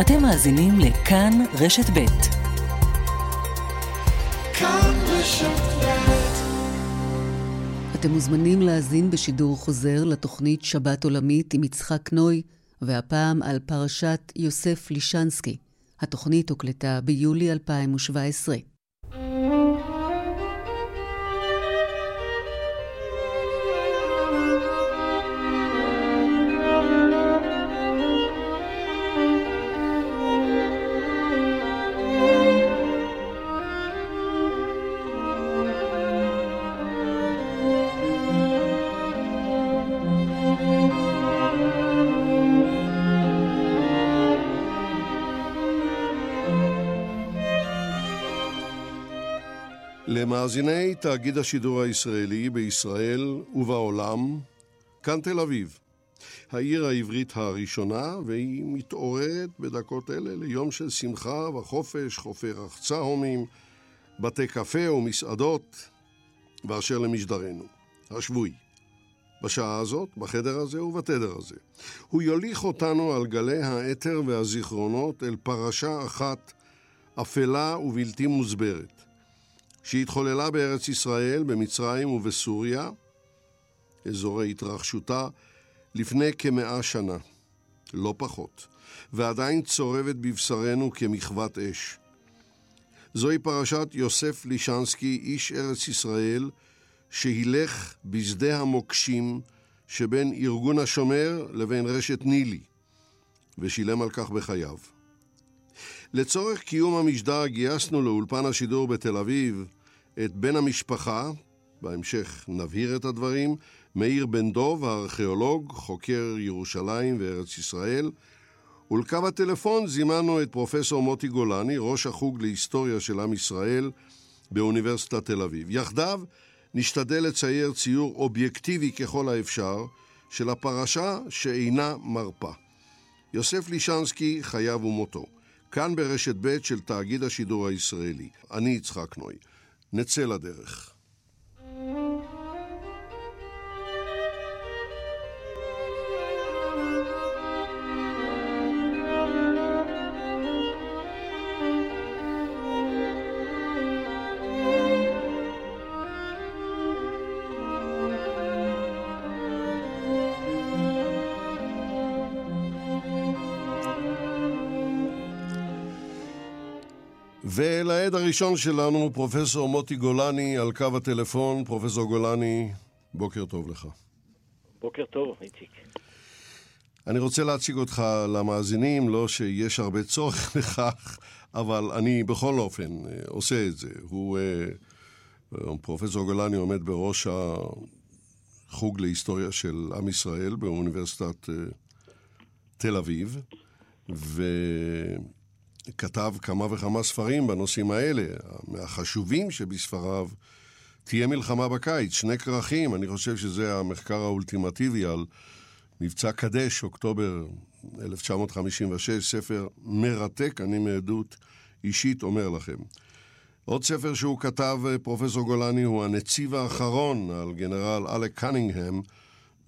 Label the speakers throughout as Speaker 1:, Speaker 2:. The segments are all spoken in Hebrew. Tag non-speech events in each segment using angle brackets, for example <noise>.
Speaker 1: אתם מאזינים לכאן רשת ב'. כאן רשת אתם מוזמנים להאזין בשידור חוזר לתוכנית שבת עולמית עם יצחק נוי, והפעם על פרשת יוסף לישנסקי. התוכנית הוקלטה ביולי 2017.
Speaker 2: למאזיני תאגיד השידור הישראלי בישראל ובעולם, כאן תל אביב, העיר העברית הראשונה, והיא מתעוררת בדקות אלה ליום של שמחה וחופש, חופי רחצה הומים, בתי קפה ומסעדות, באשר למשדרנו, השבועי. בשעה הזאת, בחדר הזה ובתדר הזה. הוא יוליך אותנו על גלי האתר והזיכרונות אל פרשה אחת אפלה ובלתי מוסברת. שהתחוללה בארץ ישראל, במצרים ובסוריה, אזורי התרחשותה, לפני כמאה שנה, לא פחות, ועדיין צורבת בבשרנו כמחוות אש. זוהי פרשת יוסף לישנסקי, איש ארץ ישראל, שהילך בשדה המוקשים שבין ארגון השומר לבין רשת נילי, ושילם על כך בחייו. לצורך קיום המשדר גייסנו לאולפן השידור בתל אביב את בן המשפחה, בהמשך נבהיר את הדברים, מאיר בן דוב, הארכיאולוג, חוקר ירושלים וארץ ישראל, ולקו הטלפון זימנו את פרופסור מוטי גולני, ראש החוג להיסטוריה של עם ישראל באוניברסיטת תל אביב. יחדיו נשתדל לצייר ציור אובייקטיבי ככל האפשר של הפרשה שאינה מרפה. יוסף לישנסקי, חייו ומותו. כאן ברשת ב' של תאגיד השידור הישראלי. אני יצחק נוי. נצא לדרך. ולעד הראשון שלנו, פרופסור מוטי גולני, על קו הטלפון. פרופסור גולני, בוקר טוב לך.
Speaker 3: בוקר טוב, איציק.
Speaker 2: אני רוצה להציג אותך למאזינים, לא שיש הרבה צורך <laughs> לכך, אבל אני בכל אופן אה, עושה את זה. הוא, אה, פרופסור גולני עומד בראש החוג להיסטוריה של עם ישראל באוניברסיטת אה, תל אביב, ו... כתב כמה וכמה ספרים בנושאים האלה, מהחשובים שבספריו תהיה מלחמה בקיץ, שני כרכים, אני חושב שזה המחקר האולטימטיבי על מבצע קדש, אוקטובר 1956, ספר מרתק, אני מעדות אישית אומר לכם. עוד ספר שהוא כתב, פרופסור גולני, הוא הנציב האחרון על גנרל אלק קנינגהם,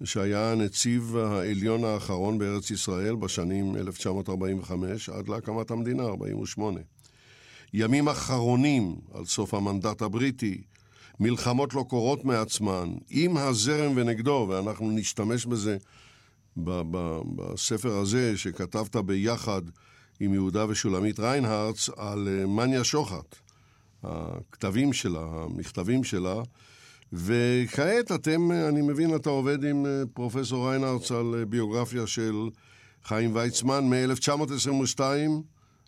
Speaker 2: שהיה הנציב העליון האחרון בארץ ישראל בשנים 1945 עד להקמת המדינה, 48. ימים אחרונים על סוף המנדט הבריטי, מלחמות לא קורות מעצמן, עם הזרם ונגדו, ואנחנו נשתמש בזה בספר הזה שכתבת ביחד עם יהודה ושולמית ריינהרץ על אה, מניה שוחט, הכתבים שלה, המכתבים שלה, וכעת אתם, אני מבין, אתה עובד עם אה, פרופסור ריינארץ על אה, ביוגרפיה של חיים ויצמן מ-1922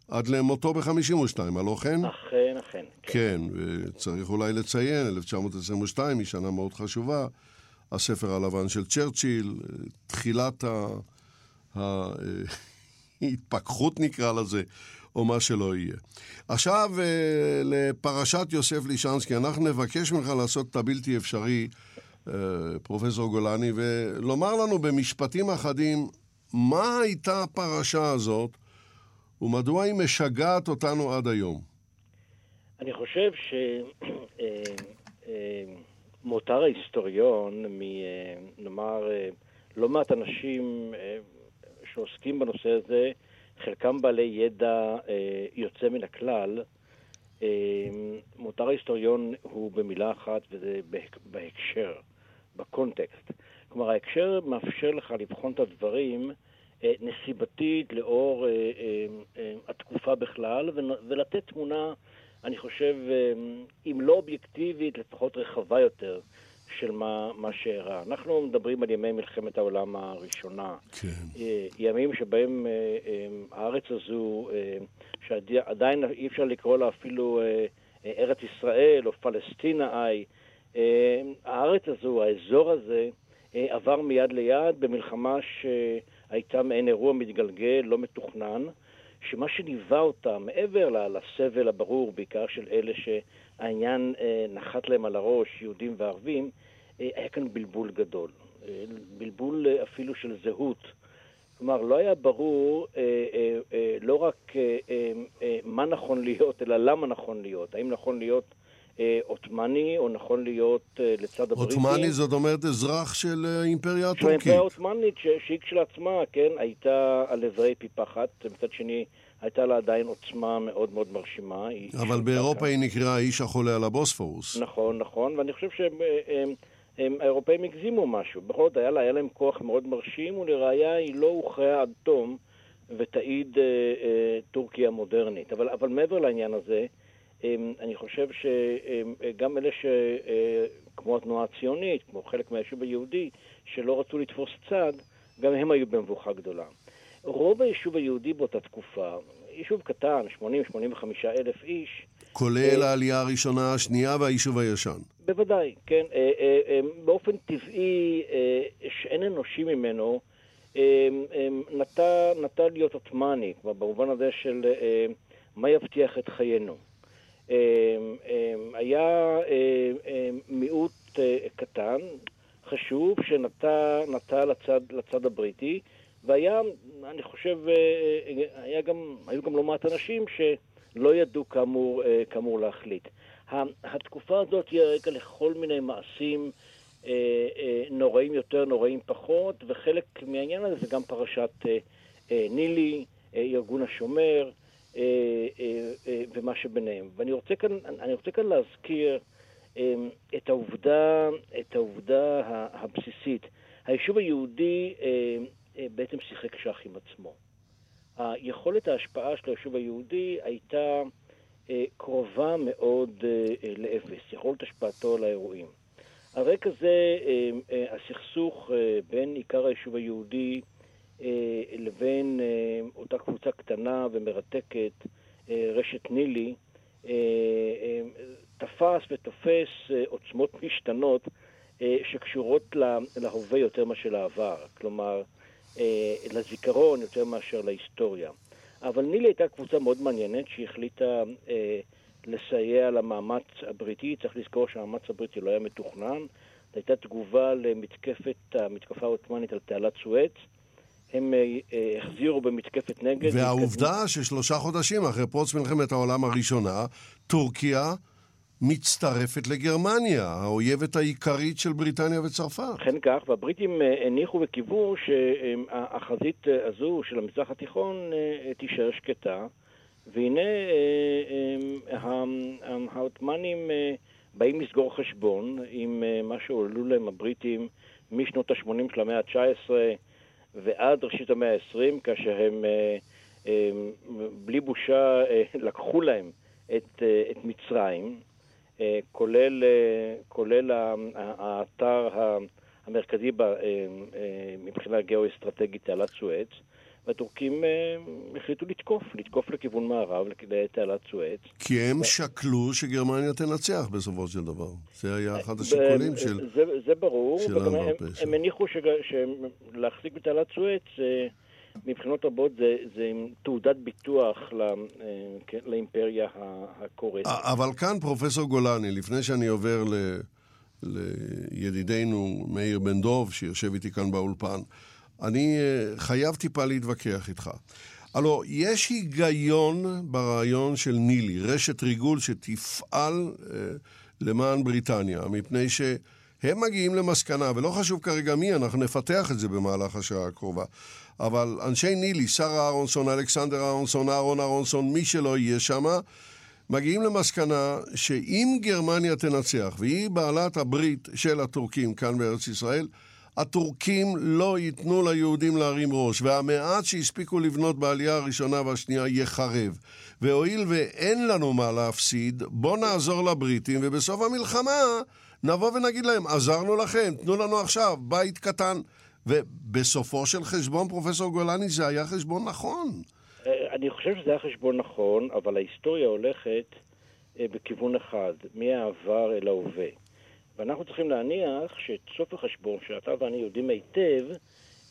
Speaker 2: עד למותו ב-52, הלא כן?
Speaker 3: אכן, אכן.
Speaker 2: כן. כן, וצריך אולי לציין, 1922 היא שנה מאוד חשובה, הספר הלבן של צ'רצ'יל, תחילת ההתפכחות <laughs> נקרא לזה, או מה שלא יהיה. עכשיו, אה, לפרשת יוסף לישנסקי, אנחנו נבקש ממך לעשות את הבלתי אפשרי, אה, פרופסור גולני, ולומר לנו במשפטים אחדים, מה הייתה הפרשה הזאת, ומדוע היא משגעת אותנו עד היום?
Speaker 3: אני חושב שמותר אה, ההיסטוריון, נאמר, לא מעט אנשים שעוסקים בנושא הזה, חלקם בעלי ידע יוצא מן הכלל. מותר ההיסטוריון הוא במילה אחת, וזה בהקשר, בקונטקסט. כלומר, ההקשר מאפשר לך לבחון את הדברים נסיבתית לאור התקופה בכלל, ולתת תמונה, אני חושב, אם לא אובייקטיבית, לפחות רחבה יותר של מה, מה שאירע. אנחנו מדברים על ימי מלחמת העולם הראשונה.
Speaker 2: כן.
Speaker 3: ימים שבהם הארץ הזו, שעדיין אי אפשר לקרוא לה אפילו ארץ ישראל או פלסטינה איי, הארץ הזו, האזור הזה, עבר מיד ליד במלחמה שהייתה מעין אירוע מתגלגל, לא מתוכנן, שמה שליווה אותה, מעבר לסבל הברור, בעיקר של אלה שהעניין נחת להם על הראש, יהודים וערבים, היה כאן בלבול גדול. בלבול אפילו של זהות. כלומר, לא היה ברור אה, אה, אה, לא רק אה, אה, מה נכון להיות, אלא למה נכון להיות. האם נכון להיות עות'מאני, או נכון להיות לצד הבריטים.
Speaker 2: עות'מאני זאת אומרת אזרח של האימפריה הטורקית. של
Speaker 3: האימפריה העות'מאנית, שהיא כשלעצמה, כן, הייתה על עברי פי פחת, מצד שני, הייתה לה עדיין עוצמה מאוד מאוד מרשימה.
Speaker 2: אבל באירופה היא נקראה האיש החולה על הבוספורוס.
Speaker 3: נכון, נכון, ואני חושב שהאירופאים הגזימו משהו. בכל זאת, היה, לה, היה להם כוח מאוד מרשים, ולראיה היא לא הוכרעה עד תום, ותעיד אה, אה, טורקיה מודרנית. אבל, אבל מעבר לעניין הזה, אני חושב שגם אלה ש... כמו התנועה הציונית, כמו חלק מהיישוב היהודי, שלא רצו לתפוס צד, גם הם היו במבוכה גדולה. רוב היישוב היהודי באותה תקופה, יישוב קטן, 80-85 אלף איש.
Speaker 2: כולל העלייה הראשונה, השנייה והיישוב הישן.
Speaker 3: בוודאי, כן. באופן טבעי, שאין אנושי ממנו, נטה, נטה להיות עות'מאני, במובן הזה של מה יבטיח את חיינו. היה מיעוט אה, קטן, חשוב, שנטה לצד, לצד הבריטי, והיה, אני חושב, אה, אה, היה גם, היו גם לא מעט אנשים שלא ידעו כאמור, כאמור להחליט. התקופה הזאת היא רקע לכל מיני מעשים נוראים יותר, נוראים פחות, וחלק מהעניין הזה זה גם פרשת נילי, ארגון השומר, אה, אה, אה, ומה שביניהם. ואני רוצה כאן, אני רוצה כאן להזכיר את העובדה, את העובדה הבסיסית. היישוב היהודי בעצם שיחק שח עם עצמו. היכולת ההשפעה של היישוב היהודי הייתה קרובה מאוד לאפס, יכולת השפעתו על האירועים. על רקע זה הסכסוך בין עיקר היישוב היהודי אה, לבין אה, אותה קבוצה קטנה ומרתקת, אה, רשת נילי, תפס ותופס עוצמות משתנות שקשורות להווה יותר מאשר לעבר, כלומר לזיכרון יותר מאשר להיסטוריה. אבל נילי הייתה קבוצה מאוד מעניינת שהחליטה לסייע למאמץ הבריטי. צריך לזכור שהמאמץ הבריטי לא היה מתוכנן. זו הייתה תגובה למתקפת, המתקפה העות'מאנית על תעלת סואץ. הם אה, אה, החזירו במתקפת נגד.
Speaker 2: והעובדה ששלושה חודשים אחרי פרוץ מלחמת העולם הראשונה, טורקיה מצטרפת לגרמניה, האויבת העיקרית של בריטניה וצרפת.
Speaker 3: אכן כך, והבריטים אה, הניחו וקיוו שהחזית הזו של המזרח התיכון תישאר שקטה, והנה העות'מאנים באים לסגור חשבון עם מה שהועלו להם הבריטים משנות ה-80 של המאה ה-19. ועד ראשית המאה ה-20, כאשר הם אה, אה, בלי בושה אה, לקחו להם את, את מצרים, כולל, כולל האתר המרכזי מבחינה גיאו-אסטרטגית, תעלת סואץ, והטורקים החליטו לתקוף, לתקוף לכיוון מערב, לתעלת סואץ.
Speaker 2: כי הם ו... שקלו שגרמניה תנצח בסופו של דבר. זה היה אחד השיקולים של...
Speaker 3: זה, זה ברור, וגם הם, הם הניחו שלהחזיק בתעלת סואץ, מבחינות רבות זה, זה תעודת ביטוח לא, לאימפריה הקוראת.
Speaker 2: אבל כאן, פרופסור גולני, לפני שאני עובר ל... לידידנו מאיר בן דוב, שיושב איתי כאן באולפן, אני אה, חייב טיפה להתווכח איתך. הלו, יש היגיון ברעיון של נילי, רשת ריגול שתפעל אה, למען בריטניה, מפני ש... הם מגיעים למסקנה, ולא חשוב כרגע מי, אנחנו נפתח את זה במהלך השעה הקרובה. אבל אנשי נילי, שרה אהרונסון, אלכסנדר אהרונסון, אהרון אהרונסון, מי שלא יהיה שם, מגיעים למסקנה שאם גרמניה תנצח, והיא בעלת הברית של הטורקים כאן בארץ ישראל, הטורקים לא ייתנו ליהודים להרים ראש, והמעט שהספיקו לבנות בעלייה הראשונה והשנייה יחרב. והואיל ואין לנו מה להפסיד, בואו נעזור לבריטים, ובסוף המלחמה נבוא ונגיד להם, עזרנו לכם, תנו לנו עכשיו בית קטן. ובסופו של חשבון, פרופסור גולני, זה היה חשבון נכון.
Speaker 3: אה, אני חושב שזה היה חשבון נכון, אבל ההיסטוריה הולכת אה, בכיוון אחד, מהעבר אל ההווה. ואנחנו צריכים להניח שאת סוף החשבון, שאתה ואני יודעים היטב,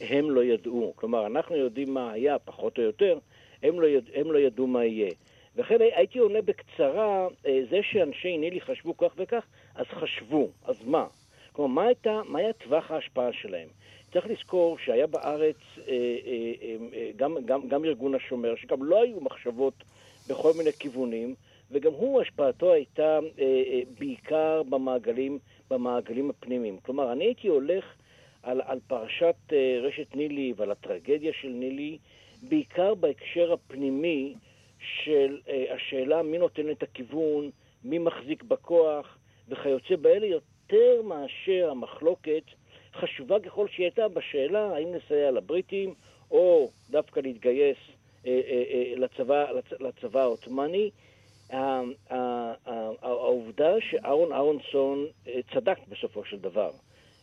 Speaker 3: הם לא ידעו. כלומר, אנחנו יודעים מה היה, פחות או יותר, הם לא, יד... הם לא ידעו מה יהיה. לכן הייתי עונה בקצרה, אה, זה שאנשי נילי חשבו כך וכך, אז חשבו, אז מה? כלומר, מה, הייתה, מה היה טווח ההשפעה שלהם? צריך לזכור שהיה בארץ אה, אה, אה, גם, גם, גם ארגון השומר, שגם לא היו מחשבות בכל מיני כיוונים, וגם הוא, השפעתו הייתה בעיקר במעגלים, במעגלים הפנימיים. כלומר, אני הייתי הולך על, על פרשת רשת נילי ועל הטרגדיה של נילי, בעיקר בהקשר הפנימי של השאלה מי נותן את הכיוון, מי מחזיק בכוח וכיוצא באלה, יותר מאשר המחלוקת חשובה ככל שהיא הייתה בשאלה האם לסייע לבריטים או דווקא להתגייס אה, אה, אה, לצבא, לצ, לצבא העות'מאני. העובדה שאהרון אהרונסון אה, צדק בסופו של דבר.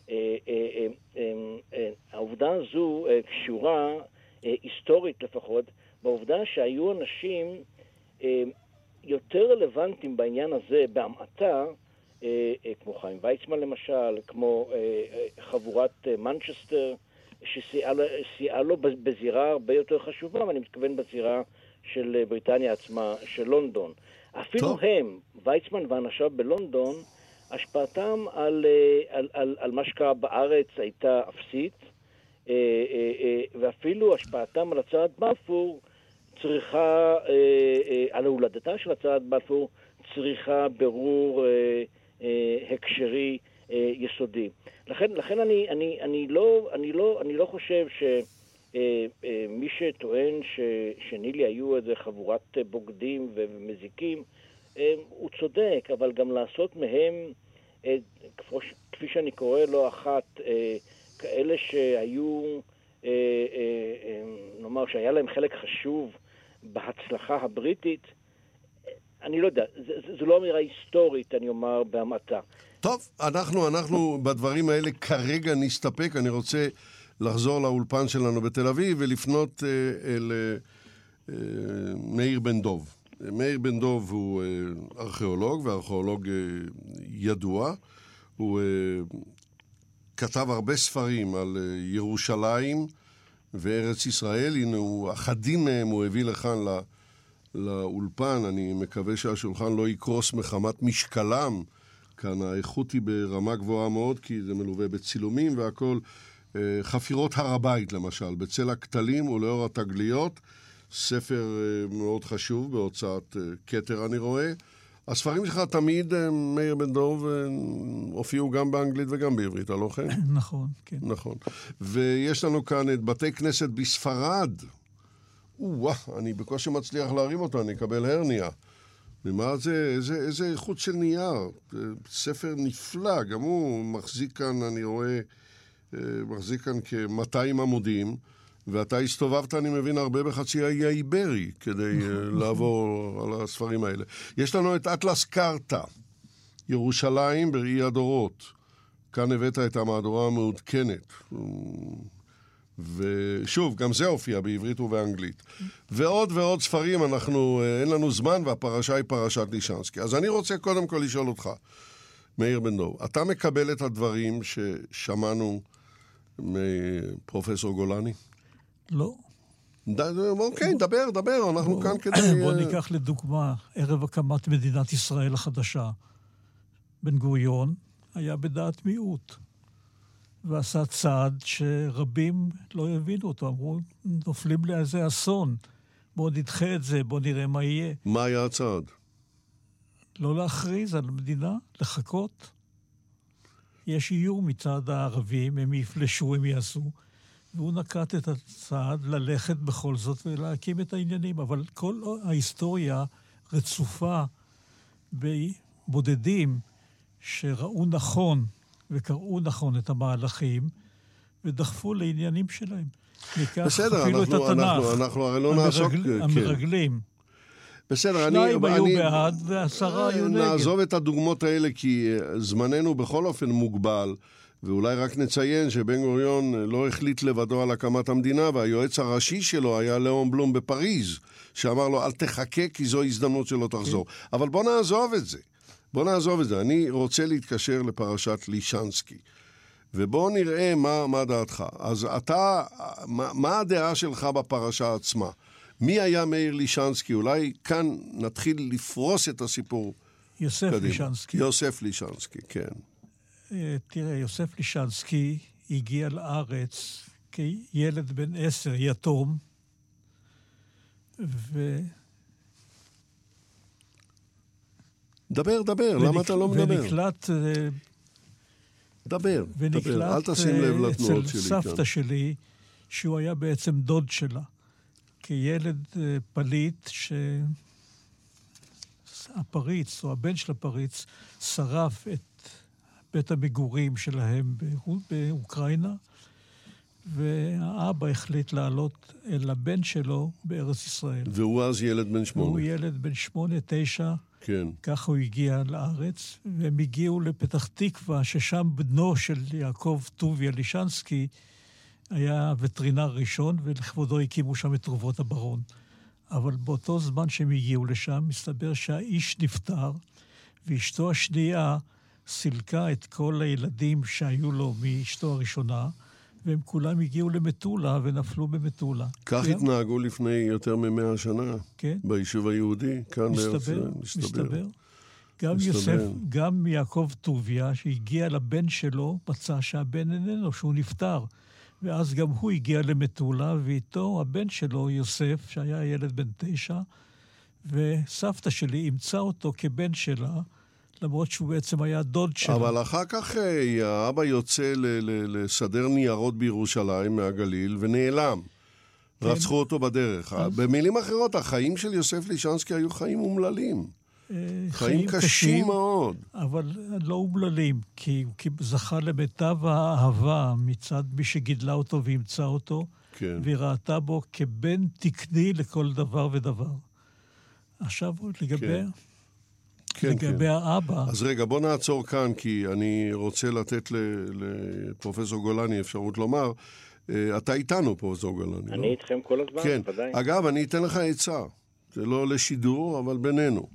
Speaker 3: אה, אה, העובדה הזו קשורה, היסטורית לפחות, בעובדה שהיו אנשים יותר רלוונטיים בעניין הזה בהמעטה כמו חיים ויצמן למשל, כמו אה, חבורת מנצ'סטר, שסייעה לו בזירה הרבה יותר חשובה, ואני מתכוון בזירה של בריטניה עצמה, של לונדון. אפילו טוב. הם, ויצמן ואנשיו בלונדון, השפעתם על, על, על, על מה שקרה בארץ הייתה אפסית, ואפילו השפעתם על הצהרת בלפור צריכה, על הולדתה של הצהרת בלפור, צריכה ברור אה, הקשרי אה, יסודי. לכן, לכן אני, אני, אני, לא, אני, לא, אני לא חושב שמי אה, שטוען ש, שנילי היו איזה חבורת בוגדים ומזיקים, הוא צודק, אבל גם לעשות מהם, כפי שאני קורא לא אחת, כאלה שהיו, נאמר, שהיה להם חלק חשוב בהצלחה הבריטית, אני לא יודע, זו לא אמירה היסטורית, אני אומר, בהמעטה.
Speaker 2: טוב, אנחנו, אנחנו בדברים האלה כרגע נסתפק. אני רוצה לחזור לאולפן שלנו בתל אביב ולפנות אה, אל אה, אה, מאיר בן דוב. מאיר בן דוב הוא אה, ארכיאולוג, וארכיאולוג אה, ידוע. הוא אה, כתב הרבה ספרים על אה, ירושלים וארץ ישראל. הנה, הוא, אחדים מהם הוא הביא לכאן ל... לאולפן, אני מקווה שהשולחן לא יקרוס מחמת משקלם. כאן האיכות היא ברמה גבוהה מאוד, כי זה מלווה בצילומים והכול. אה, חפירות הר הבית, למשל, בצל הכתלים ולאור התגליות. ספר אה, מאוד חשוב בהוצאת אה, כתר, אני רואה. הספרים שלך תמיד, מאיר בן דוב, הופיעו גם באנגלית וגם בעברית, הלא כן? <laughs>
Speaker 4: נכון, כן.
Speaker 2: נכון. ויש לנו כאן את בתי כנסת בספרד, או-אה, אני בקושי מצליח להרים אותו, אני אקבל הרניה. ומה זה, איזה, איזה איכות של נייר. ספר נפלא, גם הוא מחזיק כאן, אני רואה, אה, מחזיק כאן כ-200 עמודים, ואתה הסתובבת, אני מבין, הרבה בחצי האי האיברי כדי אה, <laughs> לעבור על הספרים האלה. יש לנו את אטלס קרתא, ירושלים בראי הדורות. כאן הבאת את המהדורה המעודכנת. ושוב, גם זה הופיע בעברית ובאנגלית. ועוד ועוד ספרים, אנחנו, אה, אין לנו זמן, והפרשה היא פרשת לישנסקי. אז אני רוצה קודם כל לשאול אותך, מאיר בן דור, אתה מקבל את הדברים ששמענו מפרופסור גולני?
Speaker 4: לא.
Speaker 2: ד... אוקיי, דבר, דבר, אנחנו בוא, כאן <clears throat> כדי...
Speaker 4: בוא ניקח לדוגמה, ערב הקמת מדינת ישראל החדשה. בן גוריון היה בדעת מיעוט. ועשה צעד שרבים לא הבינו אותו. אמרו, נופלים לאיזה אסון, בואו נדחה את זה, בואו נראה מה יהיה.
Speaker 2: מה היה הצעד?
Speaker 4: לא להכריז על מדינה, לחכות. יש איום מצד הערבים, הם יפלשו, הם יעשו. והוא נקט את הצעד ללכת בכל זאת ולהקים את העניינים. אבל כל ההיסטוריה רצופה בבודדים שראו נכון וקראו נכון את המהלכים ודחפו לעניינים שלהם.
Speaker 2: בסדר, אנחנו,
Speaker 4: את התנ"ך.
Speaker 2: אנחנו, אנחנו הרי לא נעסוק...
Speaker 4: המרגל,
Speaker 2: כן.
Speaker 4: המרגלים.
Speaker 2: בסדר, אני...
Speaker 4: שניים היו
Speaker 2: אני,
Speaker 4: בעד ועשרה היו נגד.
Speaker 2: נעזוב את הדוגמות האלה, כי אה, זמננו בכל אופן מוגבל, ואולי רק נציין שבן גוריון אה, לא החליט לבדו על הקמת המדינה, והיועץ הראשי שלו היה לאון בלום בפריז, שאמר לו, אל תחכה, כי זו הזדמנות שלא תחזור.
Speaker 4: כן.
Speaker 2: אבל בוא נעזוב את זה. בוא נעזוב את זה. אני רוצה להתקשר לפרשת לישנסקי. ובואו נראה מה, מה דעתך. אז אתה, מה, מה הדעה שלך בפרשה עצמה? מי היה מאיר לישנסקי? אולי כאן נתחיל לפרוס את הסיפור
Speaker 4: יוסף
Speaker 2: קדימה.
Speaker 4: לישנסקי.
Speaker 2: יוסף לישנסקי, כן.
Speaker 4: אה, תראה, יוסף לישנסקי הגיע לארץ כילד בן עשר, יתום, ו...
Speaker 2: דבר, דבר, למה
Speaker 4: ונק-
Speaker 2: אתה לא מדבר?
Speaker 4: ונקלט, אה,
Speaker 2: דבר, דבר, אל
Speaker 4: ונקלט
Speaker 2: תשים לב
Speaker 4: אה,
Speaker 2: לתנועות
Speaker 4: אצל
Speaker 2: שלי
Speaker 4: סבתא
Speaker 2: כאן.
Speaker 4: שלי, שהוא היה בעצם דוד שלה. כילד אה, פליט שהפריץ, או הבן של הפריץ, שרף את בית המגורים שלהם באו- באוקראינה, והאבא החליט לעלות אל הבן שלו בארץ ישראל.
Speaker 2: והוא אז ילד בן
Speaker 4: הוא
Speaker 2: שמונה.
Speaker 4: ילד בן שמונה, תשע,
Speaker 2: כן.
Speaker 4: ככה הוא הגיע לארץ, והם הגיעו לפתח תקווה, ששם בנו של יעקב טוביה לישנסקי היה וטרינר ראשון, ולכבודו הקימו שם את תרופות הברון. אבל באותו זמן שהם הגיעו לשם, מסתבר שהאיש נפטר, ואשתו השנייה סילקה את כל הילדים שהיו לו מאשתו הראשונה, והם כולם הגיעו למטולה ונפלו במטולה.
Speaker 2: כך
Speaker 4: כן,
Speaker 2: התנהגו לפני יותר ממאה שנה
Speaker 4: כן.
Speaker 2: ביישוב היהודי, כאן בארץ
Speaker 4: מסתבר. מסתבר. גם
Speaker 2: מסתבר.
Speaker 4: יוסף, גם יעקב טוביה, שהגיע לבן שלו, מצא שהבן איננו, שהוא נפטר. ואז גם הוא הגיע למטולה, ואיתו הבן שלו, יוסף, שהיה ילד בן תשע, וסבתא שלי אימצה אותו כבן שלה, למרות שהוא בעצם היה דוד שלה.
Speaker 2: אבל אחר כך אה, האבא יוצא לסדר ניירות בירושלים מהגליל ונעלם.
Speaker 4: כן.
Speaker 2: רצחו אותו בדרך.
Speaker 4: אז-
Speaker 2: במילים אחרות, החיים של יוסף לישנסקי היו חיים אומללים.
Speaker 4: אה,
Speaker 2: חיים קשים מאוד.
Speaker 4: אבל לא אומללים, כי הוא זכה למיטב האהבה מצד מי שגידלה אותו ואימצה אותו,
Speaker 2: כן.
Speaker 4: והיא ראתה בו כבן תקני לכל דבר ודבר. עכשיו, לגבי,
Speaker 2: כן, כן,
Speaker 4: לגבי
Speaker 2: כן.
Speaker 4: האבא,
Speaker 2: אז רגע, בוא נעצור כאן, כי אני רוצה לתת ל- לפרופסור גולני אפשרות לומר. אה, אתה איתנו, פרופסור גולני,
Speaker 3: אני
Speaker 2: לא?
Speaker 3: איתכם כל הזמן,
Speaker 2: כן.
Speaker 3: ודאי.
Speaker 2: אגב, אני אתן לך עצה. זה לא לשידור, אבל בינינו.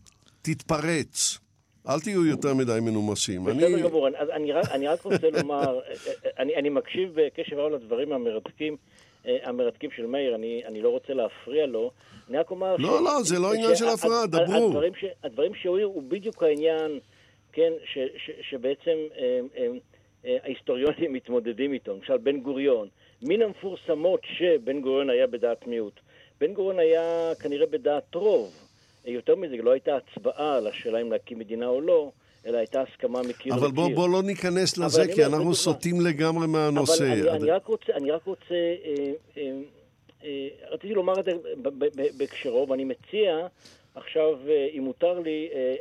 Speaker 2: תתפרץ. אל תהיו יותר מדי מנומסים. אני...
Speaker 3: בסדר גמור, אז אני רק, אני רק רוצה לומר, <laughs> אני, אני מקשיב בקשב רב לדברים המרתקים, אה, המרתקים של מאיר, אני, אני לא רוצה להפריע לו, אני רק אומר...
Speaker 2: לא, לא, זה לא עניין של הפרעה, דברו.
Speaker 3: הדברים, ש, הדברים שהוא העיר הוא בדיוק העניין, כן, ש, ש, שבעצם אה, אה, אה, ההיסטוריונים מתמודדים איתו. למשל, בן גוריון, מן המפורסמות שבן גוריון היה בדעת מיעוט. בן גוריון היה כנראה בדעת רוב. יותר מזה, לא הייתה הצבעה על השאלה אם להקים מדינה או לא, אלא הייתה הסכמה מקיר
Speaker 2: אבל
Speaker 3: לקיר.
Speaker 2: בוא, בוא לא ניכנס
Speaker 3: אבל
Speaker 2: לזה,
Speaker 3: אני
Speaker 2: כי
Speaker 3: אומר,
Speaker 2: אנחנו. סוטים לגמרי מהנושא.
Speaker 3: אבל אני,
Speaker 2: עד-
Speaker 3: אני רק רוצה, אני רק רוצה אה, אה, אה, רציתי לומר את זה בהקשרו, ואני מציע עכשיו, אה, אם מותר לי, אה,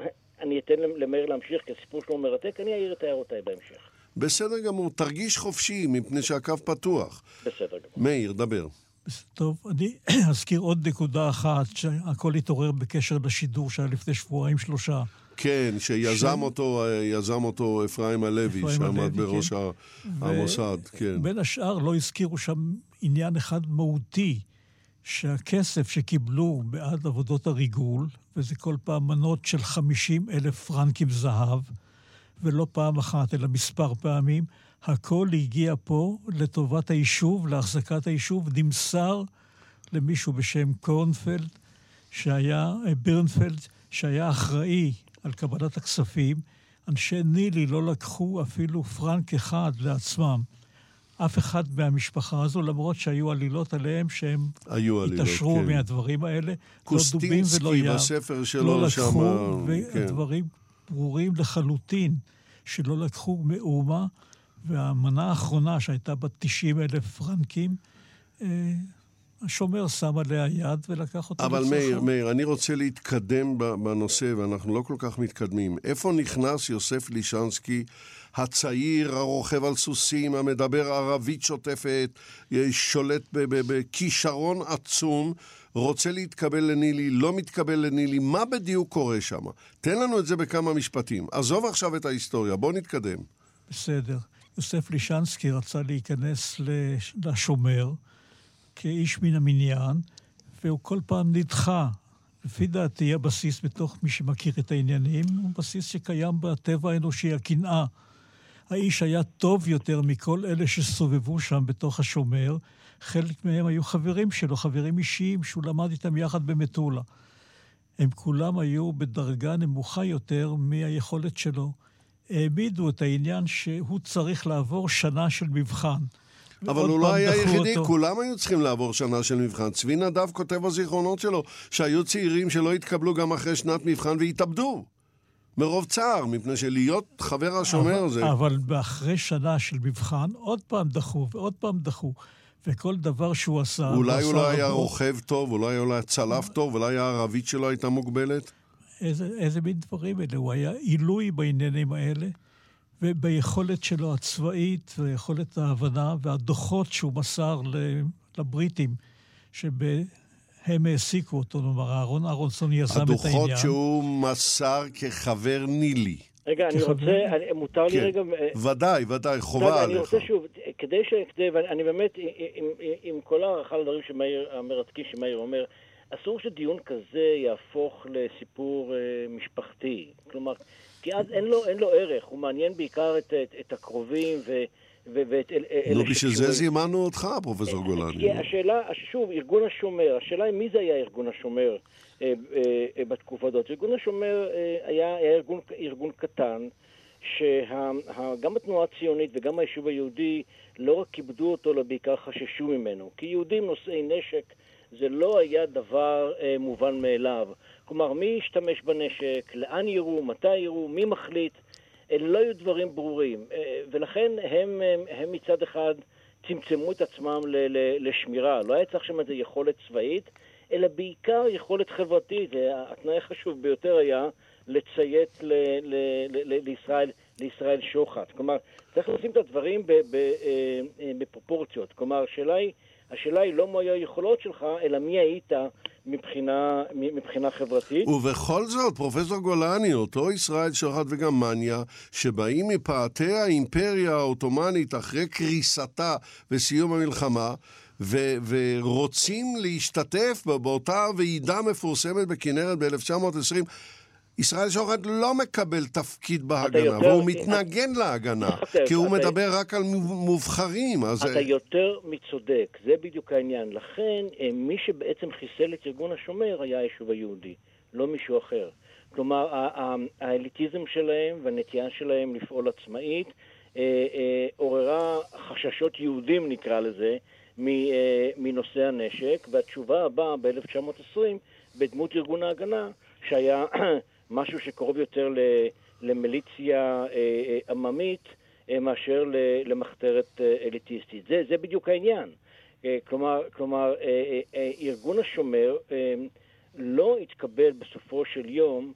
Speaker 3: אה, אני אתן למאיר להמשיך, כי הסיפור שלו מרתק, אני אעיר את הערותיי בהמשך.
Speaker 2: בסדר גמור, תרגיש חופשי, מפני שהקו פתוח.
Speaker 3: בסדר גמור.
Speaker 2: מאיר, דבר.
Speaker 4: טוב, אני <clears throat> אזכיר עוד נקודה אחת, שהכל התעורר בקשר לשידור שהיה לפני שבועיים-שלושה.
Speaker 2: כן, שיזם אותו, אה, יזם אותו אפרים הלוי, שעמד בראש
Speaker 4: כן.
Speaker 2: המוסד, כן.
Speaker 4: בין השאר לא הזכירו שם עניין אחד מהותי, שהכסף שקיבלו בעד עבודות הריגול, וזה כל פעם מנות של 50 אלף פרנקים זהב, ולא פעם אחת, אלא מספר פעמים, הכל הגיע פה לטובת היישוב, להחזקת היישוב, נמסר למישהו בשם קורנפלד, שהיה, אה, בירנפלד, שהיה אחראי על קבלת הכספים. אנשי נילי לא לקחו אפילו פרנק אחד לעצמם. אף אחד מהמשפחה הזו, למרות שהיו עלילות עליהם שהם
Speaker 2: היו עלילות,
Speaker 4: התעשרו
Speaker 2: כן.
Speaker 4: מהדברים האלה. לא דובים ולא
Speaker 2: קוסטינסקי
Speaker 4: יער.
Speaker 2: בספר שלו
Speaker 4: לא
Speaker 2: שם,
Speaker 4: לקחו,
Speaker 2: כן.
Speaker 4: והדברים ברורים לחלוטין, שלא לקחו מאומה, והמנה האחרונה שהייתה בת 90 אלף פרנקים, אה, השומר שם עליה יד ולקח אותה
Speaker 2: אבל מאיר, מאיר, אני רוצה להתקדם בנושא, ואנחנו לא כל כך מתקדמים. איפה נכנס יוסף לישנסקי, הצעיר, הרוכב על סוסים, המדבר ערבית שוטפת, שולט בכישרון עצום, רוצה להתקבל לנילי, לא מתקבל לנילי, מה בדיוק קורה שם? תן לנו את זה בכמה משפטים. עזוב עכשיו את ההיסטוריה, בוא נתקדם.
Speaker 4: בסדר. יוסף לישנסקי רצה להיכנס לשומר כאיש מן המניין, והוא כל פעם נדחה. לפי דעתי הבסיס בתוך מי שמכיר את העניינים הוא בסיס שקיים בטבע האנושי, הקנאה. האיש היה טוב יותר מכל אלה שסובבו שם בתוך השומר. חלק מהם היו חברים שלו, חברים אישיים שהוא למד איתם יחד במטולה. הם כולם היו בדרגה נמוכה יותר מהיכולת שלו. העמידו את העניין שהוא צריך לעבור שנה של מבחן.
Speaker 2: אבל הוא לא היה היחידי, כולם היו צריכים לעבור שנה של מבחן. צבי נדב כותב בזיכרונות שלו שהיו צעירים שלא התקבלו גם אחרי שנת מבחן והתאבדו. מרוב צער, מפני שלהיות חבר השומר
Speaker 4: אבל,
Speaker 2: זה...
Speaker 4: אבל אחרי שנה של מבחן, עוד פעם דחו ועוד פעם דחו. וכל דבר שהוא עשה...
Speaker 2: אולי הוא לא היה רוכב טוב, אולי הוא לא היה צלף טוב, אולי הערבית שלו הייתה מוגבלת?
Speaker 4: איזה, איזה מין דברים אלה? הוא היה עילוי בעניינים האלה, וביכולת שלו הצבאית, ויכולת ההבנה, והדוחות שהוא מסר לבריטים, שב... הם העסיקו אותו, כלומר, אהרון אהרונסון יזם את העניין.
Speaker 2: הדוחות שהוא מסר כחבר נילי.
Speaker 3: רגע, אני רוצה, אני, מותר לי כן. רגע...
Speaker 2: ודאי, ודאי, חובה עליך.
Speaker 3: אני רוצה שוב, כדי ש... כדי, ואני באמת, עם, עם כל הערכה לדברים שמאיר, המרתקים שמאיר אומר, אסור שדיון כזה יהפוך לסיפור uh, משפחתי. כלומר, כי אז אין לו, אין לו ערך, הוא מעניין בעיקר את, את, את הקרובים ו... ואת
Speaker 2: אלה נו, בשביל זה זימנו אותך, פרופסור גולני.
Speaker 3: כי השאלה, שוב, ארגון השומר, השאלה היא מי זה היה ארגון השומר אה, אה, בתקופה הזאת. ארגון השומר אה, היה, היה ארגון, ארגון קטן, שגם התנועה הציונית וגם היישוב היהודי לא רק כיבדו אותו, אלא בעיקר חששו ממנו. כי יהודים נושאי נשק זה לא היה דבר אה, מובן מאליו. כלומר, מי ישתמש בנשק, לאן יראו, מתי יראו, מי מחליט. אלה לא היו דברים ברורים, אה, ולכן הם, הם, הם מצד אחד צמצמו את עצמם ל, ל, לשמירה. לא היה צריך שם איזו יכולת צבאית, אלא בעיקר יכולת חברתית. התנאי החשוב ביותר היה לציית ל, ל, ל, ל, לישראל, לישראל שוחט. כלומר, צריך לשים את הדברים אה, אה, בפרופורציות. כלומר, השאלה היא... השאלה היא לא מה היו היכולות שלך, אלא מי היית מבחינה, מבחינה חברתית.
Speaker 2: ובכל זאת, פרופסור גולני, אותו ישראל שוחט וגם מניה, שבאים מפאתי האימפריה העות'מאנית אחרי קריסתה וסיום המלחמה, ו- ורוצים להשתתף באותה ועידה מפורסמת בכנרת ב-1920, ישראל שוחט לא מקבל תפקיד בהגנה, יותר, והוא מתנגן אתה, להגנה, כי הוא אתה, מדבר רק על מובחרים. אז...
Speaker 3: אתה יותר מצודק, זה בדיוק העניין. לכן, אה, מי שבעצם חיסל את ארגון השומר היה היישוב היהודי, לא מישהו אחר. כלומר, האליטיזם שלהם והנטייה שלהם לפעול עצמאית אה, אה, עוררה חששות יהודים, נקרא לזה, מנושא הנשק, והתשובה הבאה ב-1920, בדמות ארגון ההגנה, שהיה משהו שקרוב יותר למיליציה אה, אה, עממית אה, מאשר למחתרת אליטיסטית. זה, זה בדיוק העניין. כלומר, כלומר, ארגון השומר לא התקבל בסופו של יום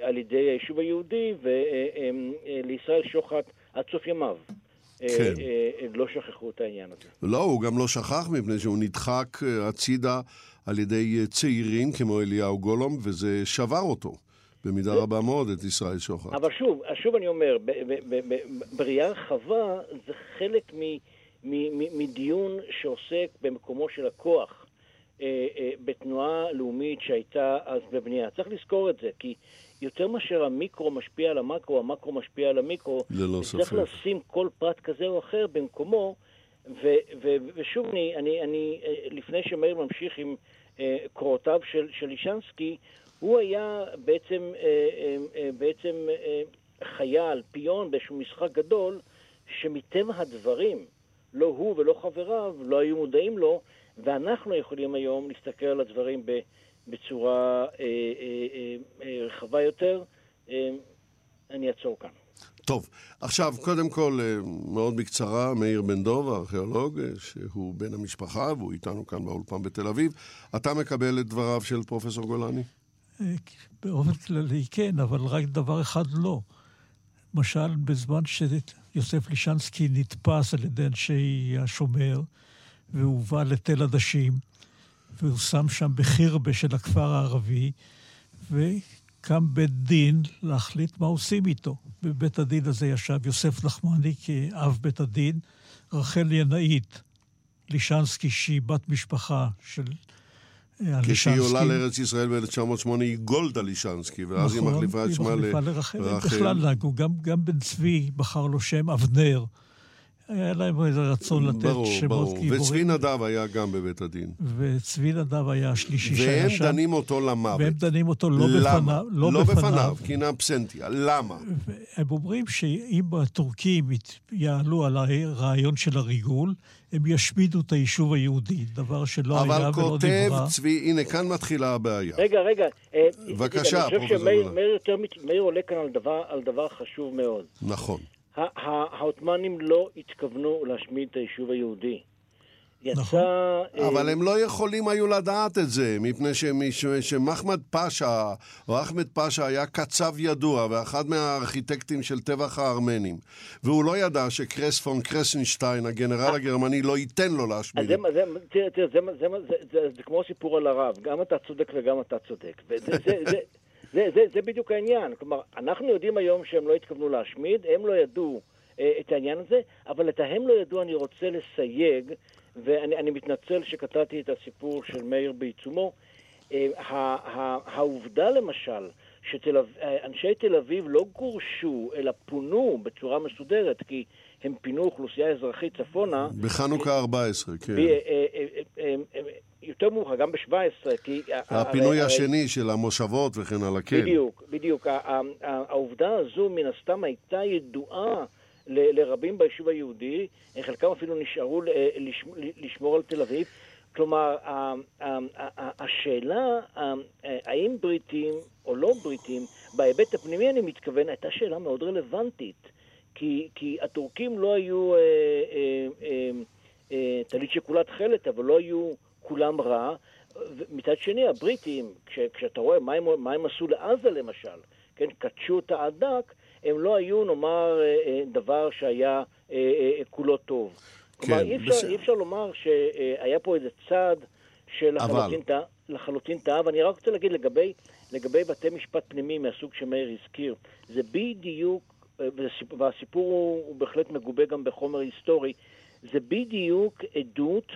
Speaker 3: על ידי היישוב היהודי ולישראל שוחט עד סוף ימיו. כן. לא שכחו את העניין הזה.
Speaker 2: לא, הוא גם לא שכח מפני שהוא נדחק הצידה על ידי אה, צעירים כמו אליהו גולום, וזה שבר אותו. במידה רבה מאוד את ישראל שוחט.
Speaker 3: אבל שוב, שוב אני אומר, בראייה רחבה זה חלק מדיון שעוסק במקומו של הכוח אה, אה, בתנועה לאומית שהייתה אז בבנייה. צריך לזכור את זה, כי יותר מאשר המיקרו משפיע על המקרו, המקרו משפיע על המיקרו.
Speaker 2: ללא ספק.
Speaker 3: צריך לשים כל פרט כזה או אחר במקומו. ו, ו, ושוב, אני, אני, אני, לפני שמאיר ממשיך עם אה, קורותיו של, של לישנסקי, הוא היה בעצם, אה, אה, בעצם חייל, פיון באיזשהו משחק גדול, שמטבע הדברים, לא הוא ולא חבריו לא היו מודעים לו, ואנחנו יכולים היום להסתכל על הדברים בצורה רחבה יותר. אני אעצור כאן.
Speaker 2: טוב, עכשיו, קודם כל, אה, מאוד בקצרה, מאיר בן דוב, הארכיאולוג, אה, שהוא בן המשפחה, והוא איתנו כאן באולפן בתל אביב. אתה מקבל את דבריו של פרופסור גולני?
Speaker 4: אה, באופן כללי כן, אבל רק דבר אחד לא. למשל, בזמן שיוסף לישנסקי נתפס על ידי אנשי השומר, והובא לתל עדשים, והוא שם שם בחירבה של הכפר הערבי, וקם בית דין להחליט מה עושים איתו. בבית הדין הזה ישב יוסף נחמני כאב בית הדין, רחל ינאית, לישנסקי, שהיא בת משפחה של
Speaker 2: לישנסקי. כשהיא עולה לארץ ישראל ב-1908 היא גולדה לישנסקי, ואז נכון, היא מחליפה את שמה לרחל.
Speaker 4: בכלל נהגו, גם, גם בן צבי בחר לו שם אבנר. היה להם איזה רצון לתת
Speaker 2: ברור,
Speaker 4: שמות
Speaker 2: ברור. גיבורים. וצבי נדב היה גם בבית הדין.
Speaker 4: וצבי נדב היה השלישי שהיה שם.
Speaker 2: והם דנים אותו למוות.
Speaker 4: והם דנים אותו לא
Speaker 2: למה?
Speaker 4: בפניו.
Speaker 2: לא, לא בפניו, בפניו כי נאפסנטיה. למה?
Speaker 4: הם אומרים שאם הטורקים יעלו על הרעיון של הריגול, הם ישמידו את היישוב היהודי, דבר שלא היה ולא נברא.
Speaker 2: אבל כותב צבי, הנה, כאן מתחילה הבעיה.
Speaker 3: רגע, רגע.
Speaker 2: אה, בבקשה,
Speaker 3: פרופסור. אני חושב שמאיר עולה כאן על דבר, על דבר חשוב מאוד.
Speaker 2: נכון.
Speaker 3: העות'מאנים לא התכוונו להשמיד את היישוב היהודי.
Speaker 2: יצא... נכון. אה, אבל הם לא יכולים היו לדעת את זה, מפני שמחמד פאשה, או אחמד פאשה היה קצב ידוע ואחד מהארכיטקטים של טבח הארמנים. והוא לא ידע שקרס פון קרסנשטיין, הגנרל הגרמני, לא ייתן לו להשמיד.
Speaker 3: זה, זה, תראה, תראה, זה, זה, זה, זה, זה כמו סיפור על הרב, גם אתה צודק וגם אתה צודק. וזה, זה, זה, זה, זה, זה בדיוק העניין. כלומר, אנחנו יודעים היום שהם לא התכוונו להשמיד, הם לא ידעו אה, את העניין הזה, אבל את ההם לא ידעו אני רוצה לסייג, ואני מתנצל שקטעתי את הסיפור של מאיר בעיצומו. אה, העובדה למשל, שאנשי תל אביב לא גורשו, אלא פונו בצורה מסודרת, כי הם פינו אוכלוסייה אזרחית צפונה.
Speaker 2: בחנוכה 14, כן.
Speaker 3: יותר מאוחר, גם ב-17, כי...
Speaker 2: הפינוי השני של המושבות וכן הלאה, כן.
Speaker 3: בדיוק, בדיוק. העובדה הזו מן הסתם הייתה ידועה לרבים ביישוב היהודי, חלקם אפילו נשארו לשמור על תל אביב. כלומר, השאלה האם בריטים או לא בריטים, בהיבט הפנימי אני מתכוון, הייתה שאלה מאוד רלוונטית. כי, כי הטורקים לא היו אה, אה, אה, אה, טלית שכולה תכלת, אבל לא היו כולם רע. מצד שני, הבריטים, כש, כשאתה רואה מה הם, מה הם עשו לעזה למשל, כן, קדשו את האדק, הם לא היו, נאמר, אה, אה, דבר שהיה אה, כולו טוב. כן, כלומר, אי אפשר, בס... אי אפשר לומר שהיה פה איזה צעד של לחלוטין, אבל... לחלוטין טעה, ואני רק רוצה להגיד לגבי, לגבי בתי משפט פנימיים מהסוג שמאיר הזכיר, זה בדיוק, והסיפור הוא, הוא בהחלט מגובה גם בחומר היסטורי, זה בדיוק עדות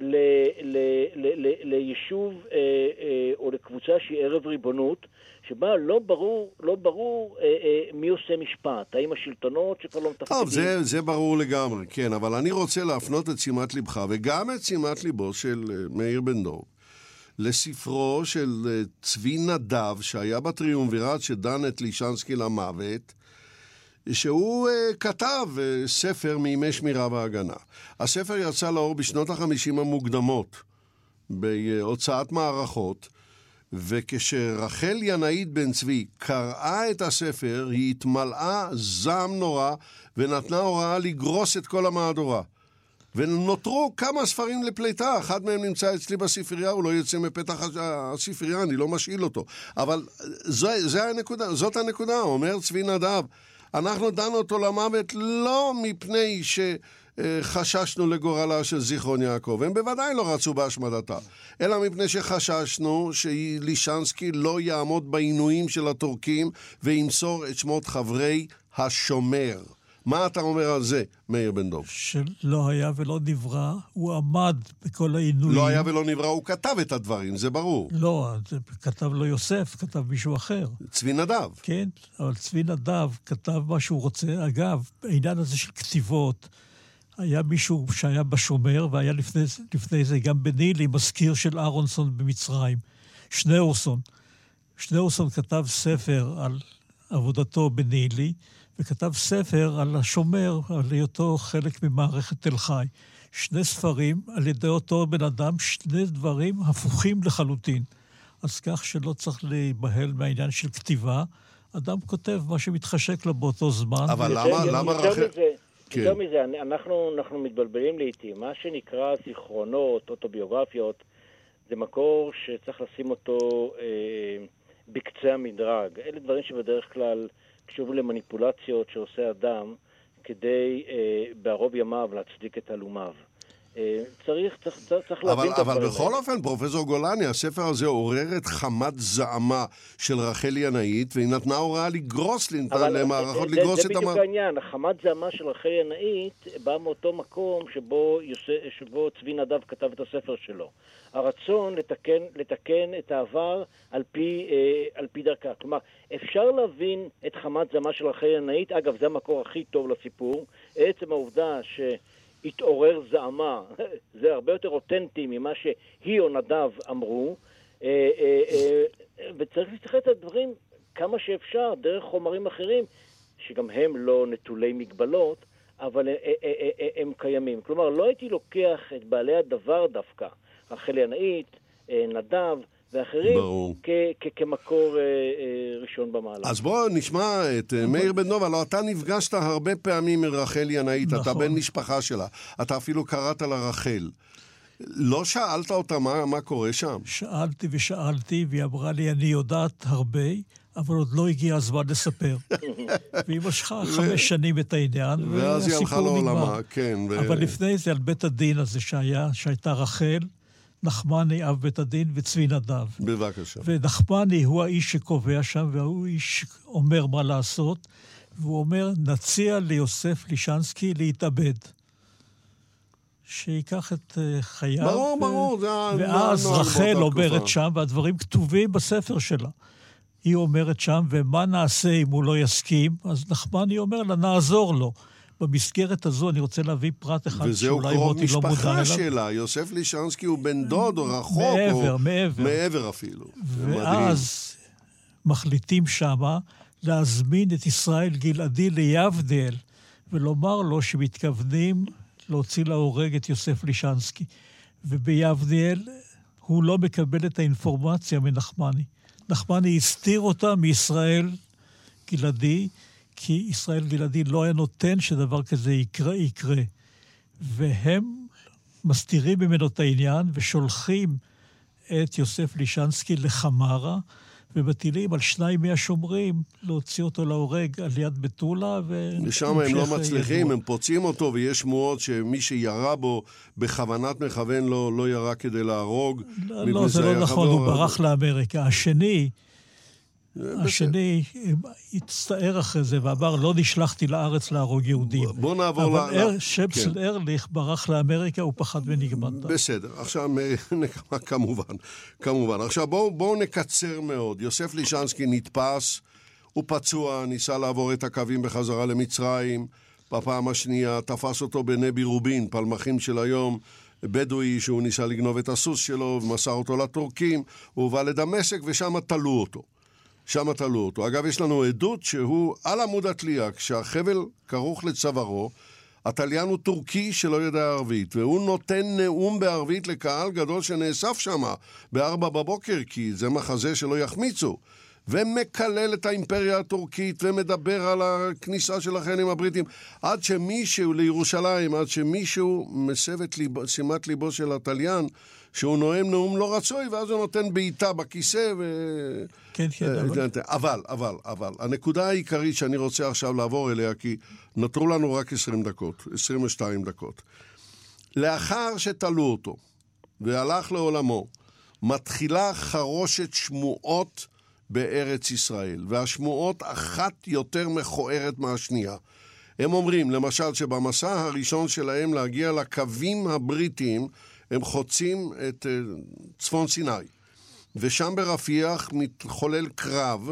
Speaker 3: ל, ל, ל, ל, ליישוב אה, אה, או לקבוצה שהיא ערב ריבונות, שבה לא ברור, לא ברור אה, אה, מי עושה משפט, האם השלטונות שכבר לא מתפקדים.
Speaker 2: טוב, זה, זה ברור לגמרי, כן, אבל אני רוצה להפנות את שימת לבך, וגם את שימת ליבו של אה, מאיר בן דב, לספרו של אה, צבי נדב, שהיה בטריומווירט שדן את לישנסקי למוות, שהוא uh, כתב uh, ספר מימי שמירה והגנה. הספר יצא לאור בשנות החמישים המוקדמות, בהוצאת מערכות, וכשרחל ינאית בן צבי קראה את הספר, היא התמלאה זעם נורא ונתנה הוראה לגרוס את כל המהדורה. ונותרו כמה ספרים לפליטה, אחד מהם נמצא אצלי בספרייה, הוא לא יוצא מפתח הספרייה, אני לא משאיל אותו. אבל זו, זו הנקודה, זאת הנקודה, אומר צבי נדב. אנחנו דנו אותו למוות לא מפני שחששנו לגורלה של זיכרון יעקב, הם בוודאי לא רצו בהשמדתה, אלא מפני שחששנו שלישנסקי לא יעמוד בעינויים של הטורקים וימסור את שמות חברי השומר. מה אתה אומר על זה, מאיר בן דב?
Speaker 4: שלא היה ולא נברא, הוא עמד בכל העינויים.
Speaker 2: לא היה ולא נברא, הוא כתב את הדברים, זה ברור.
Speaker 4: לא, זה כתב לא יוסף, כתב מישהו אחר.
Speaker 2: צבי נדב.
Speaker 4: כן, אבל צבי נדב כתב מה שהוא רוצה. אגב, העניין הזה של כתיבות, היה מישהו שהיה בשומר, והיה לפני, לפני זה גם בנילי, מזכיר של אהרונסון במצרים, שניאורסון. שניאורסון כתב ספר על עבודתו בנילי, וכתב ספר על השומר, על היותו חלק ממערכת תל חי. שני ספרים על ידי אותו בן אדם, שני דברים הפוכים לחלוטין. אז כך שלא צריך להיבהל מהעניין של כתיבה, אדם כותב מה שמתחשק לו באותו זמן.
Speaker 2: אבל למה, למה רחל...
Speaker 3: כן. יותר מזה, אנחנו, אנחנו מתבלבלים לעיתים. מה שנקרא זיכרונות, אוטוביוגרפיות, זה מקור שצריך לשים אותו אה, בקצה המדרג. אלה דברים שבדרך כלל קשורים למניפולציות שעושה אדם כדי אה, בערוב ימיו להצדיק את הלומיו. אה, צריך, צריך, צריך להבין
Speaker 2: את הדברים אבל בכל אופן, פרופסור גולני, הספר הזה עורר את חמת זעמה של רחל ינאית, והיא נתנה הוראה לגרוס למערכות, לגרוס את
Speaker 3: המ... זה בדיוק העניין, החמת זעמה של רחל ינאית באה מאותו מקום שבו, יוסי, שבו צבי נדב כתב את הספר שלו. הרצון לתקן, לתקן את העבר על פי, אה, על פי דרכה. כלומר, אפשר להבין את חמת זעמה של רחל ינאית, אגב, זה המקור הכי טוב לסיפור, עצם העובדה ש... התעורר זעמה, <laughs> זה הרבה יותר אותנטי ממה שהיא או נדב אמרו, אה, אה, אה, וצריך להסתכל את הדברים כמה שאפשר דרך חומרים אחרים, שגם הם לא נטולי מגבלות, אבל הם קיימים. כלומר, לא הייתי לוקח את בעלי הדבר דווקא, רחל ינאית, נדב, ואחרים כמקור אה, אה, ראשון במעלה.
Speaker 2: אז בואו נשמע את אה, מאיר בן נוב, הלוא אתה נפגשת הרבה פעמים עם רחל ינאית, נכון. אתה בן משפחה שלה, אתה אפילו קראת לה רחל. לא שאלת אותה מה, מה קורה שם?
Speaker 4: שאלתי ושאלתי, והיא אמרה לי, אני יודעת הרבה, אבל עוד לא הגיע הזמן לספר. <laughs> והיא משכה חמש שנים את העניין. ואז היא הלכה לעולמה, כן. ו... אבל לפני זה, על בית הדין הזה שהיה, שהייתה רחל, נחמני אב בית הדין וצבי נדב.
Speaker 2: בבקשה.
Speaker 4: ונחמני הוא האיש שקובע שם, והוא איש שאומר מה לעשות, והוא אומר, נציע ליוסף לישנסקי להתאבד. שייקח את אה, חייו.
Speaker 2: ברור, ו... ברור, זה
Speaker 4: ואז רחל אומרת שם, והדברים כתובים בספר שלה. היא אומרת שם, ומה נעשה אם הוא לא יסכים? אז נחמני אומר לה, נעזור לו. במסגרת הזו אני רוצה להביא פרט אחד שאולי מוטי לא מודע אליו.
Speaker 2: וזהו קרוב משפחה שלה, יוסף לישנסקי הוא בן דוד או רחוק.
Speaker 4: מעבר,
Speaker 2: או...
Speaker 4: מעבר.
Speaker 2: מעבר אפילו.
Speaker 4: ואז מחליטים שמה להזמין את ישראל גלעדי ליבדל ולומר לו שמתכוונים להוציא להורג את יוסף לישנסקי. וביבדיאל הוא לא מקבל את האינפורמציה מנחמני. נחמני הסתיר אותה מישראל גלעדי, כי ישראל גלעדי לא היה נותן שדבר כזה יקרה, יקרה. והם מסתירים ממנו את העניין ושולחים את יוסף לישנסקי לחמרה, ומטילים על שניים מהשומרים להוציא אותו להורג על יד בתולה,
Speaker 2: ו... ושם הם לא מצליחים, ידוע. הם פוצעים אותו, ויש שמועות שמי שירה בו בכוונת מכוון לא, לא ירה כדי להרוג.
Speaker 4: לא, לא זה לא נכון, הוא ברח לאמריקה. השני... השני הצטער אחרי זה ואמר, לא נשלחתי לארץ להרוג יהודים.
Speaker 2: בוא נעבור
Speaker 4: ל... אבל שפסל כן. ארליך ברח לאמריקה, הוא פחד מנגמנטה.
Speaker 2: בסדר, עכשיו, <laughs> כמובן, כמובן. עכשיו בואו בוא נקצר מאוד. יוסף לישנסקי נתפס, הוא פצוע, ניסה לעבור את הקווים בחזרה למצרים. בפעם השנייה תפס אותו בנבי רובין, פלמחים של היום. בדואי שהוא ניסה לגנוב את הסוס שלו ומסר אותו לטורקים, הוא הובא לדמשק ושם תלו אותו. שם תלו אותו. אגב, יש לנו עדות שהוא על עמוד התלייה, כשהחבל כרוך לצווארו, התליין הוא טורקי שלא יודע ערבית, והוא נותן נאום בערבית לקהל גדול שנאסף שם בארבע בבוקר, כי זה מחזה שלא יחמיצו. ומקלל את האימפריה הטורקית ומדבר על הכניסה של החיילים הבריטים עד שמישהו לירושלים, עד שמישהו מסב את שימת ליבו של התליין שהוא נואם נאום לא רצוי ואז הוא נותן בעיטה בכיסא ו...
Speaker 4: כן, כן, אה, אבל...
Speaker 2: אבל, אבל, אבל, הנקודה העיקרית שאני רוצה עכשיו לעבור אליה, כי נותרו לנו רק 20 דקות, 22 דקות. לאחר שתלו אותו והלך לעולמו, מתחילה חרושת שמועות בארץ ישראל, והשמועות אחת יותר מכוערת מהשנייה. הם אומרים, למשל, שבמסע הראשון שלהם להגיע לקווים הבריטיים, הם חוצים את אה, צפון סיני. ושם ברפיח מתחולל קרב,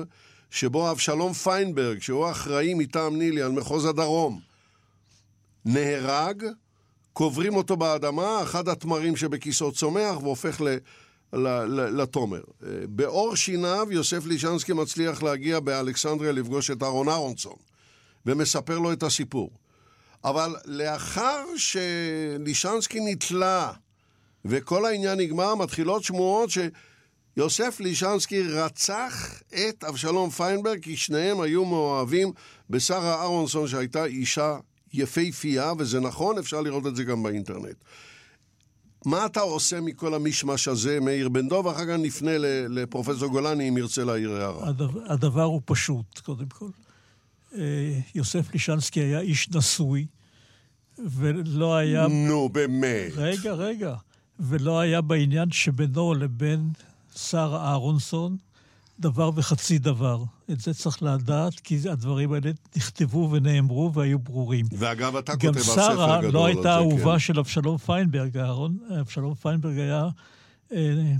Speaker 2: שבו אבשלום פיינברג, שהוא אחראי מטעם נילי על מחוז הדרום, נהרג, קוברים אותו באדמה, אחד התמרים שבכיסו צומח והופך ל... לתומר. באור שיניו יוסף לישנסקי מצליח להגיע באלכסנדריה לפגוש את אהרון אהרונסון ומספר לו את הסיפור. אבל לאחר שלישנסקי נתלה וכל העניין נגמר, מתחילות שמועות ש... יוסף לישנסקי רצח את אבשלום פיינברג כי שניהם היו מאוהבים בשרה אהרונסון שהייתה אישה יפהפייה, וזה נכון, אפשר לראות את זה גם באינטרנט. מה אתה עושה מכל המשמש הזה, מאיר בן דב, ואחר כך נפנה לפרופסור גולני אם ירצה להעיר הערה.
Speaker 4: הדבר, הדבר הוא פשוט, קודם כל. אה, יוסף לישנסקי היה איש נשוי, ולא היה...
Speaker 2: נו, באמת.
Speaker 4: רגע, רגע. ולא היה בעניין שבינו לבין שרה אהרונסון דבר וחצי דבר. את זה צריך לדעת, כי הדברים האלה נכתבו ונאמרו והיו ברורים.
Speaker 2: ואגב, אתה כותב על ספר
Speaker 4: גדול
Speaker 2: על זה,
Speaker 4: גם שרה לא הייתה אהובה
Speaker 2: כן.
Speaker 4: של אבשלום פיינברג. אהרון, אבשלום פיינברג היה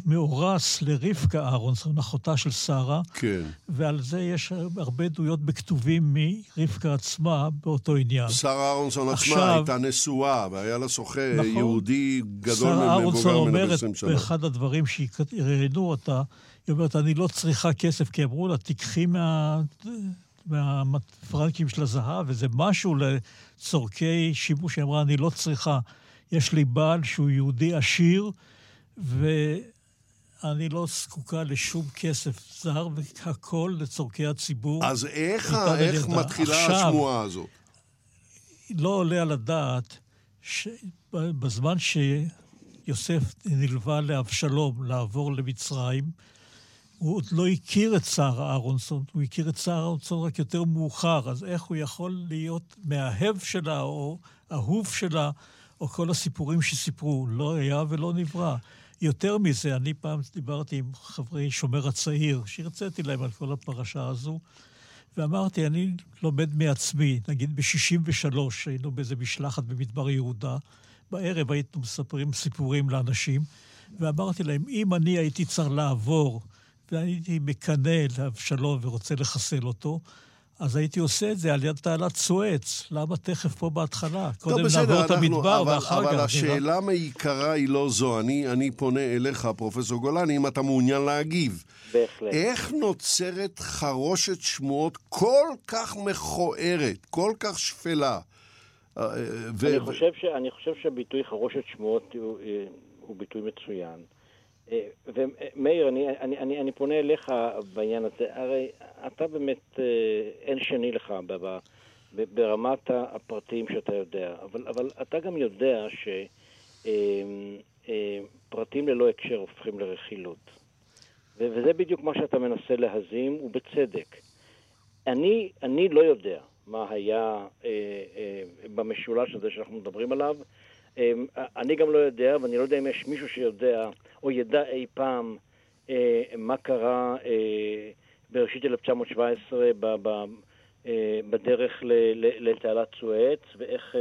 Speaker 4: מאורס לרבקה אהרונסון, אחותה של שרה,
Speaker 2: כן.
Speaker 4: ועל זה יש הרבה עדויות בכתובים מרבקה עצמה באותו עניין.
Speaker 2: שרה אהרונסון עצמה הייתה נשואה, והיה לה שוחה
Speaker 4: נכון.
Speaker 2: יהודי גדול
Speaker 4: שרה אהרונסון
Speaker 2: מבוגר ממנו
Speaker 4: אומרת
Speaker 2: ב-20 שנה.
Speaker 4: באחד הדברים שראיינו אותה, היא אומרת, אני לא צריכה כסף, כי אמרו לה, תיקחי מה... מהפרנקים של הזהב, וזה משהו לצורכי שימוש. היא אמרה, אני לא צריכה. יש לי בעל שהוא יהודי עשיר, ואני לא זקוקה לשום כסף זר, והכל לצורכי הציבור.
Speaker 2: אז איך, איך. מתחילה
Speaker 4: עכשיו-
Speaker 2: השמועה הזאת?
Speaker 4: לא עולה על הדעת שבזמן שיוסף נלווה לאבשלום לעבור למצרים, הוא עוד לא הכיר את שרה אהרונסון, הוא הכיר את שרה אהרונסון רק יותר מאוחר, אז איך הוא יכול להיות מאהב שלה או אהוב שלה, או כל הסיפורים שסיפרו? לא היה ולא נברא. יותר מזה, אני פעם דיברתי עם חברי שומר הצעיר, שהרציתי להם על כל הפרשה הזו, ואמרתי, אני לומד מעצמי, נגיד ב-63, היינו באיזה משלחת במדבר יהודה, בערב היינו מספרים סיפורים לאנשים, ואמרתי להם, אם אני הייתי צריך לעבור, והייתי מקנא לאבשלום ורוצה לחסל אותו, אז הייתי עושה את זה על יד תעלת סואץ. למה תכף פה בהתחלה? קודם
Speaker 2: טוב, בסדר,
Speaker 4: נעבור את המדבר
Speaker 2: אבל,
Speaker 4: ואחר כך...
Speaker 2: אבל. השאלה מעיקרה היא לא זו. אני, אני פונה אליך, פרופסור גולני, אם אתה מעוניין להגיב.
Speaker 3: בהחלט.
Speaker 2: איך נוצרת חרושת שמועות כל כך מכוערת, כל כך שפלה? אה, ו-
Speaker 3: אני חושב, ש, אני חושב שהביטוי חרושת שמועות הוא, אה, הוא ביטוי מצוין. אה, ומאיר, אני, אני, אני, אני פונה אליך בעניין הזה. הרי אתה באמת, אה, אין שני לך ב- ב- ב- ברמת הפרטים שאתה יודע, אבל, אבל אתה גם יודע שפרטים ללא הקשר הופכים לרכילות. וזה בדיוק מה שאתה מנסה להזים, ובצדק. אני, אני לא יודע מה היה אה, אה, במשולש הזה שאנחנו מדברים עליו. אה, אני גם לא יודע, ואני לא יודע אם יש מישהו שיודע, או ידע אי פעם, אה, מה קרה אה, בראשית 1917 ב, ב, אה, בדרך לתעלת סואץ, ואיך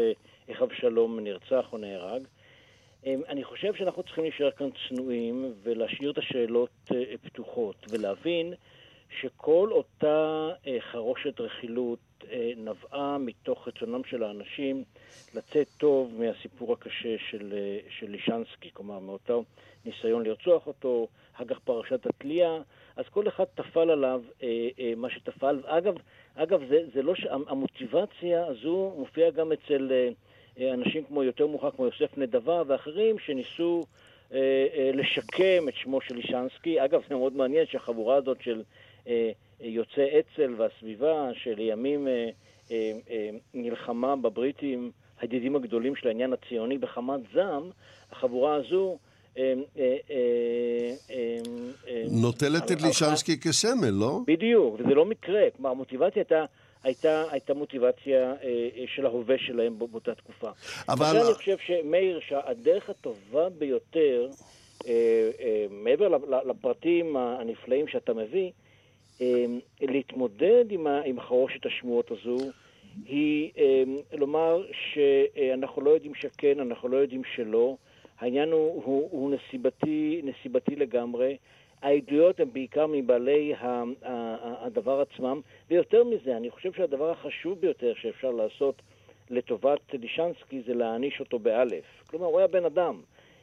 Speaker 3: איך אבשלום נרצח או נהרג. אה, אני חושב שאנחנו צריכים להישאר כאן צנועים ולהשאיר את השאלות פתוחות, ולהבין שכל אותה אה, חרושת רכילות אה, נבעה מתוך רצונם של האנשים לצאת טוב מהסיפור הקשה של, אה, של לישנסקי, כלומר מאותו ניסיון לרצוח אותו, אחר כך פרשת התלייה, אז כל אחד טפל עליו אה, אה, מה שטפל. אגב, אגב זה, זה לא ש... המוטיבציה הזו מופיעה גם אצל אה, אנשים כמו יותר מאוחר, כמו יוסף נדבה ואחרים, שניסו לשקם את שמו של לישנסקי. אגב, זה מאוד מעניין שהחבורה הזאת של יוצאי אצ"ל והסביבה, שלימים אה, אה, אה, נלחמה בבריטים, הידידים הגדולים של העניין הציוני בחמת זעם, החבורה הזו אה, אה, אה, אה, אה,
Speaker 2: נוטלת את לישנסקי כסמל, לא?
Speaker 3: בדיוק, וזה לא מקרה. כלומר, המוטיבציה הייתה, הייתה, הייתה מוטיבציה אה, אה, של ההווה שלהם בא- באותה תקופה.
Speaker 2: אבל-
Speaker 3: אני חושב, שמאיר, שהדרך הטובה ביותר, אה, אה, מעבר לפרטים הנפלאים שאתה מביא, אה, להתמודד עם, חרושת השמועות הזו, היא אה, לומר שאנחנו לא יודעים שכן, אנחנו לא יודעים שלא. העניין הוא, הוא, הוא נסיבתי, נסיבתי לגמרי. העדויות הן בעיקר מבעלי הדבר עצמם, ויותר מזה, אני חושב שהדבר החשוב ביותר שאפשר לעשות לטובת לישנסקי זה להעניש אותו באלף. כלומר, הוא היה בן אדם.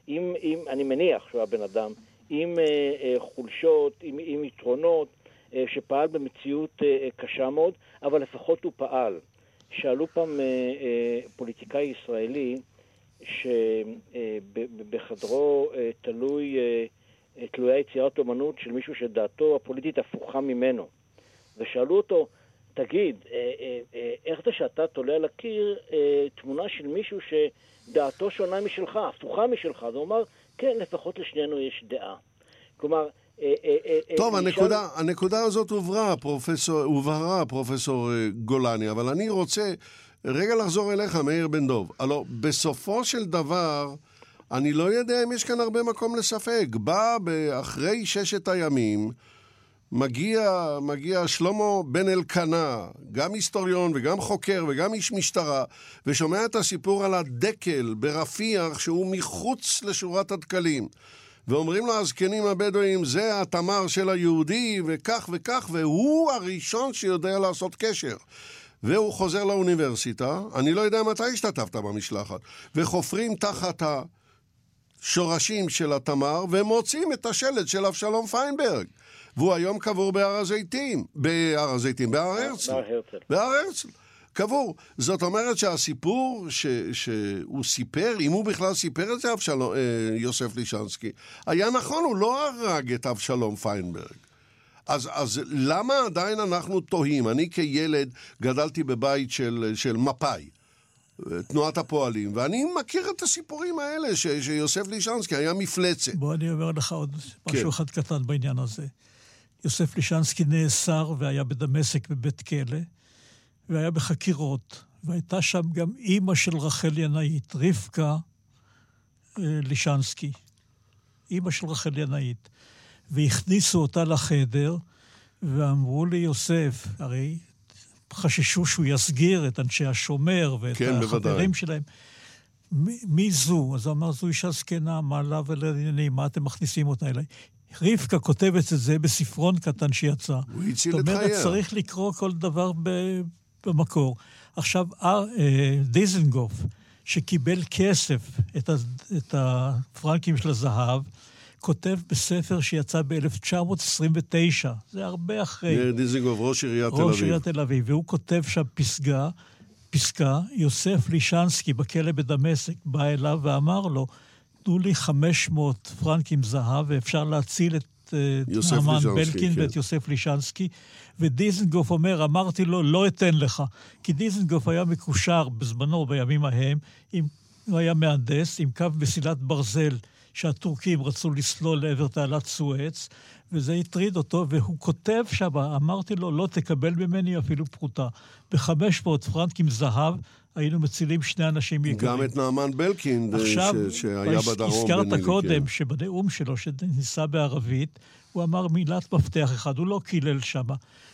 Speaker 3: אם, אם, אני מניח שהוא היה בן אדם עם אה, אה, חולשות, עם, עם יתרונות, שפעל במציאות אה, אה, קשה מאוד, אבל לפחות הוא פעל. שאלו פעם אה, אה, פוליטיקאי ישראלי, שבחדרו אה, תלוי, אה, אה, תלויה יצירת אומנות של מישהו שדעתו הפוליטית הפוכה ממנו. ושאלו אותו, תגיד, אה, אה, אה, איך זה שאתה תולה על הקיר תמונה של מישהו שדעתו שונה משלך, הפוכה משלך? אז הוא אמר, כן, לפחות לשנינו יש דעה. כלומר,
Speaker 2: טוב, הנקודה, הנקודה הזאת הוברה, פרופסור, הובהרה, פרופסור גולני, אבל אני רוצה רגע לחזור אליך, מאיר בן דוב. הלו, בסופו של דבר, אני לא יודע אם יש כאן הרבה מקום לספק. בא אחרי ששת הימים, מגיע, מגיע שלמה בן אלקנה, גם היסטוריון וגם חוקר וגם איש משטרה, ושומע את הסיפור על הדקל ברפיח שהוא מחוץ לשורת הדקלים. ואומרים לו הזקנים הבדואים, זה התמר של היהודי, וכך וכך, והוא הראשון שיודע לעשות קשר. והוא חוזר לאוניברסיטה, אני לא יודע מתי השתתפת במשלחת, וחופרים תחת השורשים של התמר, ומוצאים את השלט של אבשלום פיינברג. והוא היום קבור בהר הזיתים, בהר הזיתים, בהר הרצל. בהר הרצל. בהר הרצל. קבור. זאת אומרת שהסיפור ש, שהוא סיפר, אם הוא בכלל סיפר את זה, אבשלום, אה, יוסף לישנסקי, היה נכון, הוא לא הרג את אבשלום פיינברג. אז, אז למה עדיין אנחנו תוהים? אני כילד גדלתי בבית של, של מפא"י. תנועת הפועלים, ואני מכיר את הסיפורים האלה, ש, שיוסף לישנסקי היה מפלצת.
Speaker 4: בוא אני אומר לך עוד משהו כן. אחד קטן בעניין הזה. יוסף לישנסקי נאסר והיה בדמשק בבית כלא, והיה בחקירות, והייתה שם גם אימא של רחל ינאית, רבקה אה, לישנסקי, אימא של רחל ינאית. והכניסו אותה לחדר, ואמרו לי, יוסף, הרי חששו שהוא יסגיר את אנשי השומר ואת כן, החברים בוודאי. שלהם. מי, מי זו? אז הוא אמר, זו אישה זקנה, מה לה ולענייני, מה אתם מכניסים אותה אליי? רבקה כותבת את זה בספרון קטן שיצא.
Speaker 2: הוא הציל את חייה. זאת
Speaker 4: אומרת, צריך לקרוא כל דבר ב, במקור. עכשיו, אה, דיזנגוף, שקיבל כסף, את, ה, את הפרנקים של הזהב, כותב בספר שיצא ב-1929, זה הרבה אחרי.
Speaker 2: מאיר דיזנגוף, ראש עיריית תל אביב.
Speaker 4: ראש עיריית תל אביב, והוא כותב שם פסגה, פסקה, יוסף לישנסקי בכלא בדמשק בא אליו ואמר לו, תנו לי 500 פרנקים זהב ואפשר להציל את אה, נעמן בלקין כן. ואת יוסף לישנסקי. ודיזנגוף אומר, אמרתי לו, לא אתן לך. כי דיזנגוף היה מקושר בזמנו, בימים ההם, עם, הוא היה מהנדס, עם קו מסילת ברזל שהטורקים רצו לסלול לעבר תעלת סואץ, וזה הטריד אותו, והוא כותב שם, אמרתי לו, לא תקבל ממני אפילו פרוטה. ב-500 פרנקים זהב, היינו מצילים שני אנשים יקרים.
Speaker 2: גם את נעמן בלקין, עכשיו, ש... שהיה בדרום.
Speaker 4: הזכרת קודם כן. שבנאום שלו, שניסה בערבית, הוא אמר מילת מפתח אחד, הוא לא קילל שם,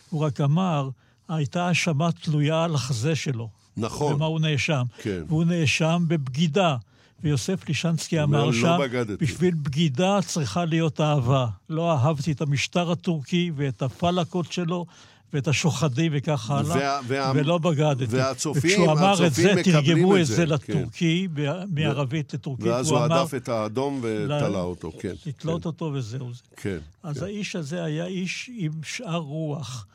Speaker 4: הוא רק אמר, הייתה האשמה תלויה על החזה שלו.
Speaker 2: נכון.
Speaker 4: במה הוא נאשם. כן. והוא נאשם בבגידה. ויוסף לישנסקי אמר לא שם, בגדתי. בשביל בגידה צריכה להיות אהבה. לא אהבתי את המשטר הטורקי ואת הפלקות שלו. ואת השוחדים וכך הלאה, וה, וה, ולא בגדתי.
Speaker 2: והצופים,
Speaker 4: וכשהוא אמר את זה, תרגמו את זה, זה לטורקי, כן. מערבית לטורקית.
Speaker 2: ואז הוא הדף את האדום ותלה אותו, כן.
Speaker 4: לתלות כן. אותו וזהו זה.
Speaker 2: כן.
Speaker 4: אז
Speaker 2: כן.
Speaker 4: האיש הזה היה איש עם שאר רוח,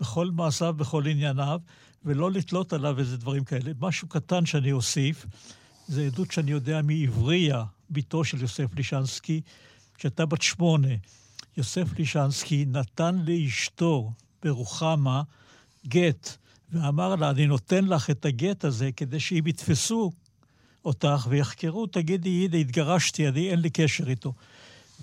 Speaker 4: בכל מעשיו, בכל ענייניו, ולא לתלות עליו איזה דברים כאלה. משהו קטן שאני אוסיף, זה עדות שאני יודע מעבריה, בתו של יוסף לישנסקי, כשהייתה בת שמונה. יוסף לישנסקי נתן לאשתו ברוחמה גט, ואמר לה, אני נותן לך את הגט הזה כדי שאם יתפסו אותך ויחקרו, תגידי, הנה, התגרשתי, אני, אין לי קשר איתו.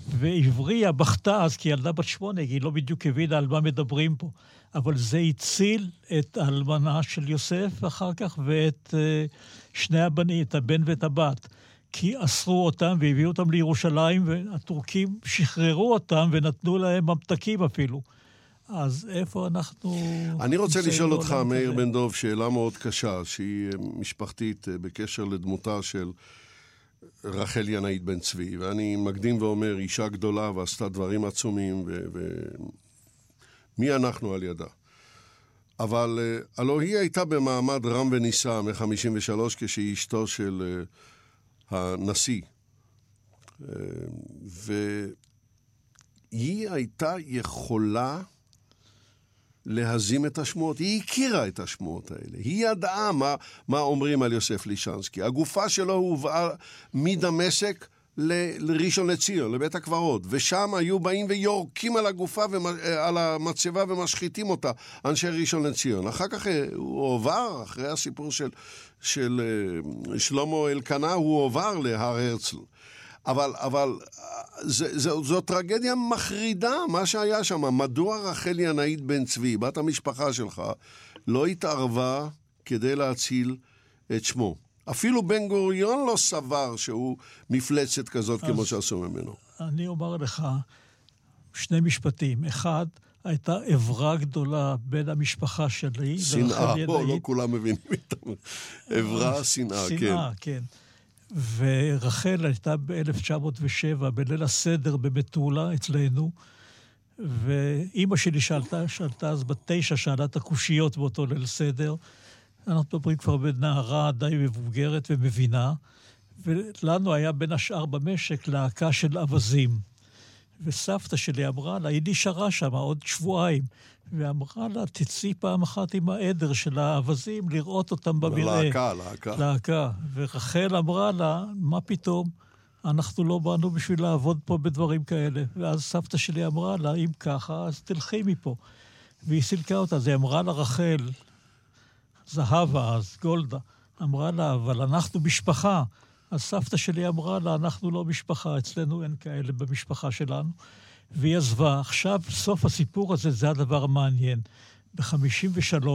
Speaker 4: ועבריה בכתה אז, כי ילדה בת שמונה, היא לא בדיוק הבינה על מה מדברים פה. אבל זה הציל את האלמנה של יוסף אחר כך ואת uh, שני הבנים, את הבן ואת הבת. כי אסרו אותם והביאו אותם לירושלים, והטורקים שחררו אותם ונתנו להם ממתקים אפילו. אז איפה אנחנו...
Speaker 2: אני רוצה לשאול אותך, מאיר בן דב, שאלה מאוד קשה, שהיא אה, משפחתית אה, בקשר לדמותה של רחל ינאית בן צבי, ואני מקדים ואומר, אישה גדולה ועשתה דברים עצומים, ו... ו... מי אנחנו על ידה. אבל אה, הלוא היא הייתה במעמד רם ונישא מ-53 כשהיא אשתו של הנשיא. והיא הייתה יכולה להזים את השמועות. היא הכירה את השמועות האלה. היא ידעה מה, מה אומרים על יוסף לישנסקי. הגופה שלו הובאה מדמשק לראשון לציון, לבית הקברות, ושם היו באים ויורקים על הגופה, אה, על המצבה ומשחיתים אותה, אנשי ראשון לציון. אחר כך אה, הוא הועבר, אחרי הסיפור של, של אה, שלמה אלקנה, הוא הועבר להר הרצל. אבל, אבל זה, זה, זו טרגדיה מחרידה, מה שהיה שם. מדוע רחל ינאית בן צבי, בת המשפחה שלך, לא התערבה כדי להציל את שמו? אפילו בן גוריון לא סבר שהוא מפלצת כזאת כמו שעשו ממנו.
Speaker 4: אני אומר לך שני משפטים. אחד, הייתה עברה גדולה בין המשפחה שלי
Speaker 2: שנאה, פה לא כולם מבינים איתם. עברה, שנאה, כן. שנאה, כן.
Speaker 4: ורחל הייתה ב-1907, בליל הסדר במטולה אצלנו, ואימא שלי שאלתה, שאלתה אז בת תשע, שאלה את הקושיות באותו ליל סדר. אנחנו מדברים כבר בנערה די מבוגרת ומבינה, ולנו היה בין השאר במשק להקה של אווזים. וסבתא שלי אמרה לה, היא נשארה שם עוד שבועיים, ואמרה לה, תצאי פעם אחת עם העדר של האווזים לראות אותם במרעה.
Speaker 2: להקה, להקה.
Speaker 4: להקה. ורחל אמרה לה, מה פתאום? אנחנו לא באנו בשביל לעבוד פה בדברים כאלה. ואז סבתא שלי אמרה לה, אם ככה, אז תלכי מפה. והיא סילקה אותה. אז היא אמרה לה, רחל, זהבה אז, גולדה, אמרה לה, אבל אנחנו משפחה. אז סבתא שלי אמרה לה, אנחנו לא משפחה, אצלנו אין כאלה במשפחה שלנו. והיא עזבה. עכשיו, סוף הסיפור הזה, זה הדבר המעניין. ב-53,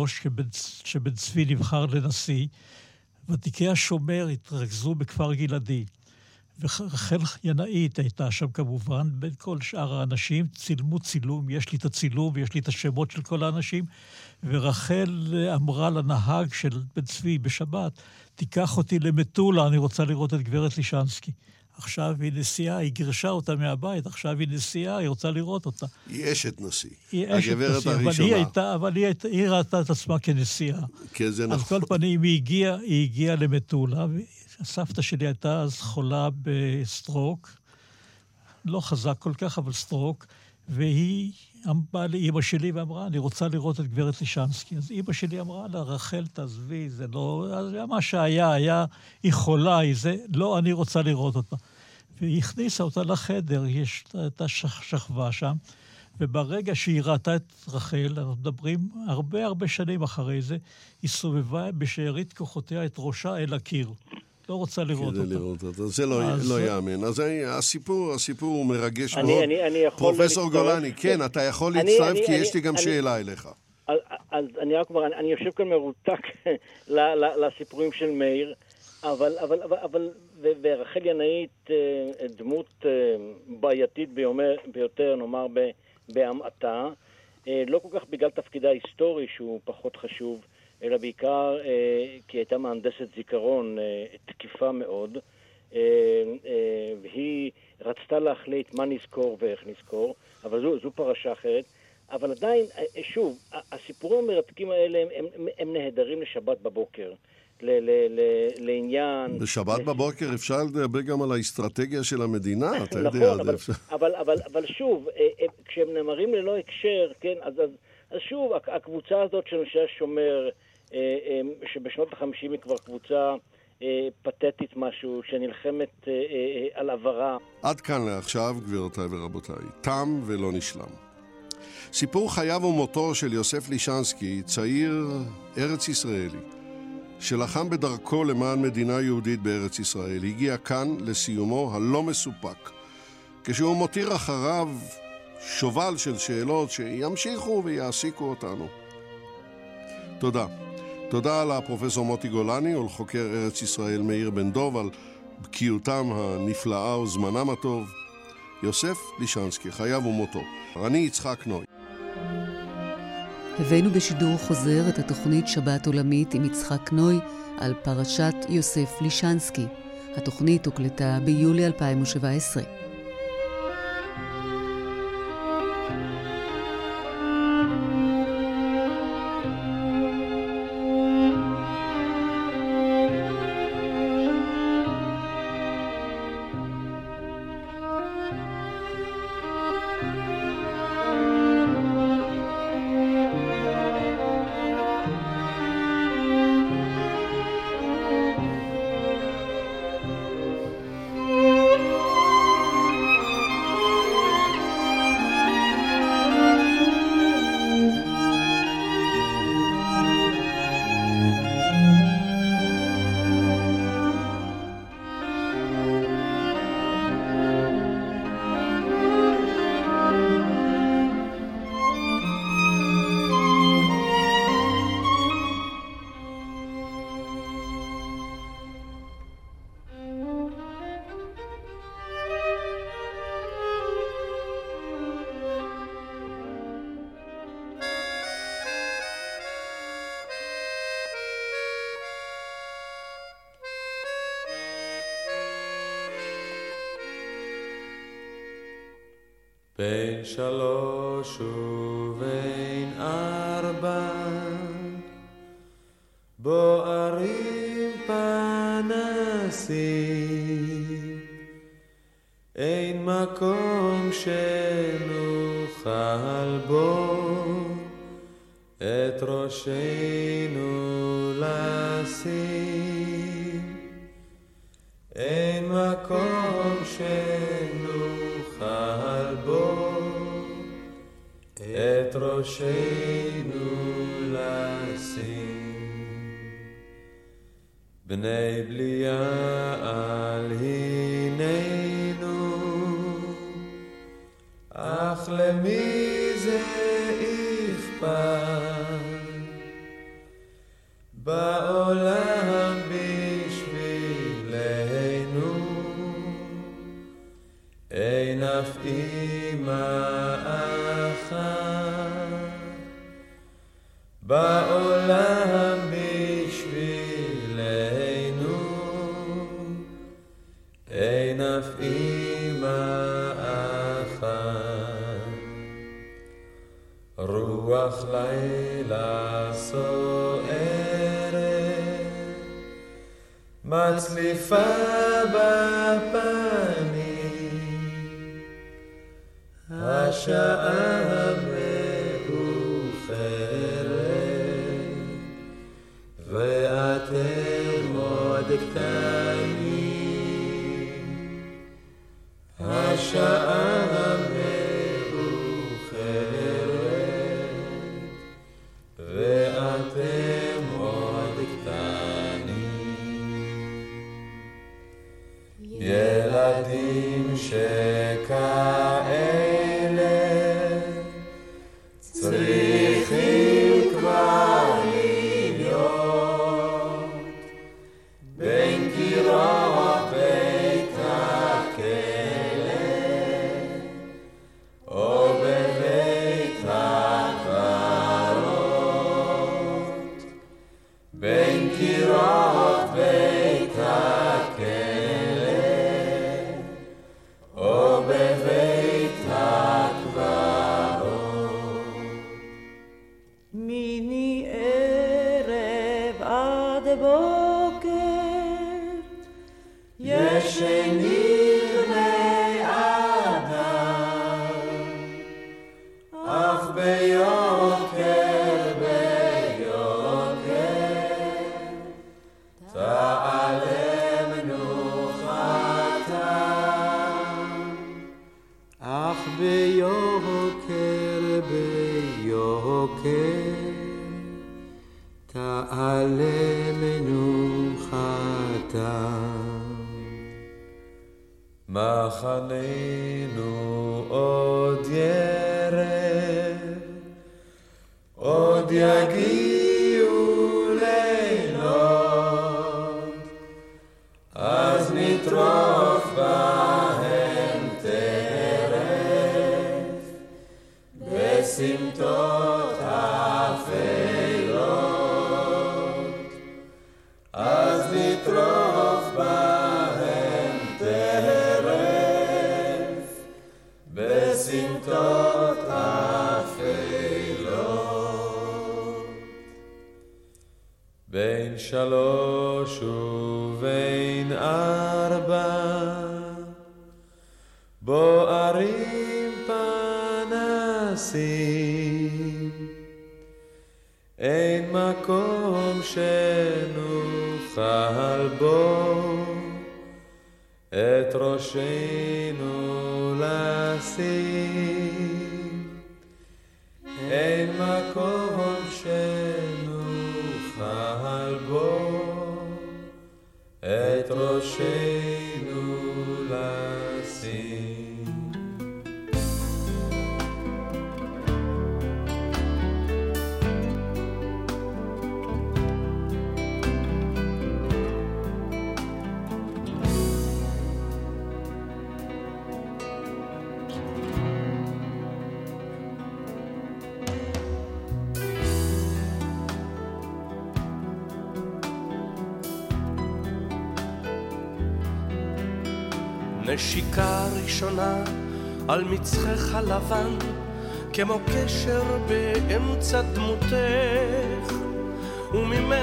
Speaker 4: כשבן צבי נבחר לנשיא, ותיקי השומר התרכזו בכפר גלעדי. ורחל ינאית הייתה שם כמובן, בין כל שאר האנשים, צילמו צילום, יש לי את הצילום ויש לי את השמות של כל האנשים, ורחל אמרה לנהג של בן צבי בשבת, תיקח אותי למטולה, אני רוצה לראות את גברת לישנסקי. עכשיו היא נשיאה, היא גירשה אותה מהבית, עכשיו היא נשיאה, היא רוצה לראות אותה.
Speaker 2: היא אשת נשיא.
Speaker 4: היא אשת נשיא, אבל היא, הייתה, אבל היא, הייתה, היא ראתה את עצמה כנשיאה.
Speaker 2: כן, זה נכון.
Speaker 4: על כל פנים, היא הגיעה, היא הגיעה למטולה, הסבתא שלי הייתה אז חולה ב stroke, לא חזק כל כך, אבל stroke, והיא באה לאימא שלי ואמרה, אני רוצה לראות את גברת לישנסקי. אז אימא שלי אמרה לה, רחל, תעזבי, זה לא... זה מה שהיה, היה, היא חולה, היא זה, לא, אני רוצה לראות אותה. והיא הכניסה אותה לחדר, היא הייתה שכבה שם, וברגע שהיא ראתה את רחל, אנחנו מדברים הרבה הרבה שנים אחרי זה, היא סובבה בשארית כוחותיה את ראשה אל הקיר. לא רוצה לראות אותה.
Speaker 2: כדי לראות אותה. זה לא, לא יאמן. אז הסיפור, הסיפור הוא מרגש
Speaker 3: אני,
Speaker 2: מאוד.
Speaker 3: אני, אני יכול
Speaker 2: פרופסור גולני, כן, אתה יכול להצטרף, כי יש לי גם שאלה אליך.
Speaker 3: אז, אז אני רק אומר, אני יושב כאן מרותק <laughs> לסיפורים של מאיר, אבל, אבל, אבל, אבל ורחל ינאית אה, דמות אה, בעייתית ביותר, נאמר, בהמעטה, אה, לא כל כך בגלל תפקידה ההיסטורי, שהוא פחות חשוב, אלא בעיקר אה, כי הייתה מהנדסת זיכרון אה, תקיפה מאוד, אה, אה, והיא רצתה להחליט מה נזכור ואיך נזכור, אבל זו, זו פרשה אחרת. אבל עדיין, שוב, הסיפורים המרתקים האלה הם, הם, הם נהדרים לשבת בבוקר. ל, ל, ל, לעניין...
Speaker 2: בשבת בבוקר אפשר לדבר גם על האסטרטגיה של המדינה, אתה יודע. נכון,
Speaker 3: אבל, אפשר... <laughs> אבל, אבל, אבל שוב, כשהם נאמרים ללא הקשר, כן, אז, אז, אז שוב, הקבוצה הזאת של אנשי השומר, שבשנות החמישים היא כבר קבוצה אה, פתטית משהו, שנלחמת על עברה.
Speaker 2: עד כאן לעכשיו, גבירותיי ורבותיי. תם ולא נשלם. סיפור חייו ומותו של יוסף לישנסקי, צעיר ארץ ישראלי, שלחם בדרכו למען מדינה יהודית בארץ ישראל, הגיע כאן לסיומו הלא מסופק, כשהוא מותיר אחריו שובל של שאלות שימשיכו ויעסיקו אותנו. תודה. תודה לפרופסור מוטי גולני ולחוקר ארץ ישראל מאיר בן דוב על בקיאותם הנפלאה וזמנם הטוב. יוסף לישנסקי, חייו ומותו. אני יצחק נוי.
Speaker 1: הבאנו בשידור חוזר את התוכנית שבת עולמית עם יצחק נוי על פרשת יוסף לישנסקי. התוכנית הוקלטה ביולי 2017.
Speaker 5: ואתם עוד קטנים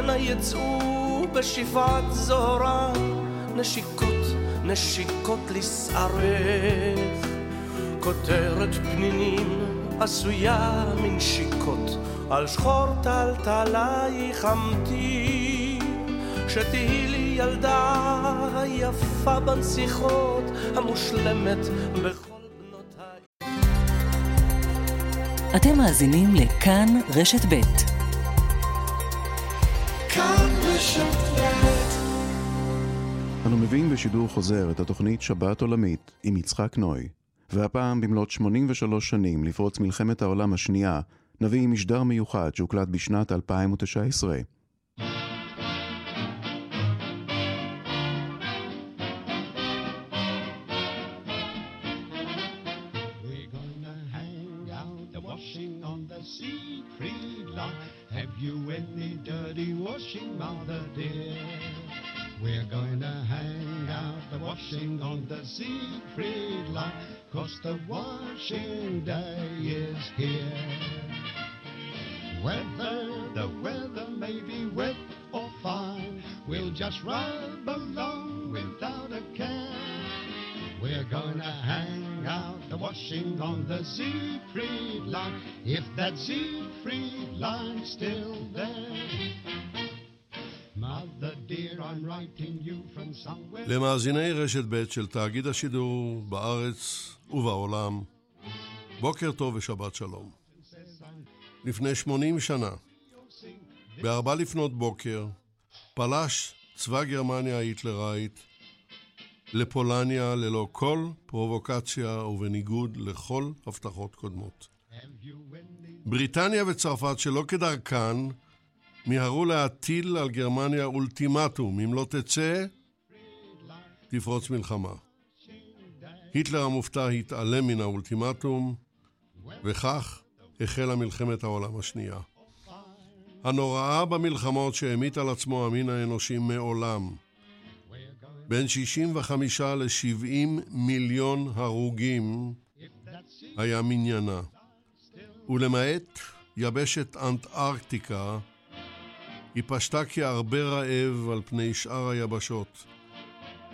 Speaker 6: וממנה יצאו בשבעת זוהרה נשיקות, נשיקות לשערך. כותרת פנינים עשויה מנשיקות, על שחור טלטלייך אמתי, שתהי לי ילדה היפה בנסיכות, המושלמת בכל בנותיי.
Speaker 7: אתם מאזינים לכאן רשת ב'.
Speaker 8: מביאים בשידור חוזר את התוכנית שבת עולמית עם יצחק נוי, והפעם במלאת 83 שנים לפרוץ מלחמת העולם השנייה, נביא משדר מיוחד שהוקלט בשנת 2019.
Speaker 9: On the Siegfried line, cause the washing day is here. Whether the weather may be wet or fine, we'll just rub along without a care. We're gonna hang out the washing on the Siegfried line, if that Siegfried line's still there.
Speaker 2: למאזיני רשת ב' של תאגיד השידור בארץ ובעולם, בוקר טוב ושבת שלום. לפני 80 שנה, בארבע לפנות בוקר, פלש צבא גרמניה ההיטלראית לפולניה ללא כל פרובוקציה ובניגוד לכל הבטחות קודמות. בריטניה וצרפת שלא כדרכן מיהרו להטיל על גרמניה אולטימטום, אם לא תצא, תפרוץ מלחמה. היטלר המופתע התעלם מן האולטימטום, וכך החלה מלחמת העולם השנייה. הנוראה במלחמות שהמיט על עצמו המין האנושי מעולם. בין 65 ל-70 מיליון הרוגים היה מניינה. ולמעט יבשת אנטארקטיקה, היא פשטה כהרבה רעב על פני שאר היבשות.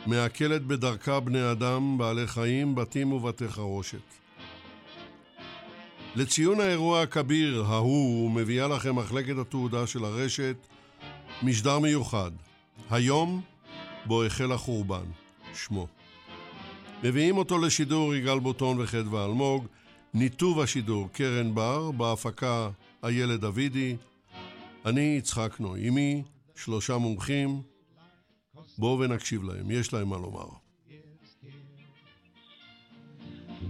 Speaker 2: מעכלת בדרכה בני אדם, בעלי חיים, בתים ובתי חרושת. לציון האירוע הכביר ההוא מביאה לכם מחלקת התעודה של הרשת משדר מיוחד, היום בו החל החורבן, שמו. מביאים אותו לשידור יגאל בוטון וחדווה אלמוג, ניתוב השידור קרן בר, בהפקה איילת דוידי, אני יצחק נוי, עמי שלושה מומחים, בואו ונקשיב להם, יש להם מה לומר.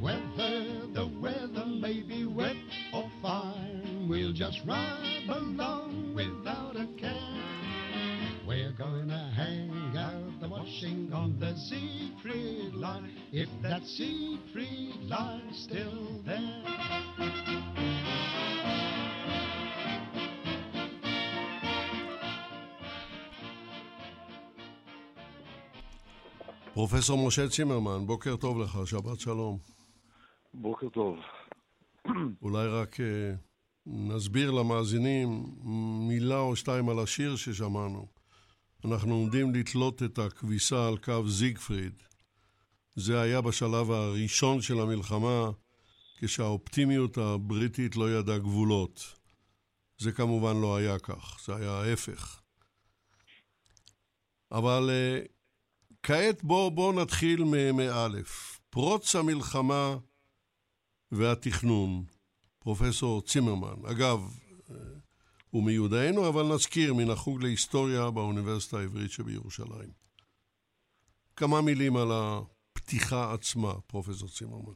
Speaker 9: Whether the weather may be wet or fine, we'll just ride along without a care. We're gonna hang out the washing on the Siegfried line, if that Siegfried line's still there.
Speaker 2: פרופסור משה צימרמן, בוקר טוב לך, שבת שלום.
Speaker 10: בוקר טוב.
Speaker 2: אולי רק uh, נסביר למאזינים מילה או שתיים על השיר ששמענו. אנחנו עומדים לתלות את הכביסה על קו זיגפריד. זה היה בשלב הראשון של המלחמה, כשהאופטימיות הבריטית לא ידעה גבולות. זה כמובן לא היה כך, זה היה ההפך. אבל uh, כעת בואו בוא נתחיל מאלף. פרוץ המלחמה והתכנון, פרופסור צימרמן. אגב, הוא מיודענו, אבל נזכיר מן החוג להיסטוריה באוניברסיטה העברית שבירושלים. כמה מילים על הפתיחה עצמה, פרופסור צימרמן.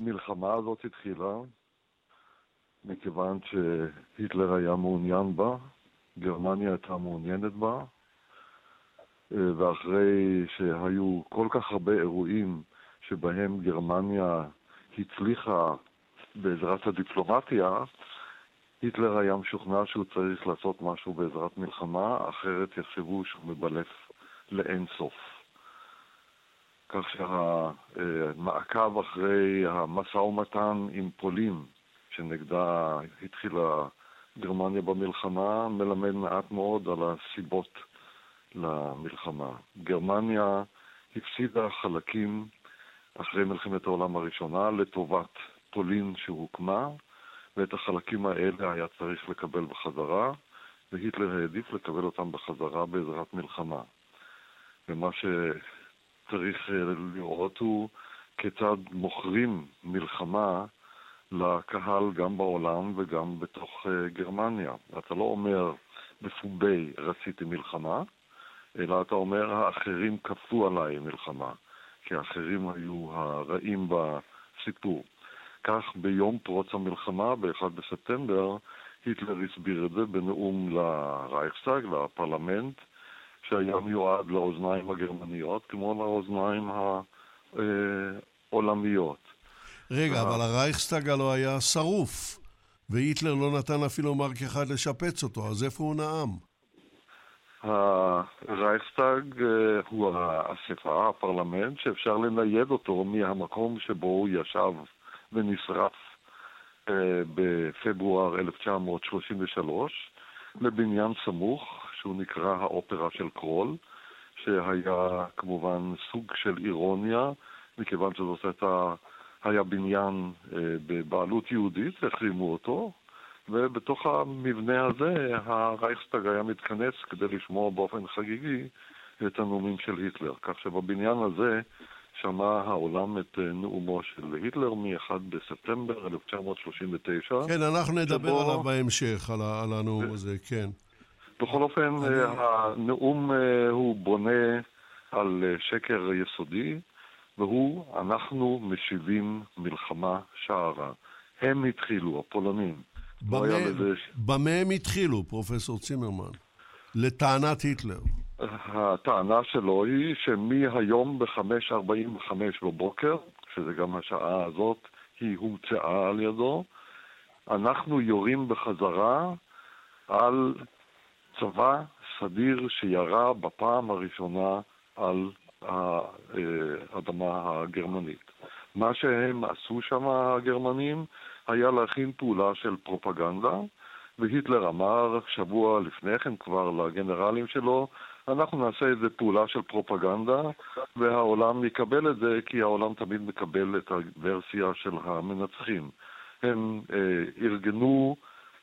Speaker 10: המלחמה הזאת התחילה מכיוון שהיטלר היה מעוניין בה, גרמניה הייתה מעוניינת בה, ואחרי שהיו כל כך הרבה אירועים שבהם גרמניה הצליחה בעזרת הדיפלומטיה, היטלר היה משוכנע שהוא צריך לעשות משהו בעזרת מלחמה, אחרת יחשבו שהוא מבלף לאין סוף. כך שהמעקב אחרי המשא ומתן עם פולין, שנגדה התחילה גרמניה במלחמה, מלמד מעט מאוד על הסיבות למלחמה. גרמניה הפסידה חלקים אחרי מלחמת העולם הראשונה לטובת פולין שהוקמה, ואת החלקים האלה היה צריך לקבל בחזרה, והיטלר העדיף לקבל אותם בחזרה בעזרת מלחמה. ומה שצריך אה, לראות הוא כיצד מוכרים מלחמה לקהל גם בעולם וגם בתוך אה, גרמניה. אתה לא אומר בפומבי רציתי מלחמה, אלא אתה אומר האחרים כפו עליי מלחמה, כי האחרים היו הרעים בסיפור. כך ביום פרוץ המלחמה, ב-1 בספטמבר, היטלר הסביר את זה בנאום לרייכסטאג, לפרלמנט, שהיה מיועד לאוזניים הגרמניות, כמו לאוזניים העולמיות.
Speaker 2: רגע, אבל הרייכסטאג הלא היה שרוף, והיטלר לא נתן אפילו מרק אחד לשפץ אותו, אז איפה הוא נאם?
Speaker 10: הרייכסטאג אה, הוא האספה, הפרלמנט, שאפשר לנייד אותו מהמקום שבו הוא ישב ונשרף אה, בפברואר 1933 לבניין סמוך, שהוא נקרא האופרה של קרול, שהיה כמובן סוג של אירוניה, מכיוון שזאת הייתה, היה בניין אה, בבעלות יהודית, החרימו אותו, ובתוך המבנה הזה הרייכסטאג היה מתכנס כדי לשמוע באופן חגיגי את הנאומים של היטלר. כך שבבניין הזה שמע העולם את אה, נאומו של היטלר מ-1 בספטמבר 1939.
Speaker 2: כן, אנחנו נדבר שבו... עליו בהמשך, על, על הנאום הזה, כן.
Speaker 10: בכל אופן, אני... אה, הנאום אה, הוא בונה על שקר יסודי, והוא, אנחנו משיבים מלחמה שערה. הם התחילו, הפולנים.
Speaker 2: במה, לא במה הם התחילו, פרופסור צימרמן? לטענת היטלר.
Speaker 10: הטענה שלו היא שמהיום ב-5.45 בבוקר, שזה גם השעה הזאת, היא הומצאה על ידו, אנחנו יורים בחזרה על צבא סדיר שירה בפעם הראשונה על האדמה הגרמנית. מה שהם עשו שם, הגרמנים, היה להכין פעולה של פרופגנדה, והיטלר אמר שבוע לפני כן כבר לגנרלים שלו, אנחנו נעשה איזה פעולה של פרופגנדה, והעולם יקבל את זה, כי העולם תמיד מקבל את הוורסיה של המנצחים. הם אה, ארגנו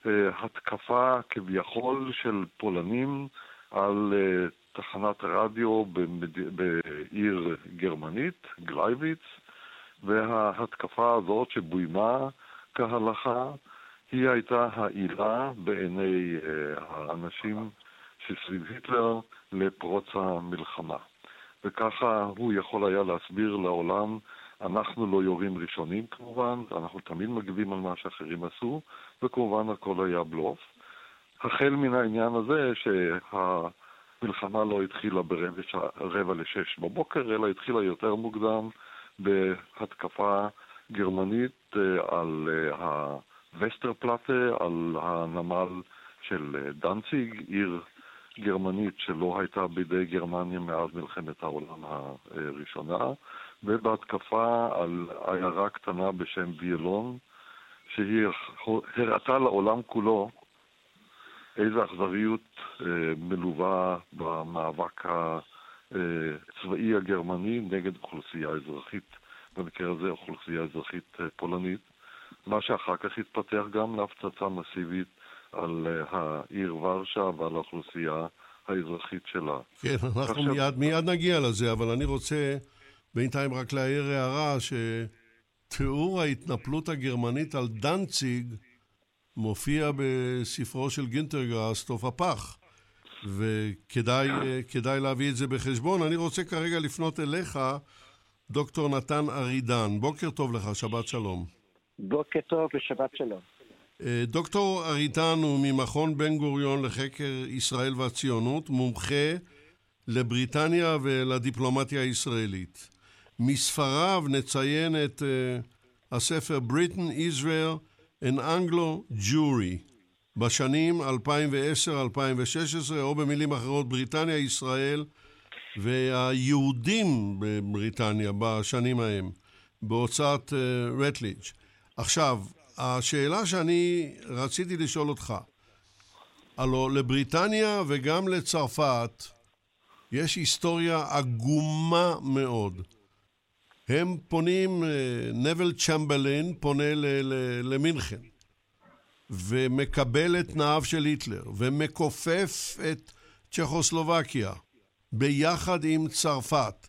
Speaker 10: אה, התקפה כביכול של פולנים על אה, תחנת רדיו במד... בעיר גרמנית, גלייביץ, וההתקפה הזאת שבוימה כהלכה, היא הייתה העילה בעיני אה, האנשים שסביב היטלר לפרוץ המלחמה. וככה הוא יכול היה להסביר לעולם, אנחנו לא יורים ראשונים כמובן, אנחנו תמיד מגיבים על מה שאחרים עשו, וכמובן הכל היה בלוף. החל מן העניין הזה שהמלחמה לא התחילה ברבע לשש בבוקר, אלא התחילה יותר מוקדם בהתקפה גרמנית אה, על אה, הווסטרפלטה, על הנמל של אה, דנציג, עיר גרמנית שלא הייתה בידי גרמניה מאז מלחמת העולם הראשונה, ובהתקפה על עיירה קטנה בשם ויילון, שהיא הראתה לעולם כולו איזו אכזריות מלווה במאבק הצבאי הגרמני נגד אוכלוסייה אזרחית במקרה הזה אוכלוסייה אזרחית אה, פולנית, מה שאחר כך התפתח גם להפצצה מסיבית על אה, העיר ורשה ועל האוכלוסייה האזרחית שלה.
Speaker 2: כן, אנחנו עכשיו... מיד, מיד נגיע לזה, אבל אני רוצה בינתיים רק להעיר הערה שתיאור ההתנפלות הגרמנית על דנציג מופיע בספרו של גינטרגרס, תוף הפח. וכדאי אה, להביא את זה בחשבון. אני רוצה כרגע לפנות אליך דוקטור נתן ארידן. בוקר טוב לך, שבת שלום.
Speaker 11: בוקר טוב ושבת שלום.
Speaker 2: אה, דוקטור ארידן הוא ממכון בן גוריון לחקר ישראל והציונות, מומחה לבריטניה ולדיפלומטיה הישראלית. מספריו נציין את uh, הספר Britain, Israel and Anglo Jury בשנים 2010-2016, או במילים אחרות, בריטניה, ישראל והיהודים בבריטניה בשנים ההם, בהוצאת רטליג'. עכשיו, השאלה שאני רציתי לשאול אותך, הלו לבריטניה וגם לצרפת יש היסטוריה עגומה מאוד. הם פונים, נבל צ'מברלין פונה למינכן ומקבל את תנאיו של היטלר ומכופף את צ'כוסלובקיה ביחד עם צרפת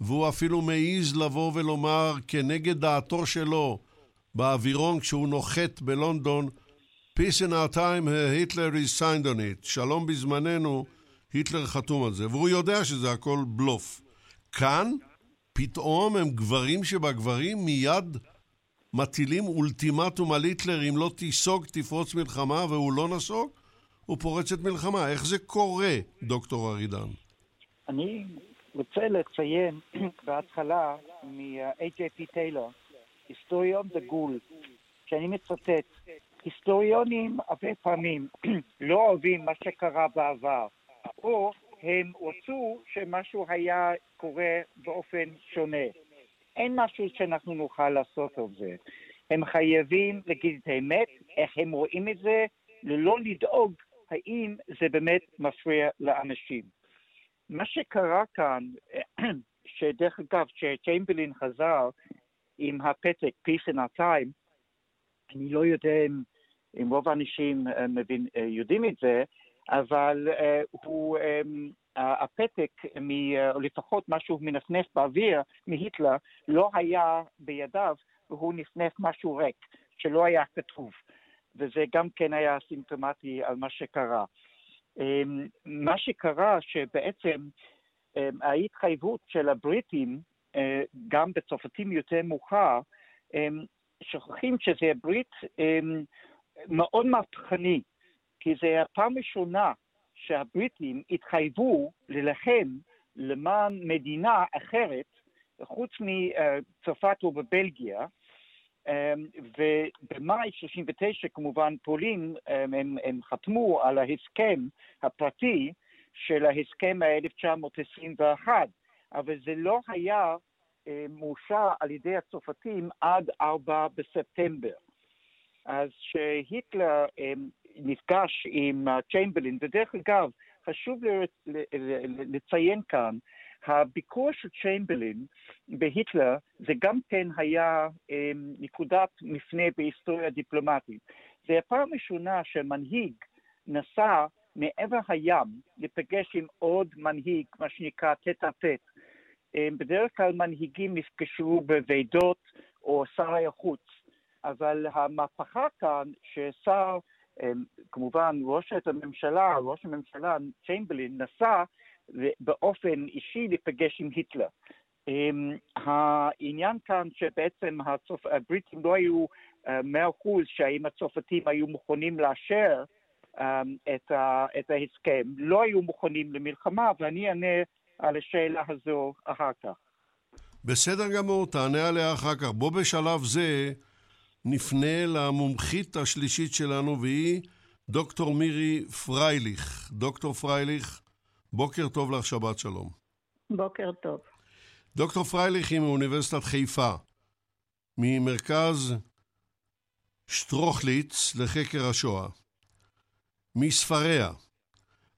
Speaker 2: והוא אפילו מעז לבוא ולומר כנגד דעתו שלו באווירון כשהוא נוחת בלונדון Peace in our time, היטלר is signed on it. שלום בזמננו, היטלר חתום על זה. והוא יודע שזה הכל בלוף. כאן, פתאום הם גברים שבגברים מיד מטילים אולטימטום על היטלר אם לא תיסוג, תפרוץ מלחמה, והוא לא נסוג, הוא פורץ את מלחמה. איך זה קורה, דוקטור ארידן?
Speaker 11: אני רוצה לציין <clears throat> בהתחלה מ-AJP טיילור, היסטוריון דגול, שאני מצטט, היסטוריונים הרבה פעמים <clears throat> לא אוהבים מה שקרה בעבר, או הם רצו שמשהו היה קורה באופן שונה. אין משהו שאנחנו נוכל לעשות על זה. הם חייבים להגיד את האמת, איך הם רואים את זה, ללא לדאוג האם זה באמת מפריע לאנשים. מה שקרה כאן, <clears throat> שדרך אגב, כשצ'יימברלין חזר עם הפתק Peace in our time, אני לא יודע אם, אם רוב האנשים uh, מבין, uh, יודעים את זה, אבל uh, הוא, הפתק, מ, לפחות משהו מנפנף באוויר מהיטלר, לא היה בידיו, והוא נפנף משהו ריק, שלא היה כתוב. וזה גם כן היה סימפטומטי על מה שקרה. Um, מה שקרה שבעצם um, ההתחייבות של הבריטים, uh, גם בצרפתים יותר מאוחר, um, שוכחים שזה ברית מאוד מהפכני, כי זו הפעם הראשונה שהבריטים התחייבו להילחם למען מדינה אחרת, חוץ מצרפת ובבלגיה, ובמאי 39 כמובן פולין, הם, הם חתמו על ההסכם הפרטי של ההסכם ה-1921, אבל זה לא היה מאושר על ידי הצרפתים עד 4 בספטמבר. אז כשהיטלר נפגש עם צ'יימברלין, ודרך אגב, חשוב לציין כאן, הביקור של צ'יימברלין בהיטלר זה גם כן היה נקודת מפנה בהיסטוריה הדיפלומטית. זה הפעם הראשונה שמנהיג נסע מעבר הים לפגש עם עוד מנהיג, מה שנקרא טט טט. בדרך כלל מנהיגים נפגשו בוועידות או שר החוץ, אבל המהפכה כאן ששר, כמובן ראש הממשלה, ראש הממשלה צ'יימברלין נסע באופן אישי להיפגש עם היטלר. העניין כאן שבעצם הצופ... הבריטים לא היו מאה אחוז שהאם הצרפתים היו מוכנים לאשר את, ה... את ההסכם, לא היו מוכנים למלחמה, ואני אענה על השאלה הזו אחר כך.
Speaker 2: בסדר גמור, תענה עליה אחר כך. בוא בשלב זה נפנה למומחית השלישית שלנו, והיא דוקטור מירי פרייליך. דוקטור פרייליך, בוקר טוב לך, שבת שלום.
Speaker 12: בוקר טוב.
Speaker 2: דוקטור פרייליך היא מאוניברסיטת חיפה, ממרכז שטרוכליץ לחקר השואה. מספריה,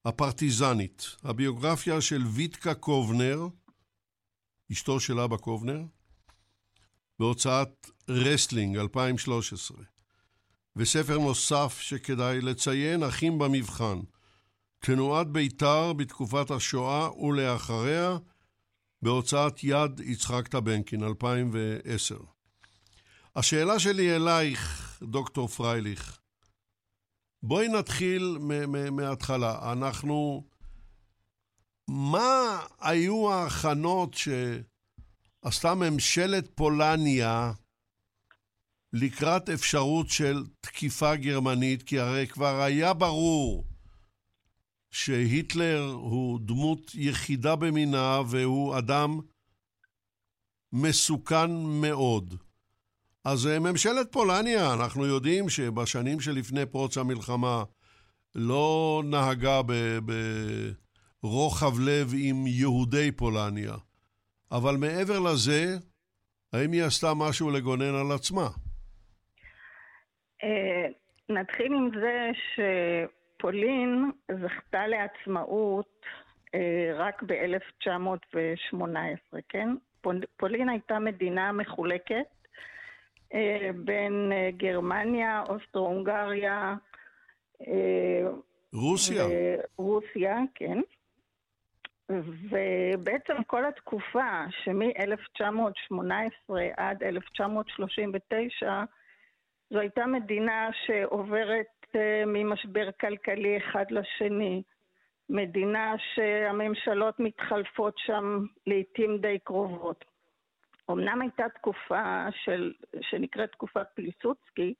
Speaker 2: הפרטיזנית, הביוגרפיה של ויטקה קובנר, אשתו של אבא קובנר, בהוצאת רסלינג 2013, וספר נוסף שכדאי לציין, אחים במבחן, תנועת בית"ר בתקופת השואה ולאחריה, בהוצאת יד יצחק טבנקין, 2010. השאלה שלי אלייך, דוקטור פרייליך, בואי נתחיל מההתחלה. אנחנו... מה היו ההכנות שעשתה ממשלת פולניה לקראת אפשרות של תקיפה גרמנית? כי הרי כבר היה ברור שהיטלר הוא דמות יחידה במינה והוא אדם מסוכן מאוד. אז ממשלת פולניה, אנחנו יודעים שבשנים שלפני פרוץ המלחמה לא נהגה רוחב לב עם יהודי פולניה. אבל מעבר לזה, האם היא עשתה משהו לגונן על עצמה?
Speaker 12: אה, נתחיל עם זה שפולין זכתה לעצמאות אה, רק ב-1918, כן? פולין הייתה מדינה מחולקת אה, בין גרמניה, אוסטרו-הונגריה,
Speaker 2: רוסיה.
Speaker 12: רוסיה, כן. ובעצם כל התקופה שמ-1918 עד 1939 זו הייתה מדינה שעוברת אה, ממשבר כלכלי אחד לשני, מדינה שהממשלות מתחלפות שם לעיתים די קרובות. אמנם הייתה תקופה של, שנקראת תקופת פליסוצקי,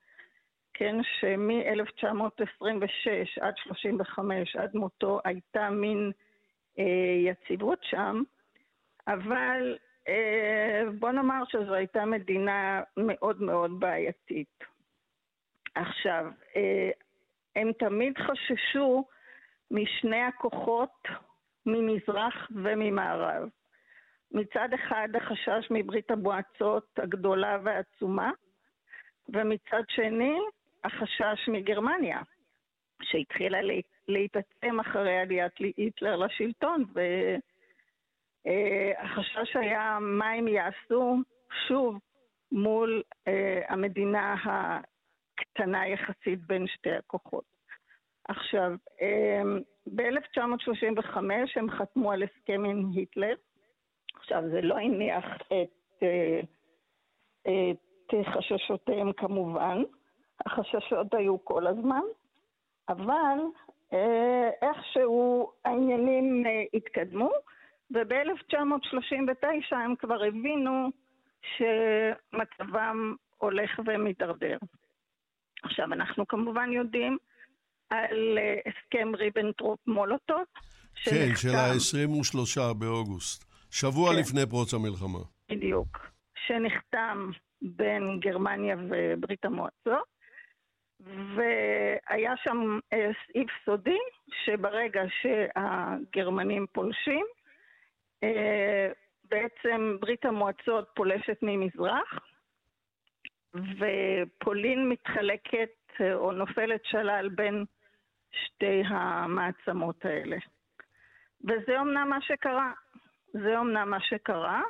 Speaker 12: כן, שמ-1926 עד 35 עד מותו הייתה מין אה, יציבות שם, אבל אה, בוא נאמר שזו הייתה מדינה מאוד מאוד בעייתית. עכשיו, אה, הם תמיד חששו משני הכוחות ממזרח וממערב. מצד אחד החשש מברית המועצות הגדולה והעצומה, ומצד שני החשש מגרמניה, שהתחילה להתעצם אחרי עליית היטלר לשלטון, והחשש היה מה הם יעשו שוב מול אה, המדינה הקטנה יחסית בין שתי הכוחות. עכשיו, אה, ב-1935 הם חתמו על הסכם עם היטלר. עכשיו, זה לא הניח את, אה, את חששותיהם כמובן, החששות היו כל הזמן, אבל אה, איכשהו העניינים אה, התקדמו, וב-1939 הם כבר הבינו שמצבם הולך ומידרדר. עכשיו, אנחנו כמובן יודעים על אה, הסכם ריבנטרופ-מולוטוב.
Speaker 2: כן, של ה-23 באוגוסט, שבוע כן. לפני פרוץ המלחמה.
Speaker 12: בדיוק. שנחתם בין גרמניה וברית המועצות. והיה שם אה, סעיף סודי, שברגע שהגרמנים פולשים, אה, בעצם ברית המועצות פולשת ממזרח, ופולין מתחלקת אה, או נופלת שלל בין שתי המעצמות האלה. וזה אומנם מה שקרה. זה אומנם מה שקרה.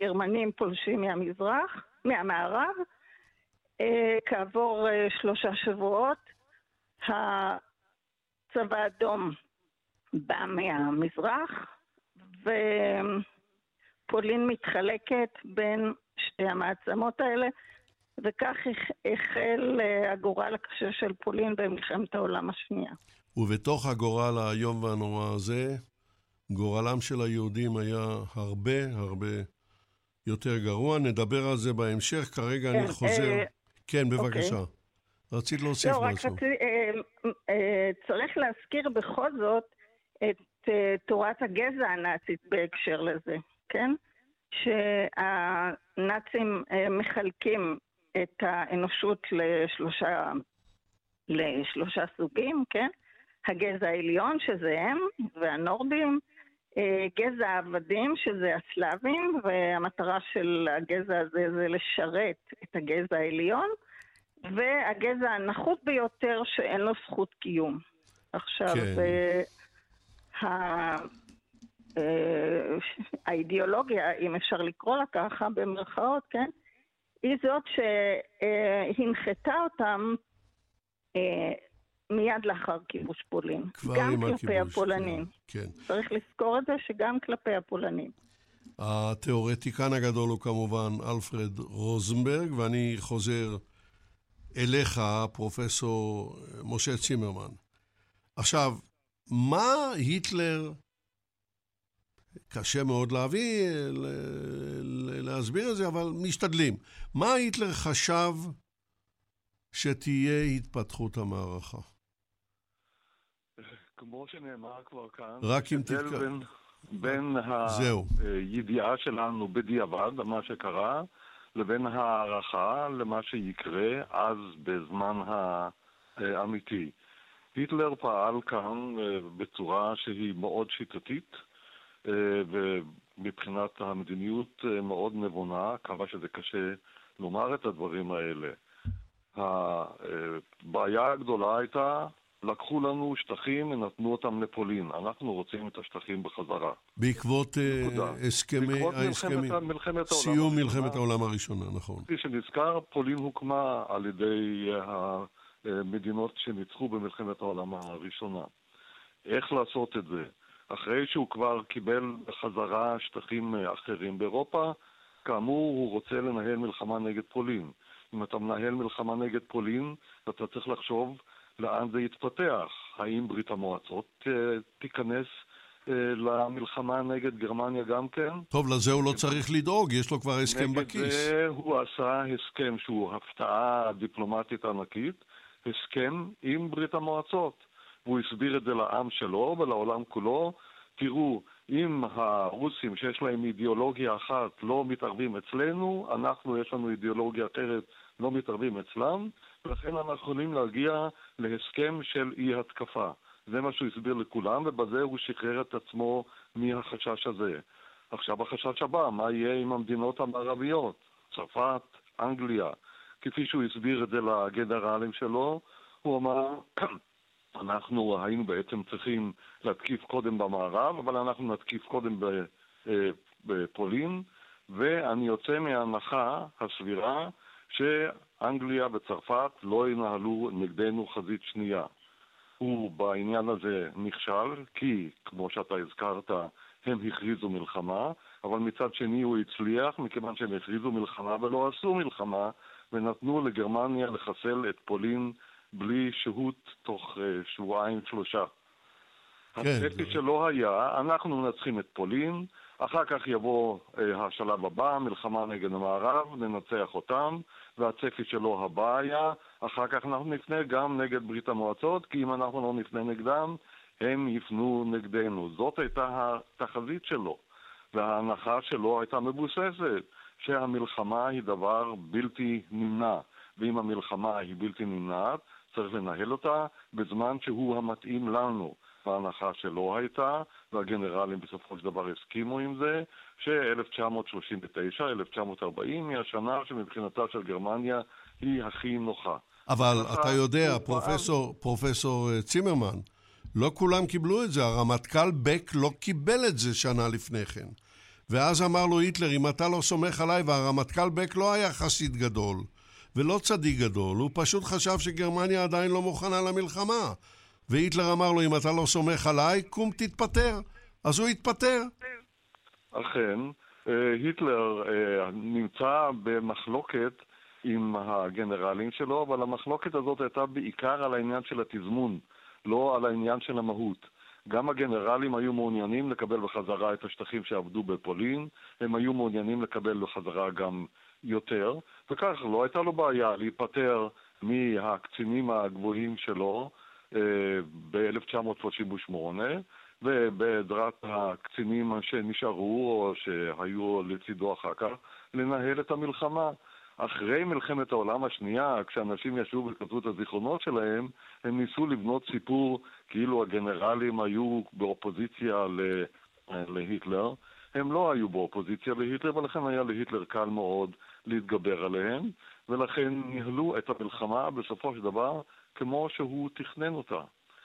Speaker 12: הגרמנים פולשים מהמזרח, מהמערב. אה, כעבור אה, שלושה שבועות הצבא האדום בא מהמזרח ופולין מתחלקת בין שתי המעצמות האלה וכך החל אה, הגורל הקשה של פולין במלחמת העולם השנייה.
Speaker 2: ובתוך הגורל האיום והנורא הזה, גורלם של היהודים היה הרבה הרבה יותר גרוע. נדבר על זה בהמשך. כרגע כן, אני חוזר... אה, כן, בבקשה. אוקיי. רצית להוסיף לא, משהו.
Speaker 12: רק רציתי, אה, אה, צריך להזכיר בכל זאת את אה, תורת הגזע הנאצית בהקשר לזה, כן? שהנאצים אה, מחלקים את האנושות לשלושה, לשלושה סוגים, כן? הגזע העליון, שזה הם, והנורדים, אה, גזע העבדים, שזה הסלאבים, והמטרה של הגזע הזה זה לשרת את הגזע העליון, והגזע הנחות ביותר שאין לו זכות קיום. עכשיו, כן. אה, אה, האידיאולוגיה, אם אפשר לקרוא לה ככה, במרכאות, כן? היא זאת שהנחתה אותם מיד לאחר כיבוש פולין. גם כלפי הכיבוש, הפולנים.
Speaker 2: כן, כן.
Speaker 12: צריך לזכור את זה שגם כלפי הפולנים.
Speaker 2: התיאורטיקן הגדול הוא כמובן אלפרד רוזנברג, ואני חוזר אליך, פרופסור משה צימרמן. עכשיו, מה היטלר, קשה מאוד להביא, להסביר את זה, אבל משתדלים. מה היטלר חשב שתהיה התפתחות המערכה?
Speaker 10: כמו שנאמר כבר כאן,
Speaker 2: רק אם תתקרב.
Speaker 10: בין, בין הידיעה שלנו בדיעבד מה שקרה, לבין הערכה למה שיקרה אז בזמן האמיתי. היטלר פעל כאן אה, בצורה שהיא מאוד שיטתית, ומבחינת המדיניות אה, מאוד נבונה, כמה שזה קשה לומר את הדברים האלה. הבעיה הגדולה הייתה, לקחו לנו שטחים ונתנו אותם לפולין. אנחנו רוצים את השטחים בחזרה.
Speaker 2: בעקבות הסכמי,
Speaker 10: בעקבות
Speaker 2: ההסכמים,
Speaker 10: מלחמת, מלחמת העולם
Speaker 2: סיום
Speaker 10: הראשונה.
Speaker 2: מלחמת העולם הראשונה, נכון.
Speaker 10: כפי שנזכר, פולין הוקמה על ידי המדינות שניצחו במלחמת העולם הראשונה. איך לעשות את זה? אחרי שהוא כבר קיבל בחזרה שטחים אחרים באירופה, כאמור, הוא רוצה לנהל מלחמה נגד פולין. אם אתה מנהל מלחמה נגד פולין, אתה צריך לחשוב לאן זה יתפתח. האם ברית המועצות אה, תיכנס אה, למלחמה נגד גרמניה גם כן?
Speaker 2: טוב, לזה הוא לא צריך לדאוג, יש לו כבר הסכם
Speaker 10: נגד
Speaker 2: בכיס.
Speaker 10: זה הוא עשה הסכם שהוא הפתעה דיפלומטית ענקית, הסכם עם ברית המועצות. והוא הסביר את זה לעם שלו ולעולם כולו. תראו, אם הרוסים שיש להם אידיאולוגיה אחת לא מתערבים אצלנו, אנחנו יש לנו אידיאולוגיה אחרת לא מתערבים אצלם, ולכן אנחנו יכולים להגיע להסכם של אי התקפה. זה מה שהוא הסביר לכולם, ובזה הוא שחרר את עצמו מהחשש הזה. עכשיו החשש הבא, מה יהיה עם המדינות המערביות? צרפת, אנגליה. כפי שהוא הסביר את זה לגנרלים שלו, הוא אמר, אנחנו היינו בעצם צריכים להתקיף קודם במערב, אבל אנחנו נתקיף קודם בפולין, ואני יוצא מההנחה הסבירה שאנגליה וצרפת לא ינהלו נגדנו חזית שנייה. הוא בעניין הזה נכשל, כי, כמו שאתה הזכרת, הם הכריזו מלחמה, אבל מצד שני הוא הצליח, מכיוון שהם הכריזו מלחמה ולא עשו מלחמה, ונתנו לגרמניה לחסל את פולין בלי שהות תוך uh, שבועיים שלושה.
Speaker 2: כן.
Speaker 10: הצפי שלו היה, אנחנו מנצחים את פולין, אחר כך יבוא uh, השלב הבא, מלחמה נגד המערב, ננצח אותם, והצפי שלו הבא היה, אחר כך אנחנו נפנה גם נגד ברית המועצות, כי אם אנחנו לא נפנה נגדם, הם יפנו נגדנו. זאת הייתה התחזית שלו, וההנחה שלו הייתה מבוססת, שהמלחמה היא דבר בלתי נמנע, ואם המלחמה היא בלתי נמנעת, צריך לנהל אותה בזמן שהוא המתאים לנו. וההנחה שלא הייתה, והגנרלים בסופו של דבר הסכימו עם זה, ש-1939, 1940 היא השנה שמבחינתה של גרמניה היא הכי נוחה.
Speaker 2: אבל אתה יודע, פרופסור, פרופסור אה, צימרמן, לא כולם קיבלו את זה. הרמטכ"ל בק לא קיבל את זה שנה לפני כן. ואז אמר לו היטלר, אם אתה לא סומך עליי, והרמטכ"ל בק לא היה חסיד גדול, ולא צדיק גדול, הוא פשוט חשב שגרמניה עדיין לא מוכנה למלחמה. והיטלר אמר לו, אם אתה לא סומך עליי, קום תתפטר. אז הוא התפטר.
Speaker 10: אכן, אה, היטלר אה, נמצא במחלוקת עם הגנרלים שלו, אבל המחלוקת הזאת הייתה בעיקר על העניין של התזמון, לא על העניין של המהות. גם הגנרלים היו מעוניינים לקבל בחזרה את השטחים שעבדו בפולין, הם היו מעוניינים לקבל בחזרה גם יותר, וכך לא הייתה לו בעיה להיפטר מהקצינים הגבוהים שלו אה, ב-1938, ובעזרת הקצינים שנשארו או שהיו לצידו אחר כך, לנהל את המלחמה. אחרי מלחמת העולם השנייה, כשאנשים ישבו וכתבו את הזיכרונות שלהם, הם ניסו לבנות סיפור כאילו הגנרלים היו באופוזיציה ל- להיטלר. הם לא היו באופוזיציה להיטלר, ולכן היה להיטלר קל מאוד להתגבר עליהם, ולכן ניהלו את המלחמה בסופו של דבר כמו שהוא תכנן אותה.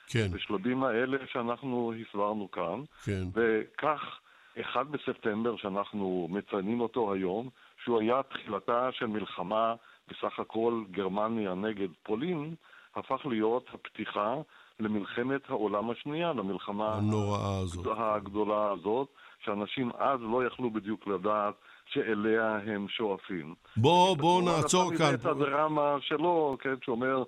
Speaker 2: כן.
Speaker 10: בשלבים האלה שאנחנו הסברנו כאן,
Speaker 2: כן.
Speaker 10: וכך, אחד בספטמבר שאנחנו מציינים אותו היום, שהוא היה תחילתה של מלחמה בסך הכל גרמניה נגד פולין, הפך להיות הפתיחה למלחמת העולם השנייה, למלחמה
Speaker 2: הנוראה הזאת.
Speaker 10: הגדולה הזאת, שאנשים אז לא יכלו בדיוק לדעת שאליה הם שואפים.
Speaker 2: בוא, בוא נעצור כאן.
Speaker 10: את הדרמה שלו, כן, שאומר,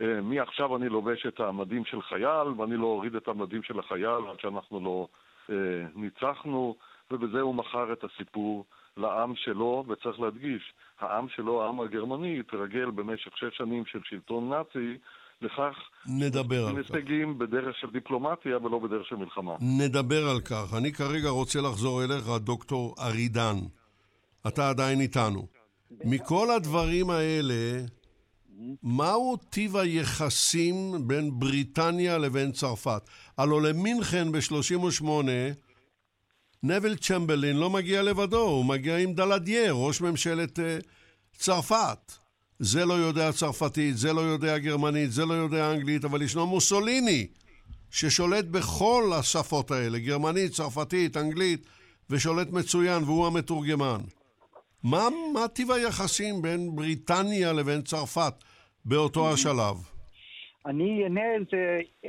Speaker 10: אה, מעכשיו אני לובש את המדים של חייל, ואני לא אוריד את המדים של החייל עד שאנחנו לא אה, ניצחנו, ובזה הוא מכר את הסיפור לעם שלו, וצריך להדגיש, העם שלו, העם הגרמני, התרגל במשך שש שנים של שלטון נאצי לכך
Speaker 2: נדבר על כך.
Speaker 10: הישגים בדרך של דיפלומטיה ולא בדרך של מלחמה.
Speaker 2: נדבר על כך. אני כרגע רוצה לחזור אליך, דוקטור ארידן. אתה עדיין איתנו. מכל הדברים האלה, מהו טיב היחסים בין בריטניה לבין צרפת? הלו למינכן ב-38, נבל צ'מברלין לא מגיע לבדו, הוא מגיע עם דלדייר, ראש ממשלת uh, צרפת. זה לא יודע צרפתית, זה לא יודע גרמנית, זה לא יודע אנגלית, אבל ישנו מוסוליני, ששולט בכל השפות האלה, גרמנית, צרפתית, אנגלית, ושולט מצוין, והוא המתורגמן. מה, מה טיב היחסים בין בריטניה לבין צרפת באותו השלב?
Speaker 11: אני אענה על זה um,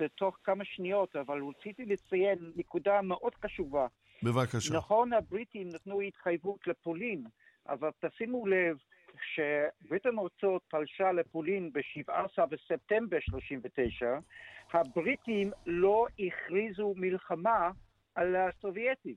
Speaker 11: בתוך כמה שניות, אבל רציתי לציין נקודה מאוד חשובה.
Speaker 2: בבקשה.
Speaker 11: נכון, הבריטים נתנו התחייבות לפולין, אבל תשימו לב שברית המועצות פלשה לפולין ב-17 בספטמבר 39, הבריטים לא הכריזו מלחמה על הסובייטים.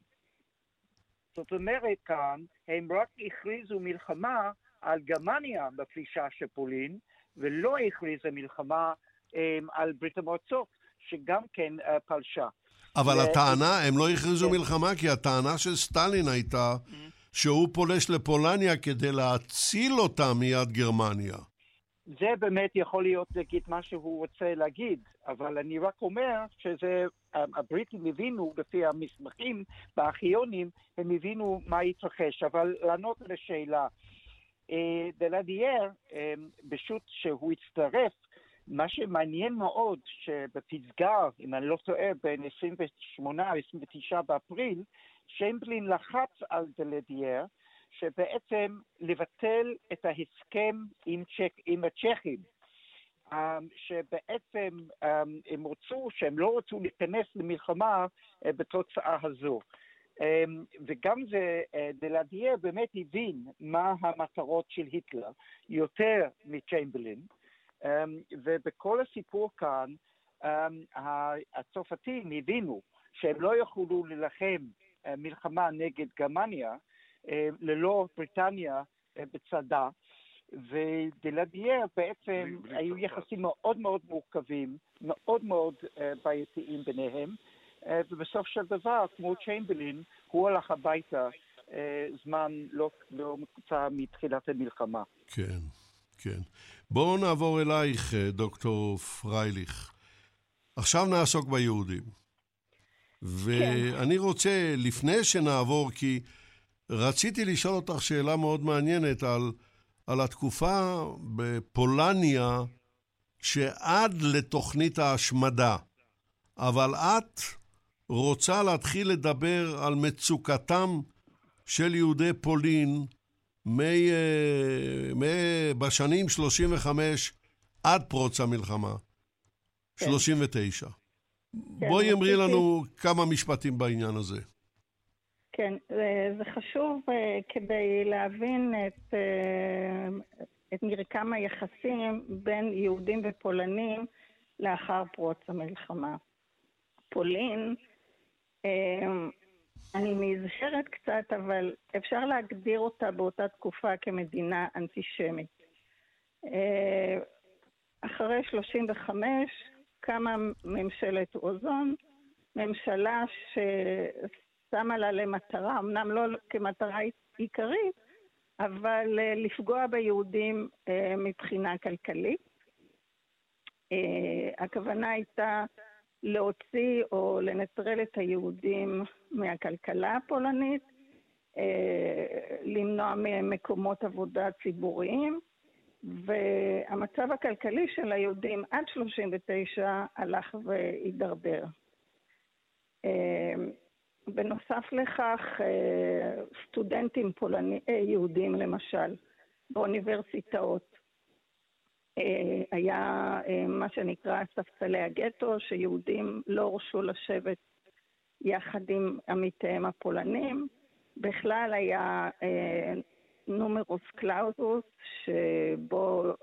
Speaker 11: זאת אומרת כאן, הם רק הכריזו מלחמה על גרמניה בפלישה של פולין, ולא הכריזה מלחמה um, על ברית המועצות, שגם כן uh, פלשה.
Speaker 2: אבל ו... הטענה, הם לא הכריזו כן. מלחמה, כי הטענה של סטלין הייתה mm-hmm. שהוא פולש לפולניה כדי להציל אותה מיד גרמניה.
Speaker 11: זה באמת יכול להיות להגיד מה שהוא רוצה להגיד, אבל אני רק אומר שזה, הבריטים הבינו, לפי המסמכים בארכיונים, הם הבינו מה התרחש. אבל לענות על השאלה, אה, דלדיאר, אה, פשוט שהוא הצטרף, מה שמעניין מאוד, שבפסגה, אם אני לא טועה, בין 28 ל-29 באפריל, שמבלין לחץ על דלדיאר, שבעצם לבטל את ההסכם עם, צ'ק, עם הצ'כים, um, שבעצם um, הם רצו, שהם לא רצו להיכנס למלחמה uh, בתוצאה הזו. וגם זה, דלדיאר באמת הבין מה המטרות של היטלר, יותר מצ'יימבלין, ובכל הסיפור כאן, um, הצרפתים הבינו שהם לא יכולו להילחם uh, מלחמה נגד גרמניה, אה, ללא בריטניה אה, בצדה, ודלדיאר בעצם היו יחסים מאוד מאוד מורכבים, מאוד מאוד אה, בעייתיים ביניהם, ובסוף של דבר, כמו צ'יימבלין, הוא הלך הביתה זמן לא, לא מקוצר מתחילת המלחמה.
Speaker 2: כן, כן. בואו נעבור אלייך, דוקטור פרייליך. עכשיו נעסוק ביהודים. כן. ואני כן. רוצה, לפני שנעבור, כי רציתי לשאול אותך שאלה מאוד מעניינת על, על התקופה בפולניה שעד לתוכנית ההשמדה, אבל את רוצה להתחיל לדבר על מצוקתם של יהודי פולין מי, אה, מי, בשנים 35 עד פרוץ המלחמה, כן. 39. כן, בואי אמרי לנו כמה משפטים בעניין הזה.
Speaker 12: כן, זה חשוב אה, כדי להבין את, אה, את מרקם היחסים בין יהודים ופולנים לאחר פרוץ המלחמה. פולין, אני נזהרת קצת, אבל אפשר להגדיר אותה באותה תקופה כמדינה אנטישמית. אחרי 35 קמה ממשלת אוזון, ממשלה ש... שמה לה למטרה, אמנם לא כמטרה עיקרית, אבל אה, לפגוע ביהודים אה, מבחינה כלכלית. אה, הכוונה הייתה להוציא או לנטרל את היהודים מהכלכלה הפולנית, למנוע מהם מקומות עבודה ציבוריים, והמצב הכלכלי של היהודים עד 39 הלך והידרדר. בנוסף לכך, אה, סטודנטים פולני, אה, יהודים למשל, באוניברסיטאות, אה, היה מה שנקרא ספסלי הגטו, שיהודים לא הורשו לשבת יחד עם עמיתיהם הפולנים. בכלל היה נומרוס קלאוזוס, שבו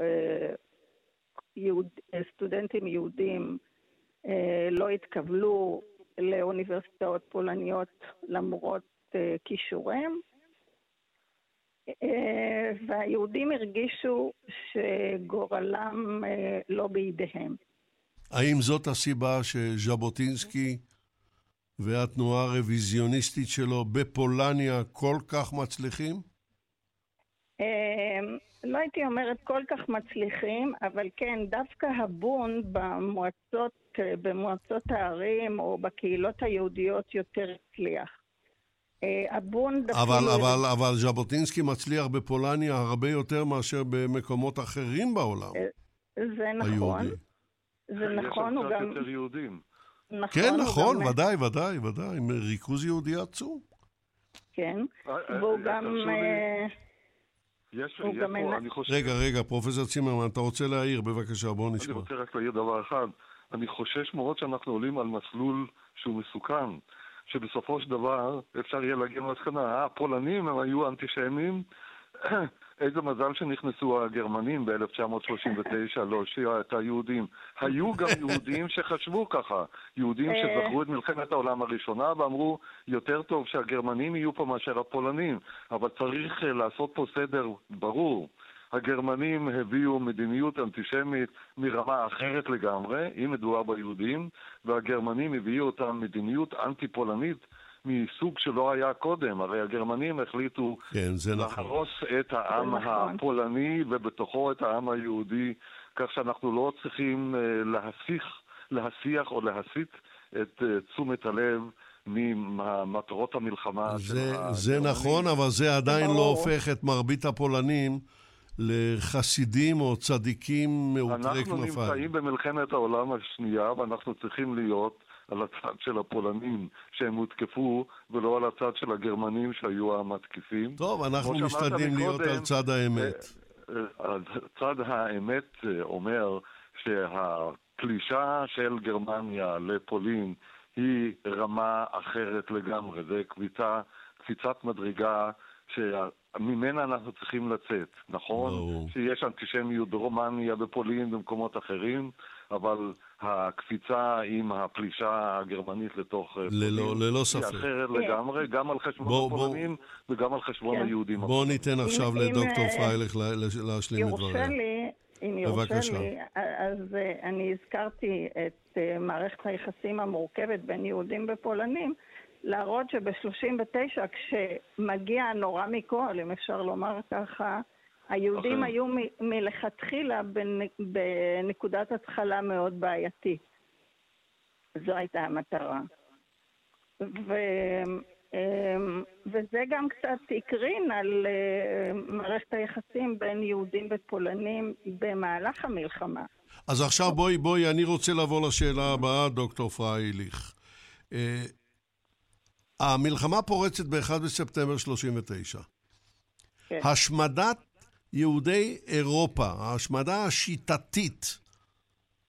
Speaker 12: יהוד, סטודנטים יהודים לא התקבלו לאוניברסיטאות פולניות למרות כישוריהם. Uh, והיהודים הרגישו שגורלם uh, לא בידיהם.
Speaker 2: האם זאת הסיבה שז'בוטינסקי והתנועה הרוויזיוניסטית שלו בפולניה כל כך מצליחים?
Speaker 12: אמ, לא הייתי אומרת כל כך מצליחים, אבל כן, דווקא הבון במועצות, אה, במועצות הערים או בקהילות היהודיות יותר הצליח. אה, הבון.
Speaker 2: אבל, אבל, אבל ז'בוטינסקי מצליח בפולניה הרבה יותר מאשר במקומות אחרים בעולם.
Speaker 12: אה, זה נכון.
Speaker 2: היהודי.
Speaker 12: זה נכון, הוא
Speaker 10: יש שם
Speaker 12: גם...
Speaker 10: קצת יותר יהודים.
Speaker 12: נכון,
Speaker 2: כן, נכון,
Speaker 12: גם-
Speaker 2: ודאי, ודאי, ודאי, עם ריכוז יהודי עצום.
Speaker 12: כן,
Speaker 10: אה,
Speaker 12: והוא גם...
Speaker 10: יש,
Speaker 12: הוא
Speaker 10: יש
Speaker 12: גם
Speaker 10: פה, אני חושב...
Speaker 2: רגע, רגע, פרופסור צימרמן, אתה רוצה להעיר? בבקשה, בוא
Speaker 10: אני
Speaker 2: נשמע.
Speaker 10: רוצה רק להעיר דבר אחד. אני חושש מאוד שאנחנו עולים על מסלול שהוא מסוכן, שבסופו של דבר אפשר יהיה להגיע למסקנה, אה, הפולנים הם היו אנטישמים, <clears throat> איזה מזל שנכנסו הגרמנים ב-1939 להושיע את היהודים. היו גם יהודים שחשבו ככה, יהודים
Speaker 12: אה.
Speaker 10: שזכרו את מלחמת העולם הראשונה ואמרו, יותר טוב שהגרמנים יהיו פה מאשר הפולנים, אבל צריך אה, לעשות פה סדר ברור. הגרמנים הביאו מדיניות אנטישמית מרמה אחרת לגמרי, אם מדובר ביהודים, והגרמנים הביאו אותה מדיניות אנטי-פולנית מסוג שלא היה קודם. הרי הגרמנים החליטו
Speaker 2: כן, נכון.
Speaker 10: להרוס את העם
Speaker 12: נכון.
Speaker 10: הפולני ובתוכו את העם היהודי, כך שאנחנו לא צריכים אה, להסיח, להסיח או להסיט את אה, תשומת הלב ממטרות המלחמה של
Speaker 2: זה,
Speaker 10: הגרמנים.
Speaker 2: זה נכון, אבל זה עדיין לא. הופך את מרבית הפולנים לחסידים או צדיקים
Speaker 10: אנחנו
Speaker 2: כנפיים.
Speaker 10: נמצאים במלחמת העולם השנייה ואנחנו צריכים להיות על הצד של הפולנים שהם הותקפו ולא על הצד של הגרמנים שהיו המתקיפים.
Speaker 2: טוב, אנחנו משתדלים להיות על צד האמת.
Speaker 10: אה, אה, צד האמת אה, אומר שהפלישה של גרמניה לפולין היא רמה אחרת לגמרי, זה קביצה, קפיצת מדרגה שממנה אנחנו צריכים לצאת. נכון
Speaker 2: ברור.
Speaker 10: שיש אנטישמיות ברומניה, בפולין, במקומות אחרים, אבל הקפיצה עם הפלישה הגרמנית לתוך אה,
Speaker 2: ללא-
Speaker 10: פולין
Speaker 2: ללא
Speaker 10: היא
Speaker 2: ספק.
Speaker 10: אחרת לגמרי, גם על חשבון
Speaker 2: בוא- בוא-
Speaker 10: הפולנים וגם על חשבון
Speaker 12: כן.
Speaker 10: היהודים.
Speaker 2: בואו ניתן עכשיו לדוקטור
Speaker 12: אה,
Speaker 2: פרייליך לה- לה- להשלים את דבריה.
Speaker 12: אם יורשה. לי, אז אה, אני הזכרתי את מערכת היחסים המורכבת בין יהודים ופולנים, להראות שב-39, כשמגיע הנורא מכל, אם אפשר לומר ככה, היהודים
Speaker 10: אכן.
Speaker 12: היו מ- מלכתחילה בנ- בנקודת התחלה מאוד בעייתית. זו הייתה המטרה. ו... אמ, וזה גם קצת הקרין על אה, מערכת היחסים בין יהודים ופולנים במהלך המלחמה.
Speaker 2: אז עכשיו בואי, בואי, אני רוצה לעבור לשאלה הבאה, דוקטור פרייליך. המלחמה פורצת ב-1 בספטמבר 39.
Speaker 12: כן.
Speaker 2: השמדת יהודי אירופה, ההשמדה השיטתית,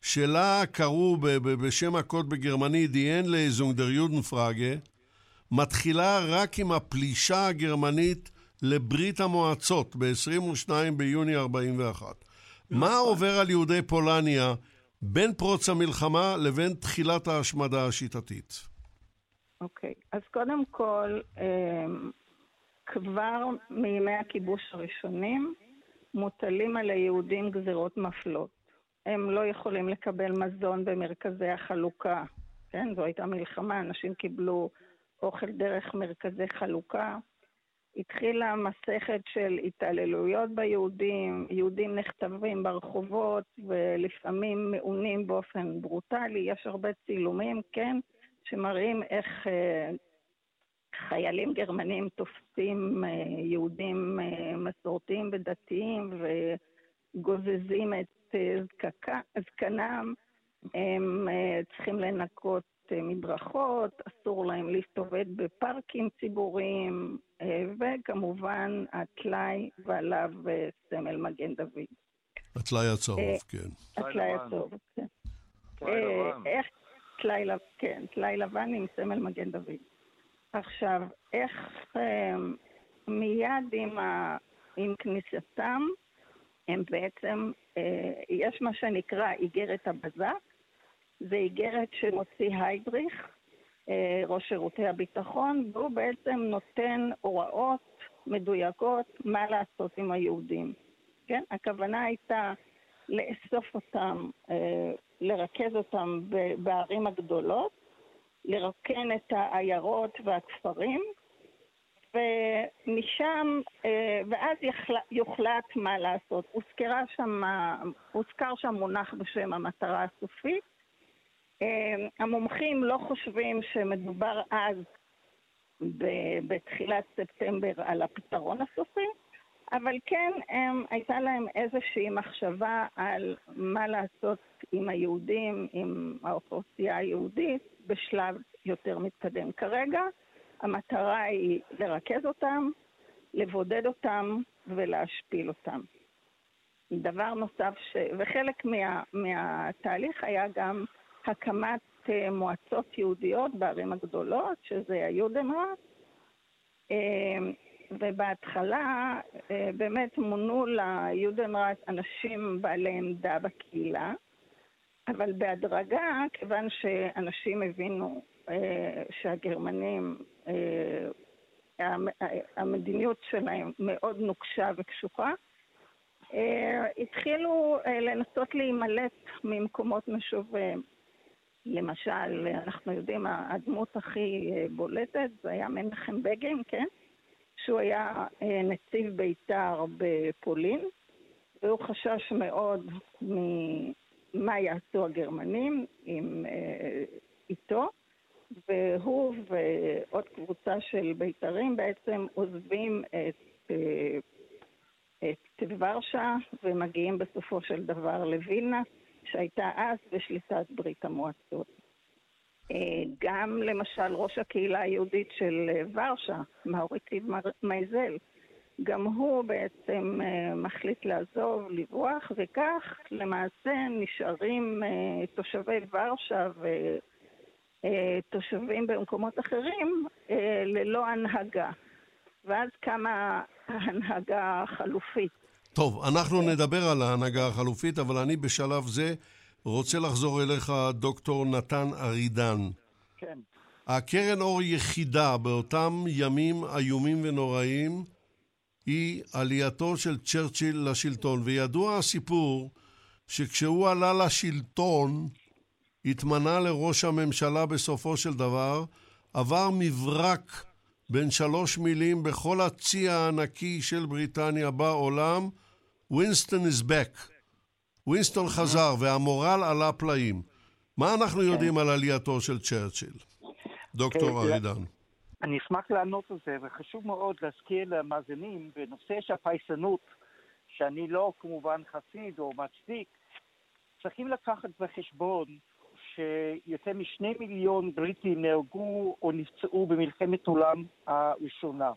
Speaker 2: שלה קראו בשם הקוד Die Endlesung der Judenfrage, מתחילה רק עם הפלישה הגרמנית לברית המועצות ב-22 ביוני 41. מה עובר על יהודי פולניה בין פרוץ המלחמה לבין תחילת ההשמדה השיטתית?
Speaker 12: אוקיי, אז קודם כל, אמ, כבר מימי הכיבוש הראשונים מוטלים על היהודים גזירות מפלות. הם לא יכולים לקבל מזון במרכזי החלוקה, כן? זו הייתה מלחמה, אנשים קיבלו אוכל דרך מרכזי חלוקה. התחילה מסכת של התעללויות ביהודים, יהודים נחטבים ברחובות ולפעמים מעונים באופן ברוטלי, יש הרבה צילומים, כן, שמראים איך אה, חיילים גרמנים תופסים אה, יהודים אה, מסורתיים ודתיים וגוזזים את אה, זקקה- זקנם. הם אה, צריכים לנקות מדרכות, אסור להם להסתובב בפארקים ציבוריים, וכמובן הטלאי ועליו סמל מגן דוד.
Speaker 2: הטלאי הצהוב, כן.
Speaker 12: הטלאי. הצהוב, כן. איך, טלאי לבן, כן, טלאי לבן עם סמל מגן דוד. עכשיו, איך אה, מיד עם, ה, עם כניסתם, הם בעצם, אה, יש מה שנקרא איגרת הבזק, זה איגרת שמוציא היידריך, אה, ראש שירותי הביטחון, והוא בעצם נותן הוראות מדויקות מה לעשות עם היהודים. כן? הכוונה הייתה לאסוף אותם, אה, לרכז אותם בערים הגדולות, לרוקן את העיירות והכפרים, ומשם, אה, ואז יוחלט מה לעשות. הוזכרה שם, הוזכר שם מונח בשם המטרה הסופית. אה, המומחים לא חושבים שמדובר אז בתחילת ספטמבר על הפתרון הסופי, אבל כן הם, הייתה להם איזושהי מחשבה על מה לעשות עם היהודים, עם האוכלוסייה היהודית, בשלב יותר מתקדם. כרגע המטרה היא לרכז אותם, לבודד אותם ולהשפיל אותם. דבר נוסף, ש... וחלק מה... מהתהליך היה גם הקמת אה, מועצות יהודיות בערים הגדולות, שזה היודנראט, אה, ובהתחלה אה, באמת מונו ליודנראט אנשים בעלי עמדה בקהילה, אבל בהדרגה, כיוון שאנשים הבינו שהגרמנים, המדיניות שלהם מאוד נוקשה וקשוחה, התחילו לנסות להימלט ממקומות משוביהם. למשל, אנחנו יודעים, הדמות הכי אה, בולטת זה היה מנחם בגין, כן? שהוא היה אה, נציב בית"ר בפולין, והוא חשש מאוד ממה יעשו הגרמנים עם, אה, איתו, והוא ועוד קבוצה של בית"רים בעצם עוזבים את, את ורשה ומגיעים בסופו של דבר לווילנה. שהייתה אז בשליטת ברית המועצות. אה, גם למשל ראש הקהילה היהודית של אה, ורשה, מאוריטיב מייזל, גם הוא בעצם אה, מחליט לעזוב, לברוח, וכך למעשה נשארים תושבי ורשה ותושבים במקומות אחרים ללא הנהגה. ואז קמה ההנהגה החלופית.
Speaker 2: טוב, אנחנו נדבר על ההנהגה החלופית, אבל אני בשלב זה רוצה לחזור אליך, דוקטור נתן ארידן.
Speaker 11: כן.
Speaker 2: הקרן אור יחידה באותם ימים איומים ונוראים היא עלייתו של צ'רצ'יל לשלטון, וידוע הסיפור שכשהוא עלה לשלטון, התמנה לראש הממשלה בסופו של דבר, עבר מברק בין שלוש מילים בכל הצי הענקי של בריטניה בעולם, וינסטון is back. וינסטון חזר והמורל עלה פלאים. מה אנחנו יודעים על עלייתו של צ'רצ'יל? דוקטור
Speaker 11: כן,
Speaker 2: ארידן.
Speaker 11: אני אשמח לענות על זה, וחשוב מאוד להזכיר למאזינים, בנושא של הפייסנות, שאני לא כמובן חסיד או מצדיק, צריכים לקחת בחשבון שיותר משני מיליון בריטים נהרגו או נפצעו במלחמת עולם הראשונה.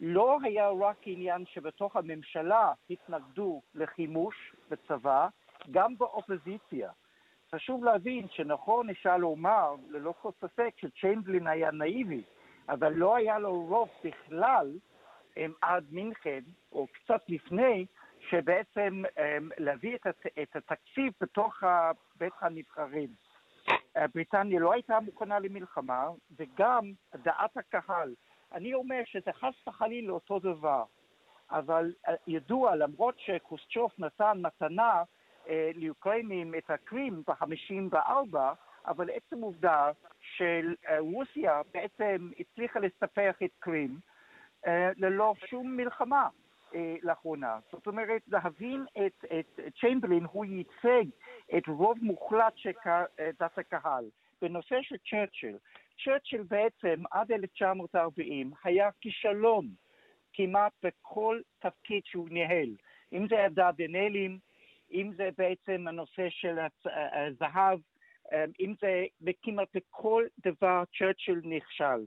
Speaker 11: לא היה רק עניין שבתוך הממשלה התנגדו לחימוש בצבא, גם באופוזיציה. חשוב להבין שנכון אפשר לומר, ללא כל ספק, שצ'יינבלין היה נאיבי, אבל לא היה לו רוב בכלל עד מינכן, או קצת לפני, שבעצם להביא את, את התקציב בתוך בית הנבחרים. בריטניה לא הייתה מוכנה למלחמה, וגם דעת הקהל אני אומר שזה חס וחלילה אותו דבר, אבל אה, ידוע, למרות שקוסצ'וף נתן מתנה אה, לאוקראינים את הקרים ב-54, אבל עצם עובדה שרוסיה בעצם הצליחה לספח את קרים אה, ללא שום מלחמה אה, לאחרונה. זאת אומרת, להבין את, את צ'יימברלין, הוא ייצג את רוב מוחלט של אה, דת הקהל. בנושא של צ'רצ'יל, צ'רצ'יל בעצם עד 1940 היה כישלון כמעט בכל תפקיד שהוא ניהל, אם זה הדרדנלים, אם זה בעצם הנושא של הזהב, אם זה כמעט בכל דבר צ'רצ'יל נכשל.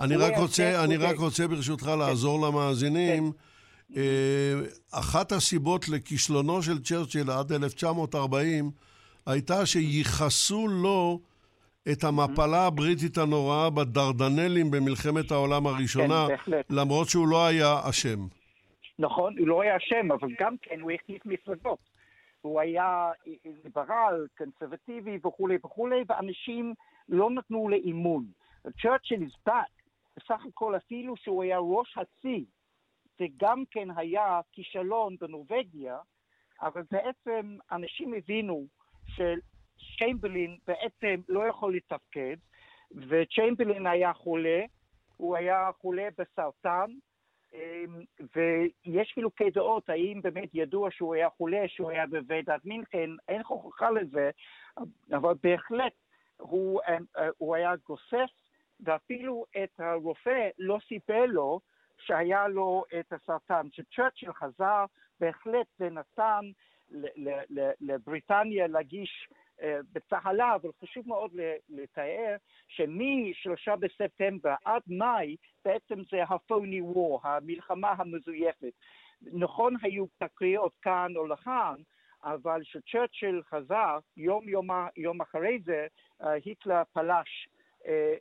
Speaker 2: אני רק רוצה, אני רק רוצה ברשותך כן. לעזור למאזינים. כן. אה, אחת הסיבות לכישלונו של צ'רצ'יל עד 1940 הייתה שייחסו לו את המפלה הבריטית הנוראה בדרדנלים במלחמת העולם הראשונה, כן, למרות שהוא לא היה אשם.
Speaker 11: נכון, הוא לא היה אשם, אבל גם כן הוא החליף מפלגות. הוא היה ליברל, קונסרבטיבי וכולי וכולי, ואנשים לא נתנו לאימון. צ'רצ'יל is back. בסך הכל אפילו שהוא היה ראש הצי, זה גם כן היה כישלון בנורבגיה, אבל בעצם אנשים הבינו של... צ'יימברלין בעצם לא יכול לתפקד, וצ'יימברלין היה חולה, הוא היה חולה בסרטן, אמ, ויש חילוקי דעות האם באמת ידוע שהוא היה חולה, שהוא היה בוועידת מינכן, אין הוכחה לזה, אבל בהחלט הוא, אמ, הוא היה גוסס, ואפילו את הרופא לא סיפר לו שהיה לו את הסרטן. כשצ'רצ'יל חזר, בהחלט זה נתן לבריטניה להגיש אה, בצהלה, אבל חשוב מאוד לתאר שמ-3 בספטמבר עד מאי בעצם זה ה-phony war, המלחמה המזויפת. נכון היו תקריות כאן או לכאן, אבל כשצ'רצ'יל חזר, יום, יום, יום אחרי זה, אה, היטלר פלש אה,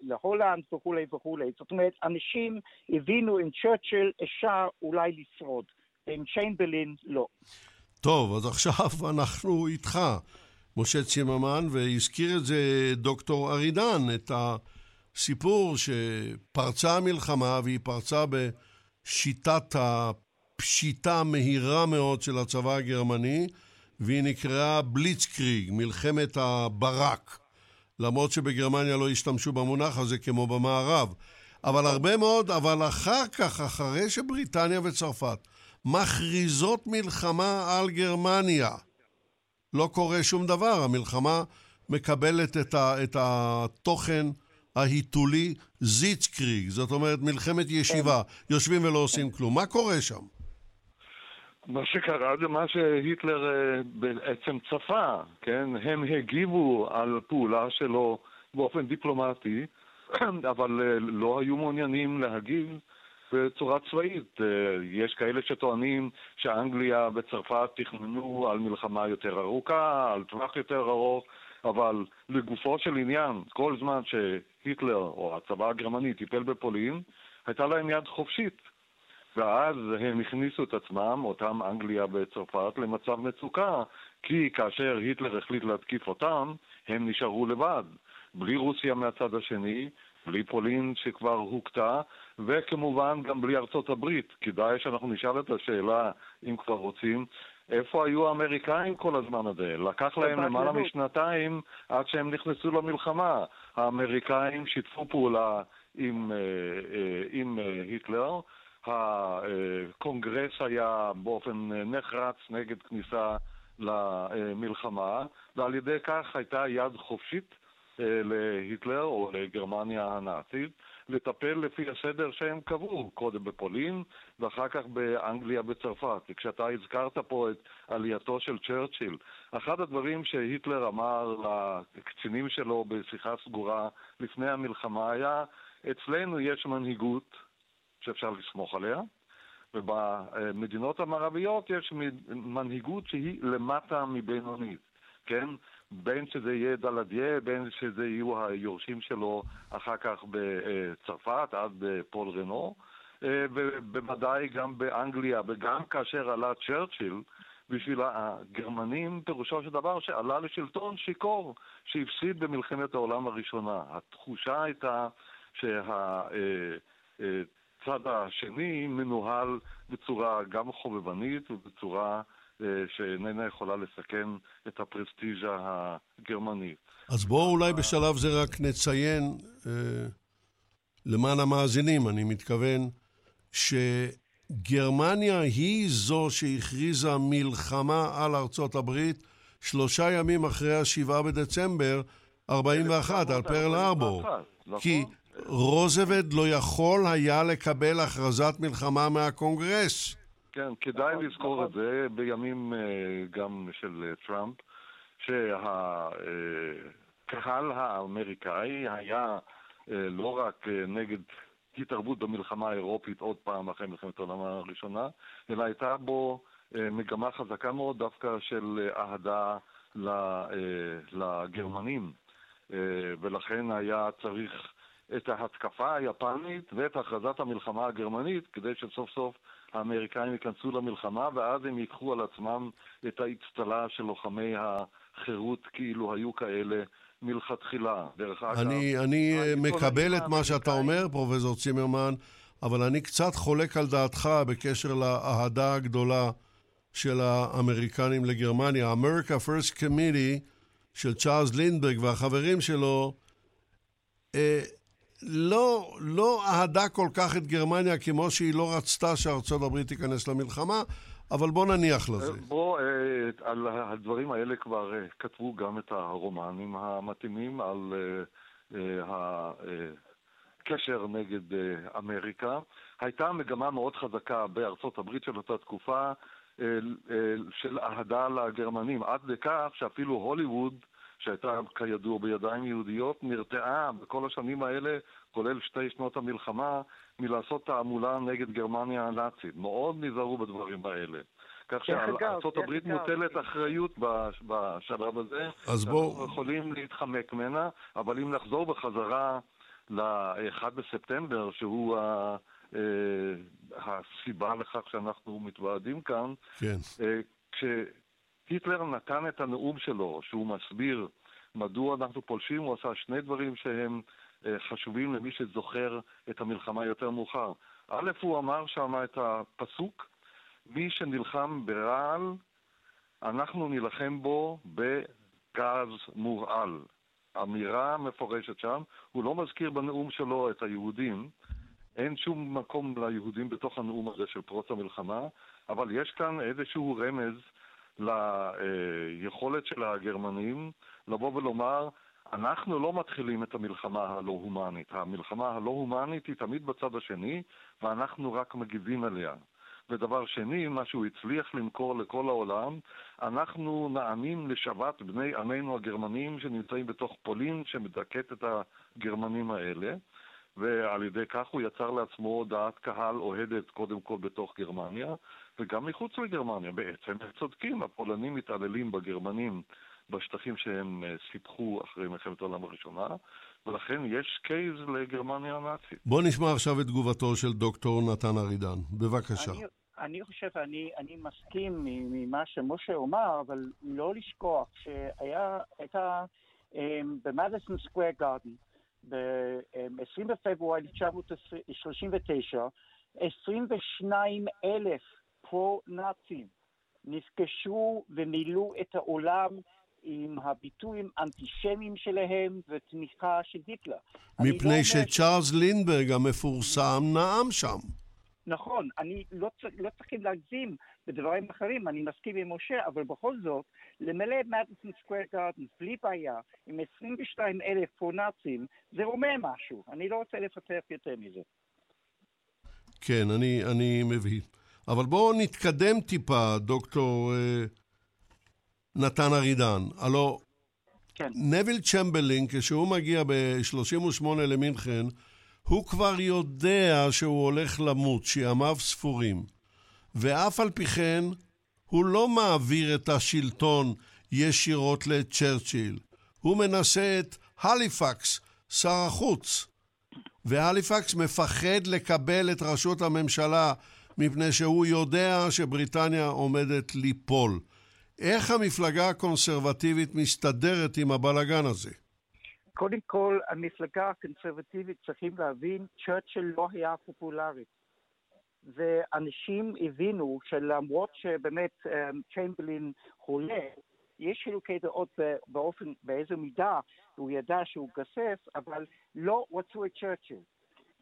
Speaker 11: להולנד וכולי וכולי. זאת אומרת, אנשים הבינו עם צ'רצ'יל אפשר אולי לשרוד, עם צ'יינבלין לא.
Speaker 2: טוב, אז עכשיו <laughs> אנחנו איתך, משה צימרמן, והזכיר את זה דוקטור ארידן, את הסיפור שפרצה המלחמה, והיא פרצה בשיטת הפשיטה המהירה מאוד של הצבא הגרמני, והיא נקראה בליצקריג, מלחמת הברק. למרות שבגרמניה לא השתמשו במונח הזה כמו במערב. אבל הרבה מאוד, אבל אחר כך, אחרי שבריטניה וצרפת מכריזות מלחמה על גרמניה. לא קורה שום דבר, המלחמה מקבלת את, ה, את התוכן ההיתולי זיצקריג, זאת אומרת מלחמת ישיבה, יושבים ולא עושים כלום. מה קורה שם?
Speaker 10: מה שקרה זה מה שהיטלר אה, בעצם צפה, כן? הם הגיבו על פעולה שלו באופן דיפלומטי, <clears throat> אבל אה, לא היו מעוניינים להגיב בצורה צבאית. אה, יש כאלה שטוענים שאנגליה וצרפת תכננו על מלחמה יותר ארוכה, על טווח יותר ארוך, אבל לגופו של עניין, כל זמן שהיטלר או הצבא הגרמני טיפל בפולין, הייתה להם יד חופשית. ואז הם הכניסו את עצמם, אותם אנגליה וצרפת, למצב מצוקה, כי כאשר היטלר החליט להתקיף אותם, הם נשארו לבד. בלי רוסיה מהצד השני, בלי פולין שכבר הוכתה, וכמובן גם בלי ארצות הברית. כדאי שאנחנו נשאל את השאלה, אם כבר רוצים, איפה היו האמריקאים כל הזמן הזה? לקח להם למעלה משנתיים עד שהם נכנסו למלחמה. האמריקאים שיתפו פעולה עם, אה, אה, עם אה, היטלר, הקונגרס היה באופן נחרץ נגד כניסה למלחמה, ועל ידי כך הייתה יד חופשית להיטלר או לגרמניה הנאצית לטפל לפי הסדר שהם קבעו, קודם בפולין ואחר כך באנגליה וצרפת. וכשאתה הזכרת פה את עלייתו של צ'רצ'יל, אחד הדברים שהיטלר אמר לקצינים שלו בשיחה סגורה לפני המלחמה היה, אצלנו יש מנהיגות שאפשר לסמוך עליה, ובמדינות המערביות יש מנהיגות שהיא למטה מבינונית, כן? בין שזה יהיה דלדיה, בין שזה יהיו היורשים שלו אחר כך בצרפת, עד פול רנו, ובוודאי גם באנגליה, וגם כאשר עלה צ'רצ'יל, בשביל הגרמנים פירושו של דבר שעלה לשלטון שיכור שהפסיד במלחמת העולם הראשונה. התחושה הייתה שה... הצד השני מנוהל בצורה גם חובבנית ובצורה אה, שאיננה יכולה לסכן את הפרסטיז'ה הגרמנית.
Speaker 2: אז בואו אולי בשלב זה רק נציין, אה, למען המאזינים, אני מתכוון, שגרמניה היא זו שהכריזה מלחמה על ארצות הברית שלושה ימים אחרי השבעה בדצמבר 41, על פרל ארבור. נכון. כי רוזוולד לא יכול היה לקבל הכרזת מלחמה מהקונגרס.
Speaker 10: כן, כדאי לזכור את זה בימים אה, גם של אה, טראמפ, שהקהל האמריקאי היה אה, לא רק נגד התערבות במלחמה האירופית עוד פעם אחרי מלחמת העולם הראשונה, אלא הייתה בו מגמה חזקה מאוד דווקא של אהדה לגרמנים, ולכן היה צריך את ההתקפה היפנית ואת הכרזת המלחמה הגרמנית כדי שסוף סוף האמריקאים ייכנסו למלחמה ואז הם ייקחו על עצמם את האצטלה של לוחמי החירות כאילו היו כאלה מלכתחילה. דרך אגב...
Speaker 2: אני, אני מקבל את מה שאתה אומר, פרופסור צימרמן, אבל אני קצת חולק על דעתך בקשר לאהדה הגדולה של האמריקנים לגרמניה. America First Committee של צ'ארלס לינדברג והחברים שלו, אה, לא, לא אהדה כל כך את גרמניה כמו שהיא לא רצתה שארצות הברית תיכנס למלחמה, אבל בוא נניח לזה.
Speaker 10: בוא, אה, על הדברים האלה כבר אה, כתבו גם את הרומנים המתאימים על הקשר נגד אמריקה. הייתה מגמה מאוד חזקה בארצות הברית של אותה תקופה של אהדה לגרמנים, עד לכך שאפילו הוליווד שהייתה כידוע בידיים יהודיות, נרתעה בכל השנים האלה, כולל שתי שנות המלחמה, מלעשות תעמולה נגד גרמניה הנאצית. מאוד נזהרו בדברים האלה. כך שארצות הברית מוטלת אחריות בשלב הזה.
Speaker 2: אז בואו...
Speaker 10: אנחנו יכולים להתחמק ממנה, אבל אם נחזור בחזרה ל-1 בספטמבר, שהוא ה... אה, הסיבה לכך שאנחנו מתוועדים כאן,
Speaker 2: כן.
Speaker 10: אה, כש... היטלר נתן את הנאום שלו, שהוא מסביר מדוע אנחנו פולשים, הוא עשה שני דברים שהם אה, חשובים למי שזוכר את המלחמה יותר מאוחר. א', הוא אמר שם את הפסוק, מי שנלחם ברעל, אנחנו נילחם בו בגז מורעל. אמירה מפורשת שם, הוא לא מזכיר בנאום שלו את היהודים, אין שום מקום ליהודים בתוך הנאום הזה של פרוץ המלחמה, אבל יש כאן איזשהו רמז ליכולת של הגרמנים לבוא ולומר, אנחנו לא מתחילים את המלחמה הלא הומנית. המלחמה הלא הומנית היא תמיד בצד השני, ואנחנו רק מגיבים אליה. ודבר שני, מה שהוא הצליח למכור לכל העולם, אנחנו נענים לשבת בני עמנו הגרמנים שנמצאים בתוך פולין, שמדכאת את הגרמנים האלה, ועל ידי כך הוא יצר לעצמו דעת קהל אוהדת קודם כל בתוך גרמניה, וגם מחוץ לגרמניה. בעצם הם צודקים, הפולנים מתעללים בגרמנים בשטחים שהם אה, סיפחו אחרי מלחמת העולם הראשונה, ולכן יש קייז לגרמניה הנאצית.
Speaker 2: בוא נשמע עכשיו את תגובתו של דוקטור נתן ארידן. בבקשה.
Speaker 11: אני, אני חושב, אני, אני מסכים ממה שמשה אמר, אבל לא לשכוח שהייתה אמ, במדיסון סקוויר גארדן, ב-20 בפברואר 1939, 22 אלף פרו-נאצים נפגשו ומילאו את העולם עם הביטויים האנטישמיים שלהם ותמיכה של היטלר.
Speaker 2: מפני לא שצ'ארלס ש... לינברג המפורסם נאם שם.
Speaker 11: נכון, אני לא, לא צריכים להגזים בדברים אחרים, אני מסכים עם משה, אבל בכל זאת, למלא מדיסון סקוויר גארדן בלי בעיה, עם 22 אלף פרו-נאצים, זה אומר משהו. אני לא רוצה לפתח יותר מזה.
Speaker 2: כן, אני, אני מבין. אבל בואו נתקדם טיפה, דוקטור אה, נתן ארידן. הלו,
Speaker 11: כן.
Speaker 2: נביל צ'מברלין, כשהוא מגיע ב-38 למינכן, הוא כבר יודע שהוא הולך למות, שימיו ספורים. ואף על פי כן, הוא לא מעביר את השלטון ישירות לצ'רצ'יל. הוא מנסה את הליפקס, שר החוץ. והליפקס מפחד לקבל את ראשות הממשלה מפני שהוא יודע שבריטניה עומדת ליפול. איך המפלגה הקונסרבטיבית מסתדרת עם הבלגן הזה?
Speaker 11: קודם כל, המפלגה הקונסרבטיבית צריכים להבין, צ'רצ'יל לא היה פופולרי. ואנשים הבינו שלמרות שבאמת אמ, צ'יימבלין חולה, יש חילוקי דעות באופן, באיזו מידה הוא ידע שהוא גסס, אבל לא רצו את צ'רצ'יל.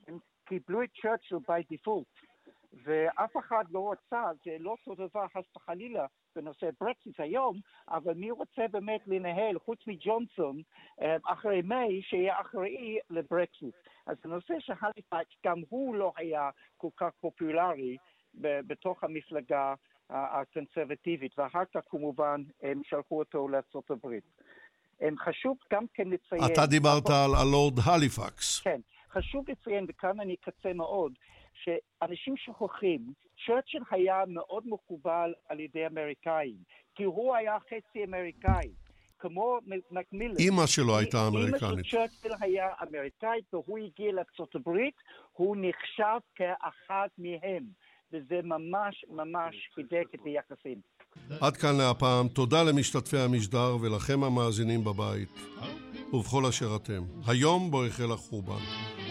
Speaker 11: הם קיבלו את צ'רצ'יל by default. ואף אחד לא רצה, זה לא אותו דבר חס וחלילה בנושא ברקסיס היום, אבל מי רוצה באמת לנהל, חוץ מג'ונסון, אה, אחרי מיי, שיהיה אחראי לברקסיס. אז הנושא של הליפקס, גם הוא לא היה כל כך פופולרי בתוך המפלגה הקונסרבטיבית, ואחר כך כמובן הם שלחו אותו לארה"ב. חשוב גם כן לציין...
Speaker 2: אתה דיברת על הלורד הליפקס.
Speaker 11: כן, חשוב לציין, וכאן אני אקצה מאוד, שאנשים שוכחים, צ'רצ'יל היה מאוד מקובל על ידי אמריקאים, כי הוא היה חצי אמריקאי. כמו מקמילן.
Speaker 2: אימא שלו הייתה אמריקנית.
Speaker 11: אימא של צ'רצ'יל היה אמריקאית, והוא הגיע לארה"ב, הוא נחשב כאחת מהם, וזה ממש ממש חידק את היחסים.
Speaker 2: עד כאן להפעם, תודה למשתתפי המשדר ולכם המאזינים בבית, ובכל אשר אתם. היום בו החל החורבן.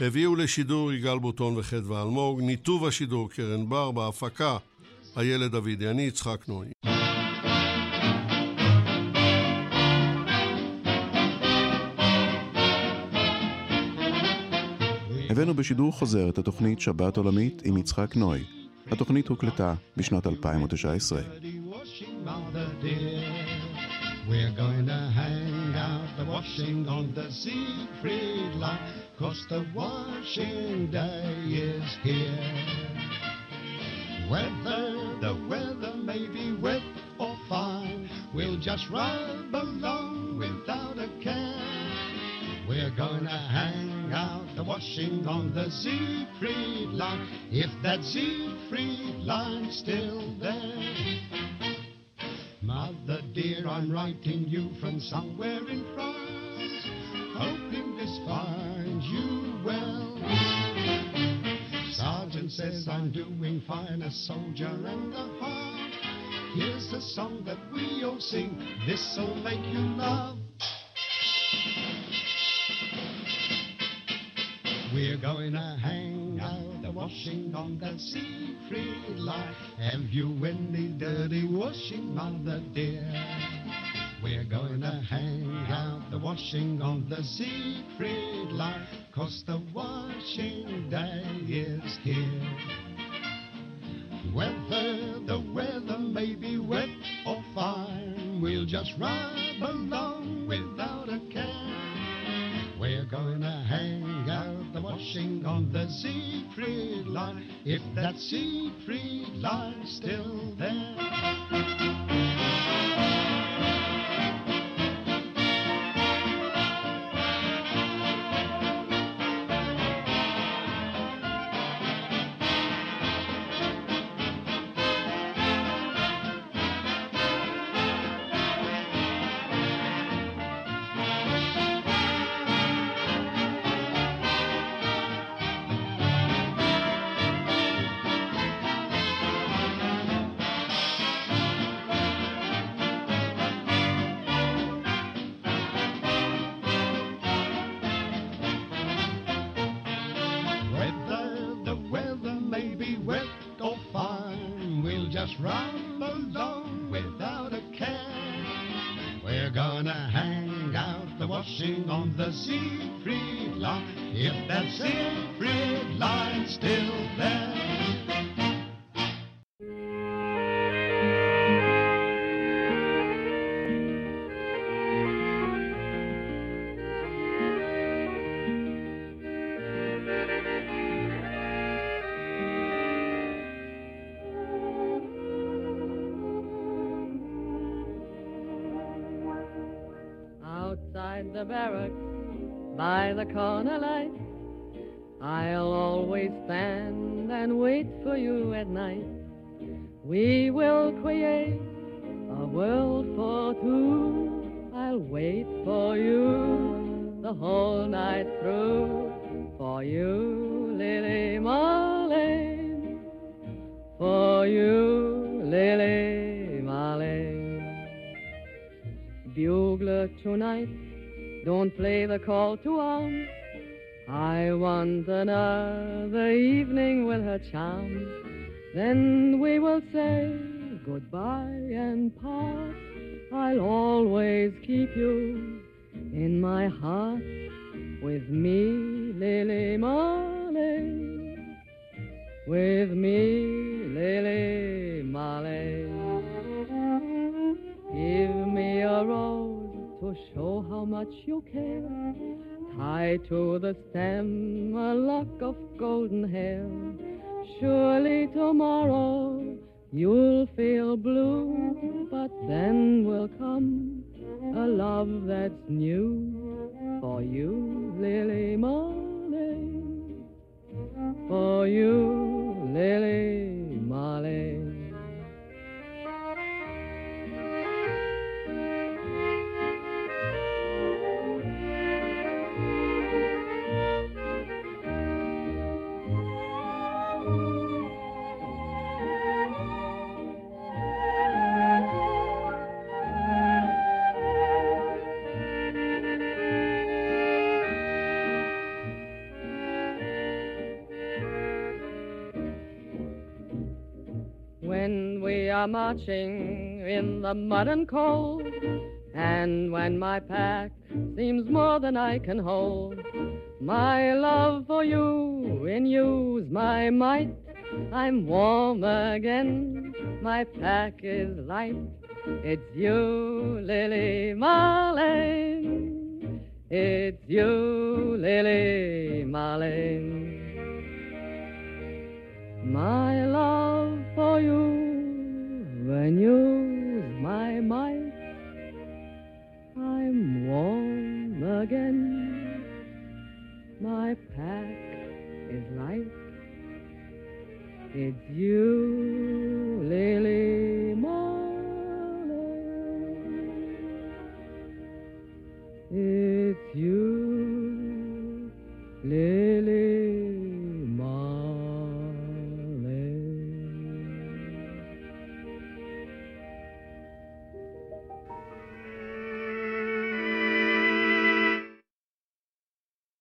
Speaker 2: הביאו לשידור יגאל בוטון וחדווה אלמוג, ניתוב השידור קרן בר, בהפקה איילת דודי, אני יצחק נוי.
Speaker 8: הבאנו בשידור חוזר את התוכנית שבת עולמית עם יצחק נוי. התוכנית הוקלטה בשנת 2019.
Speaker 9: We're going to hang out the washing on the Siegfried line, cause the washing day is here. Whether the weather may be wet or fine, we'll just ride along without a care. We're gonna hang out the washing on the Siegfried line, if that Siegfried line's still there. Mother dear, I'm writing you from somewhere in France, hoping this finds you well. Sergeant says I'm doing fine, a soldier and a heart. Here's a song that we all sing, this'll make you laugh. We're going to hang out the washing on the Siegfried line. Have you any dirty washing, mother dear? We're going to hang out the washing on the Siegfried line, cause the washing day is here. Whether the weather may be wet or fine, we'll just ride along without a care. We're going to hang out the washing on the Siegfried line, if that Siegfried line's still there. That Siegfried line's still there.
Speaker 13: Then we will say goodbye and part. I'll always keep you in my heart with me, Lily Marley. With me, Lily Marley. Give me a rose to show how much you care. Tie to the stem a lock of golden hair. Surely tomorrow you'll feel blue, but then will come a love that's new for you, Lily Marley. For you, Lily marching in the mud and cold, And when my pack seems more than I can hold, my love for you in you's my might. I'm warm again, my pack is light. It's you, Lily Marlene. It's you, Lily Marlene. My love for you when you use my might, I'm warm again. My pack is light. It's you, Lily Marley. It's you.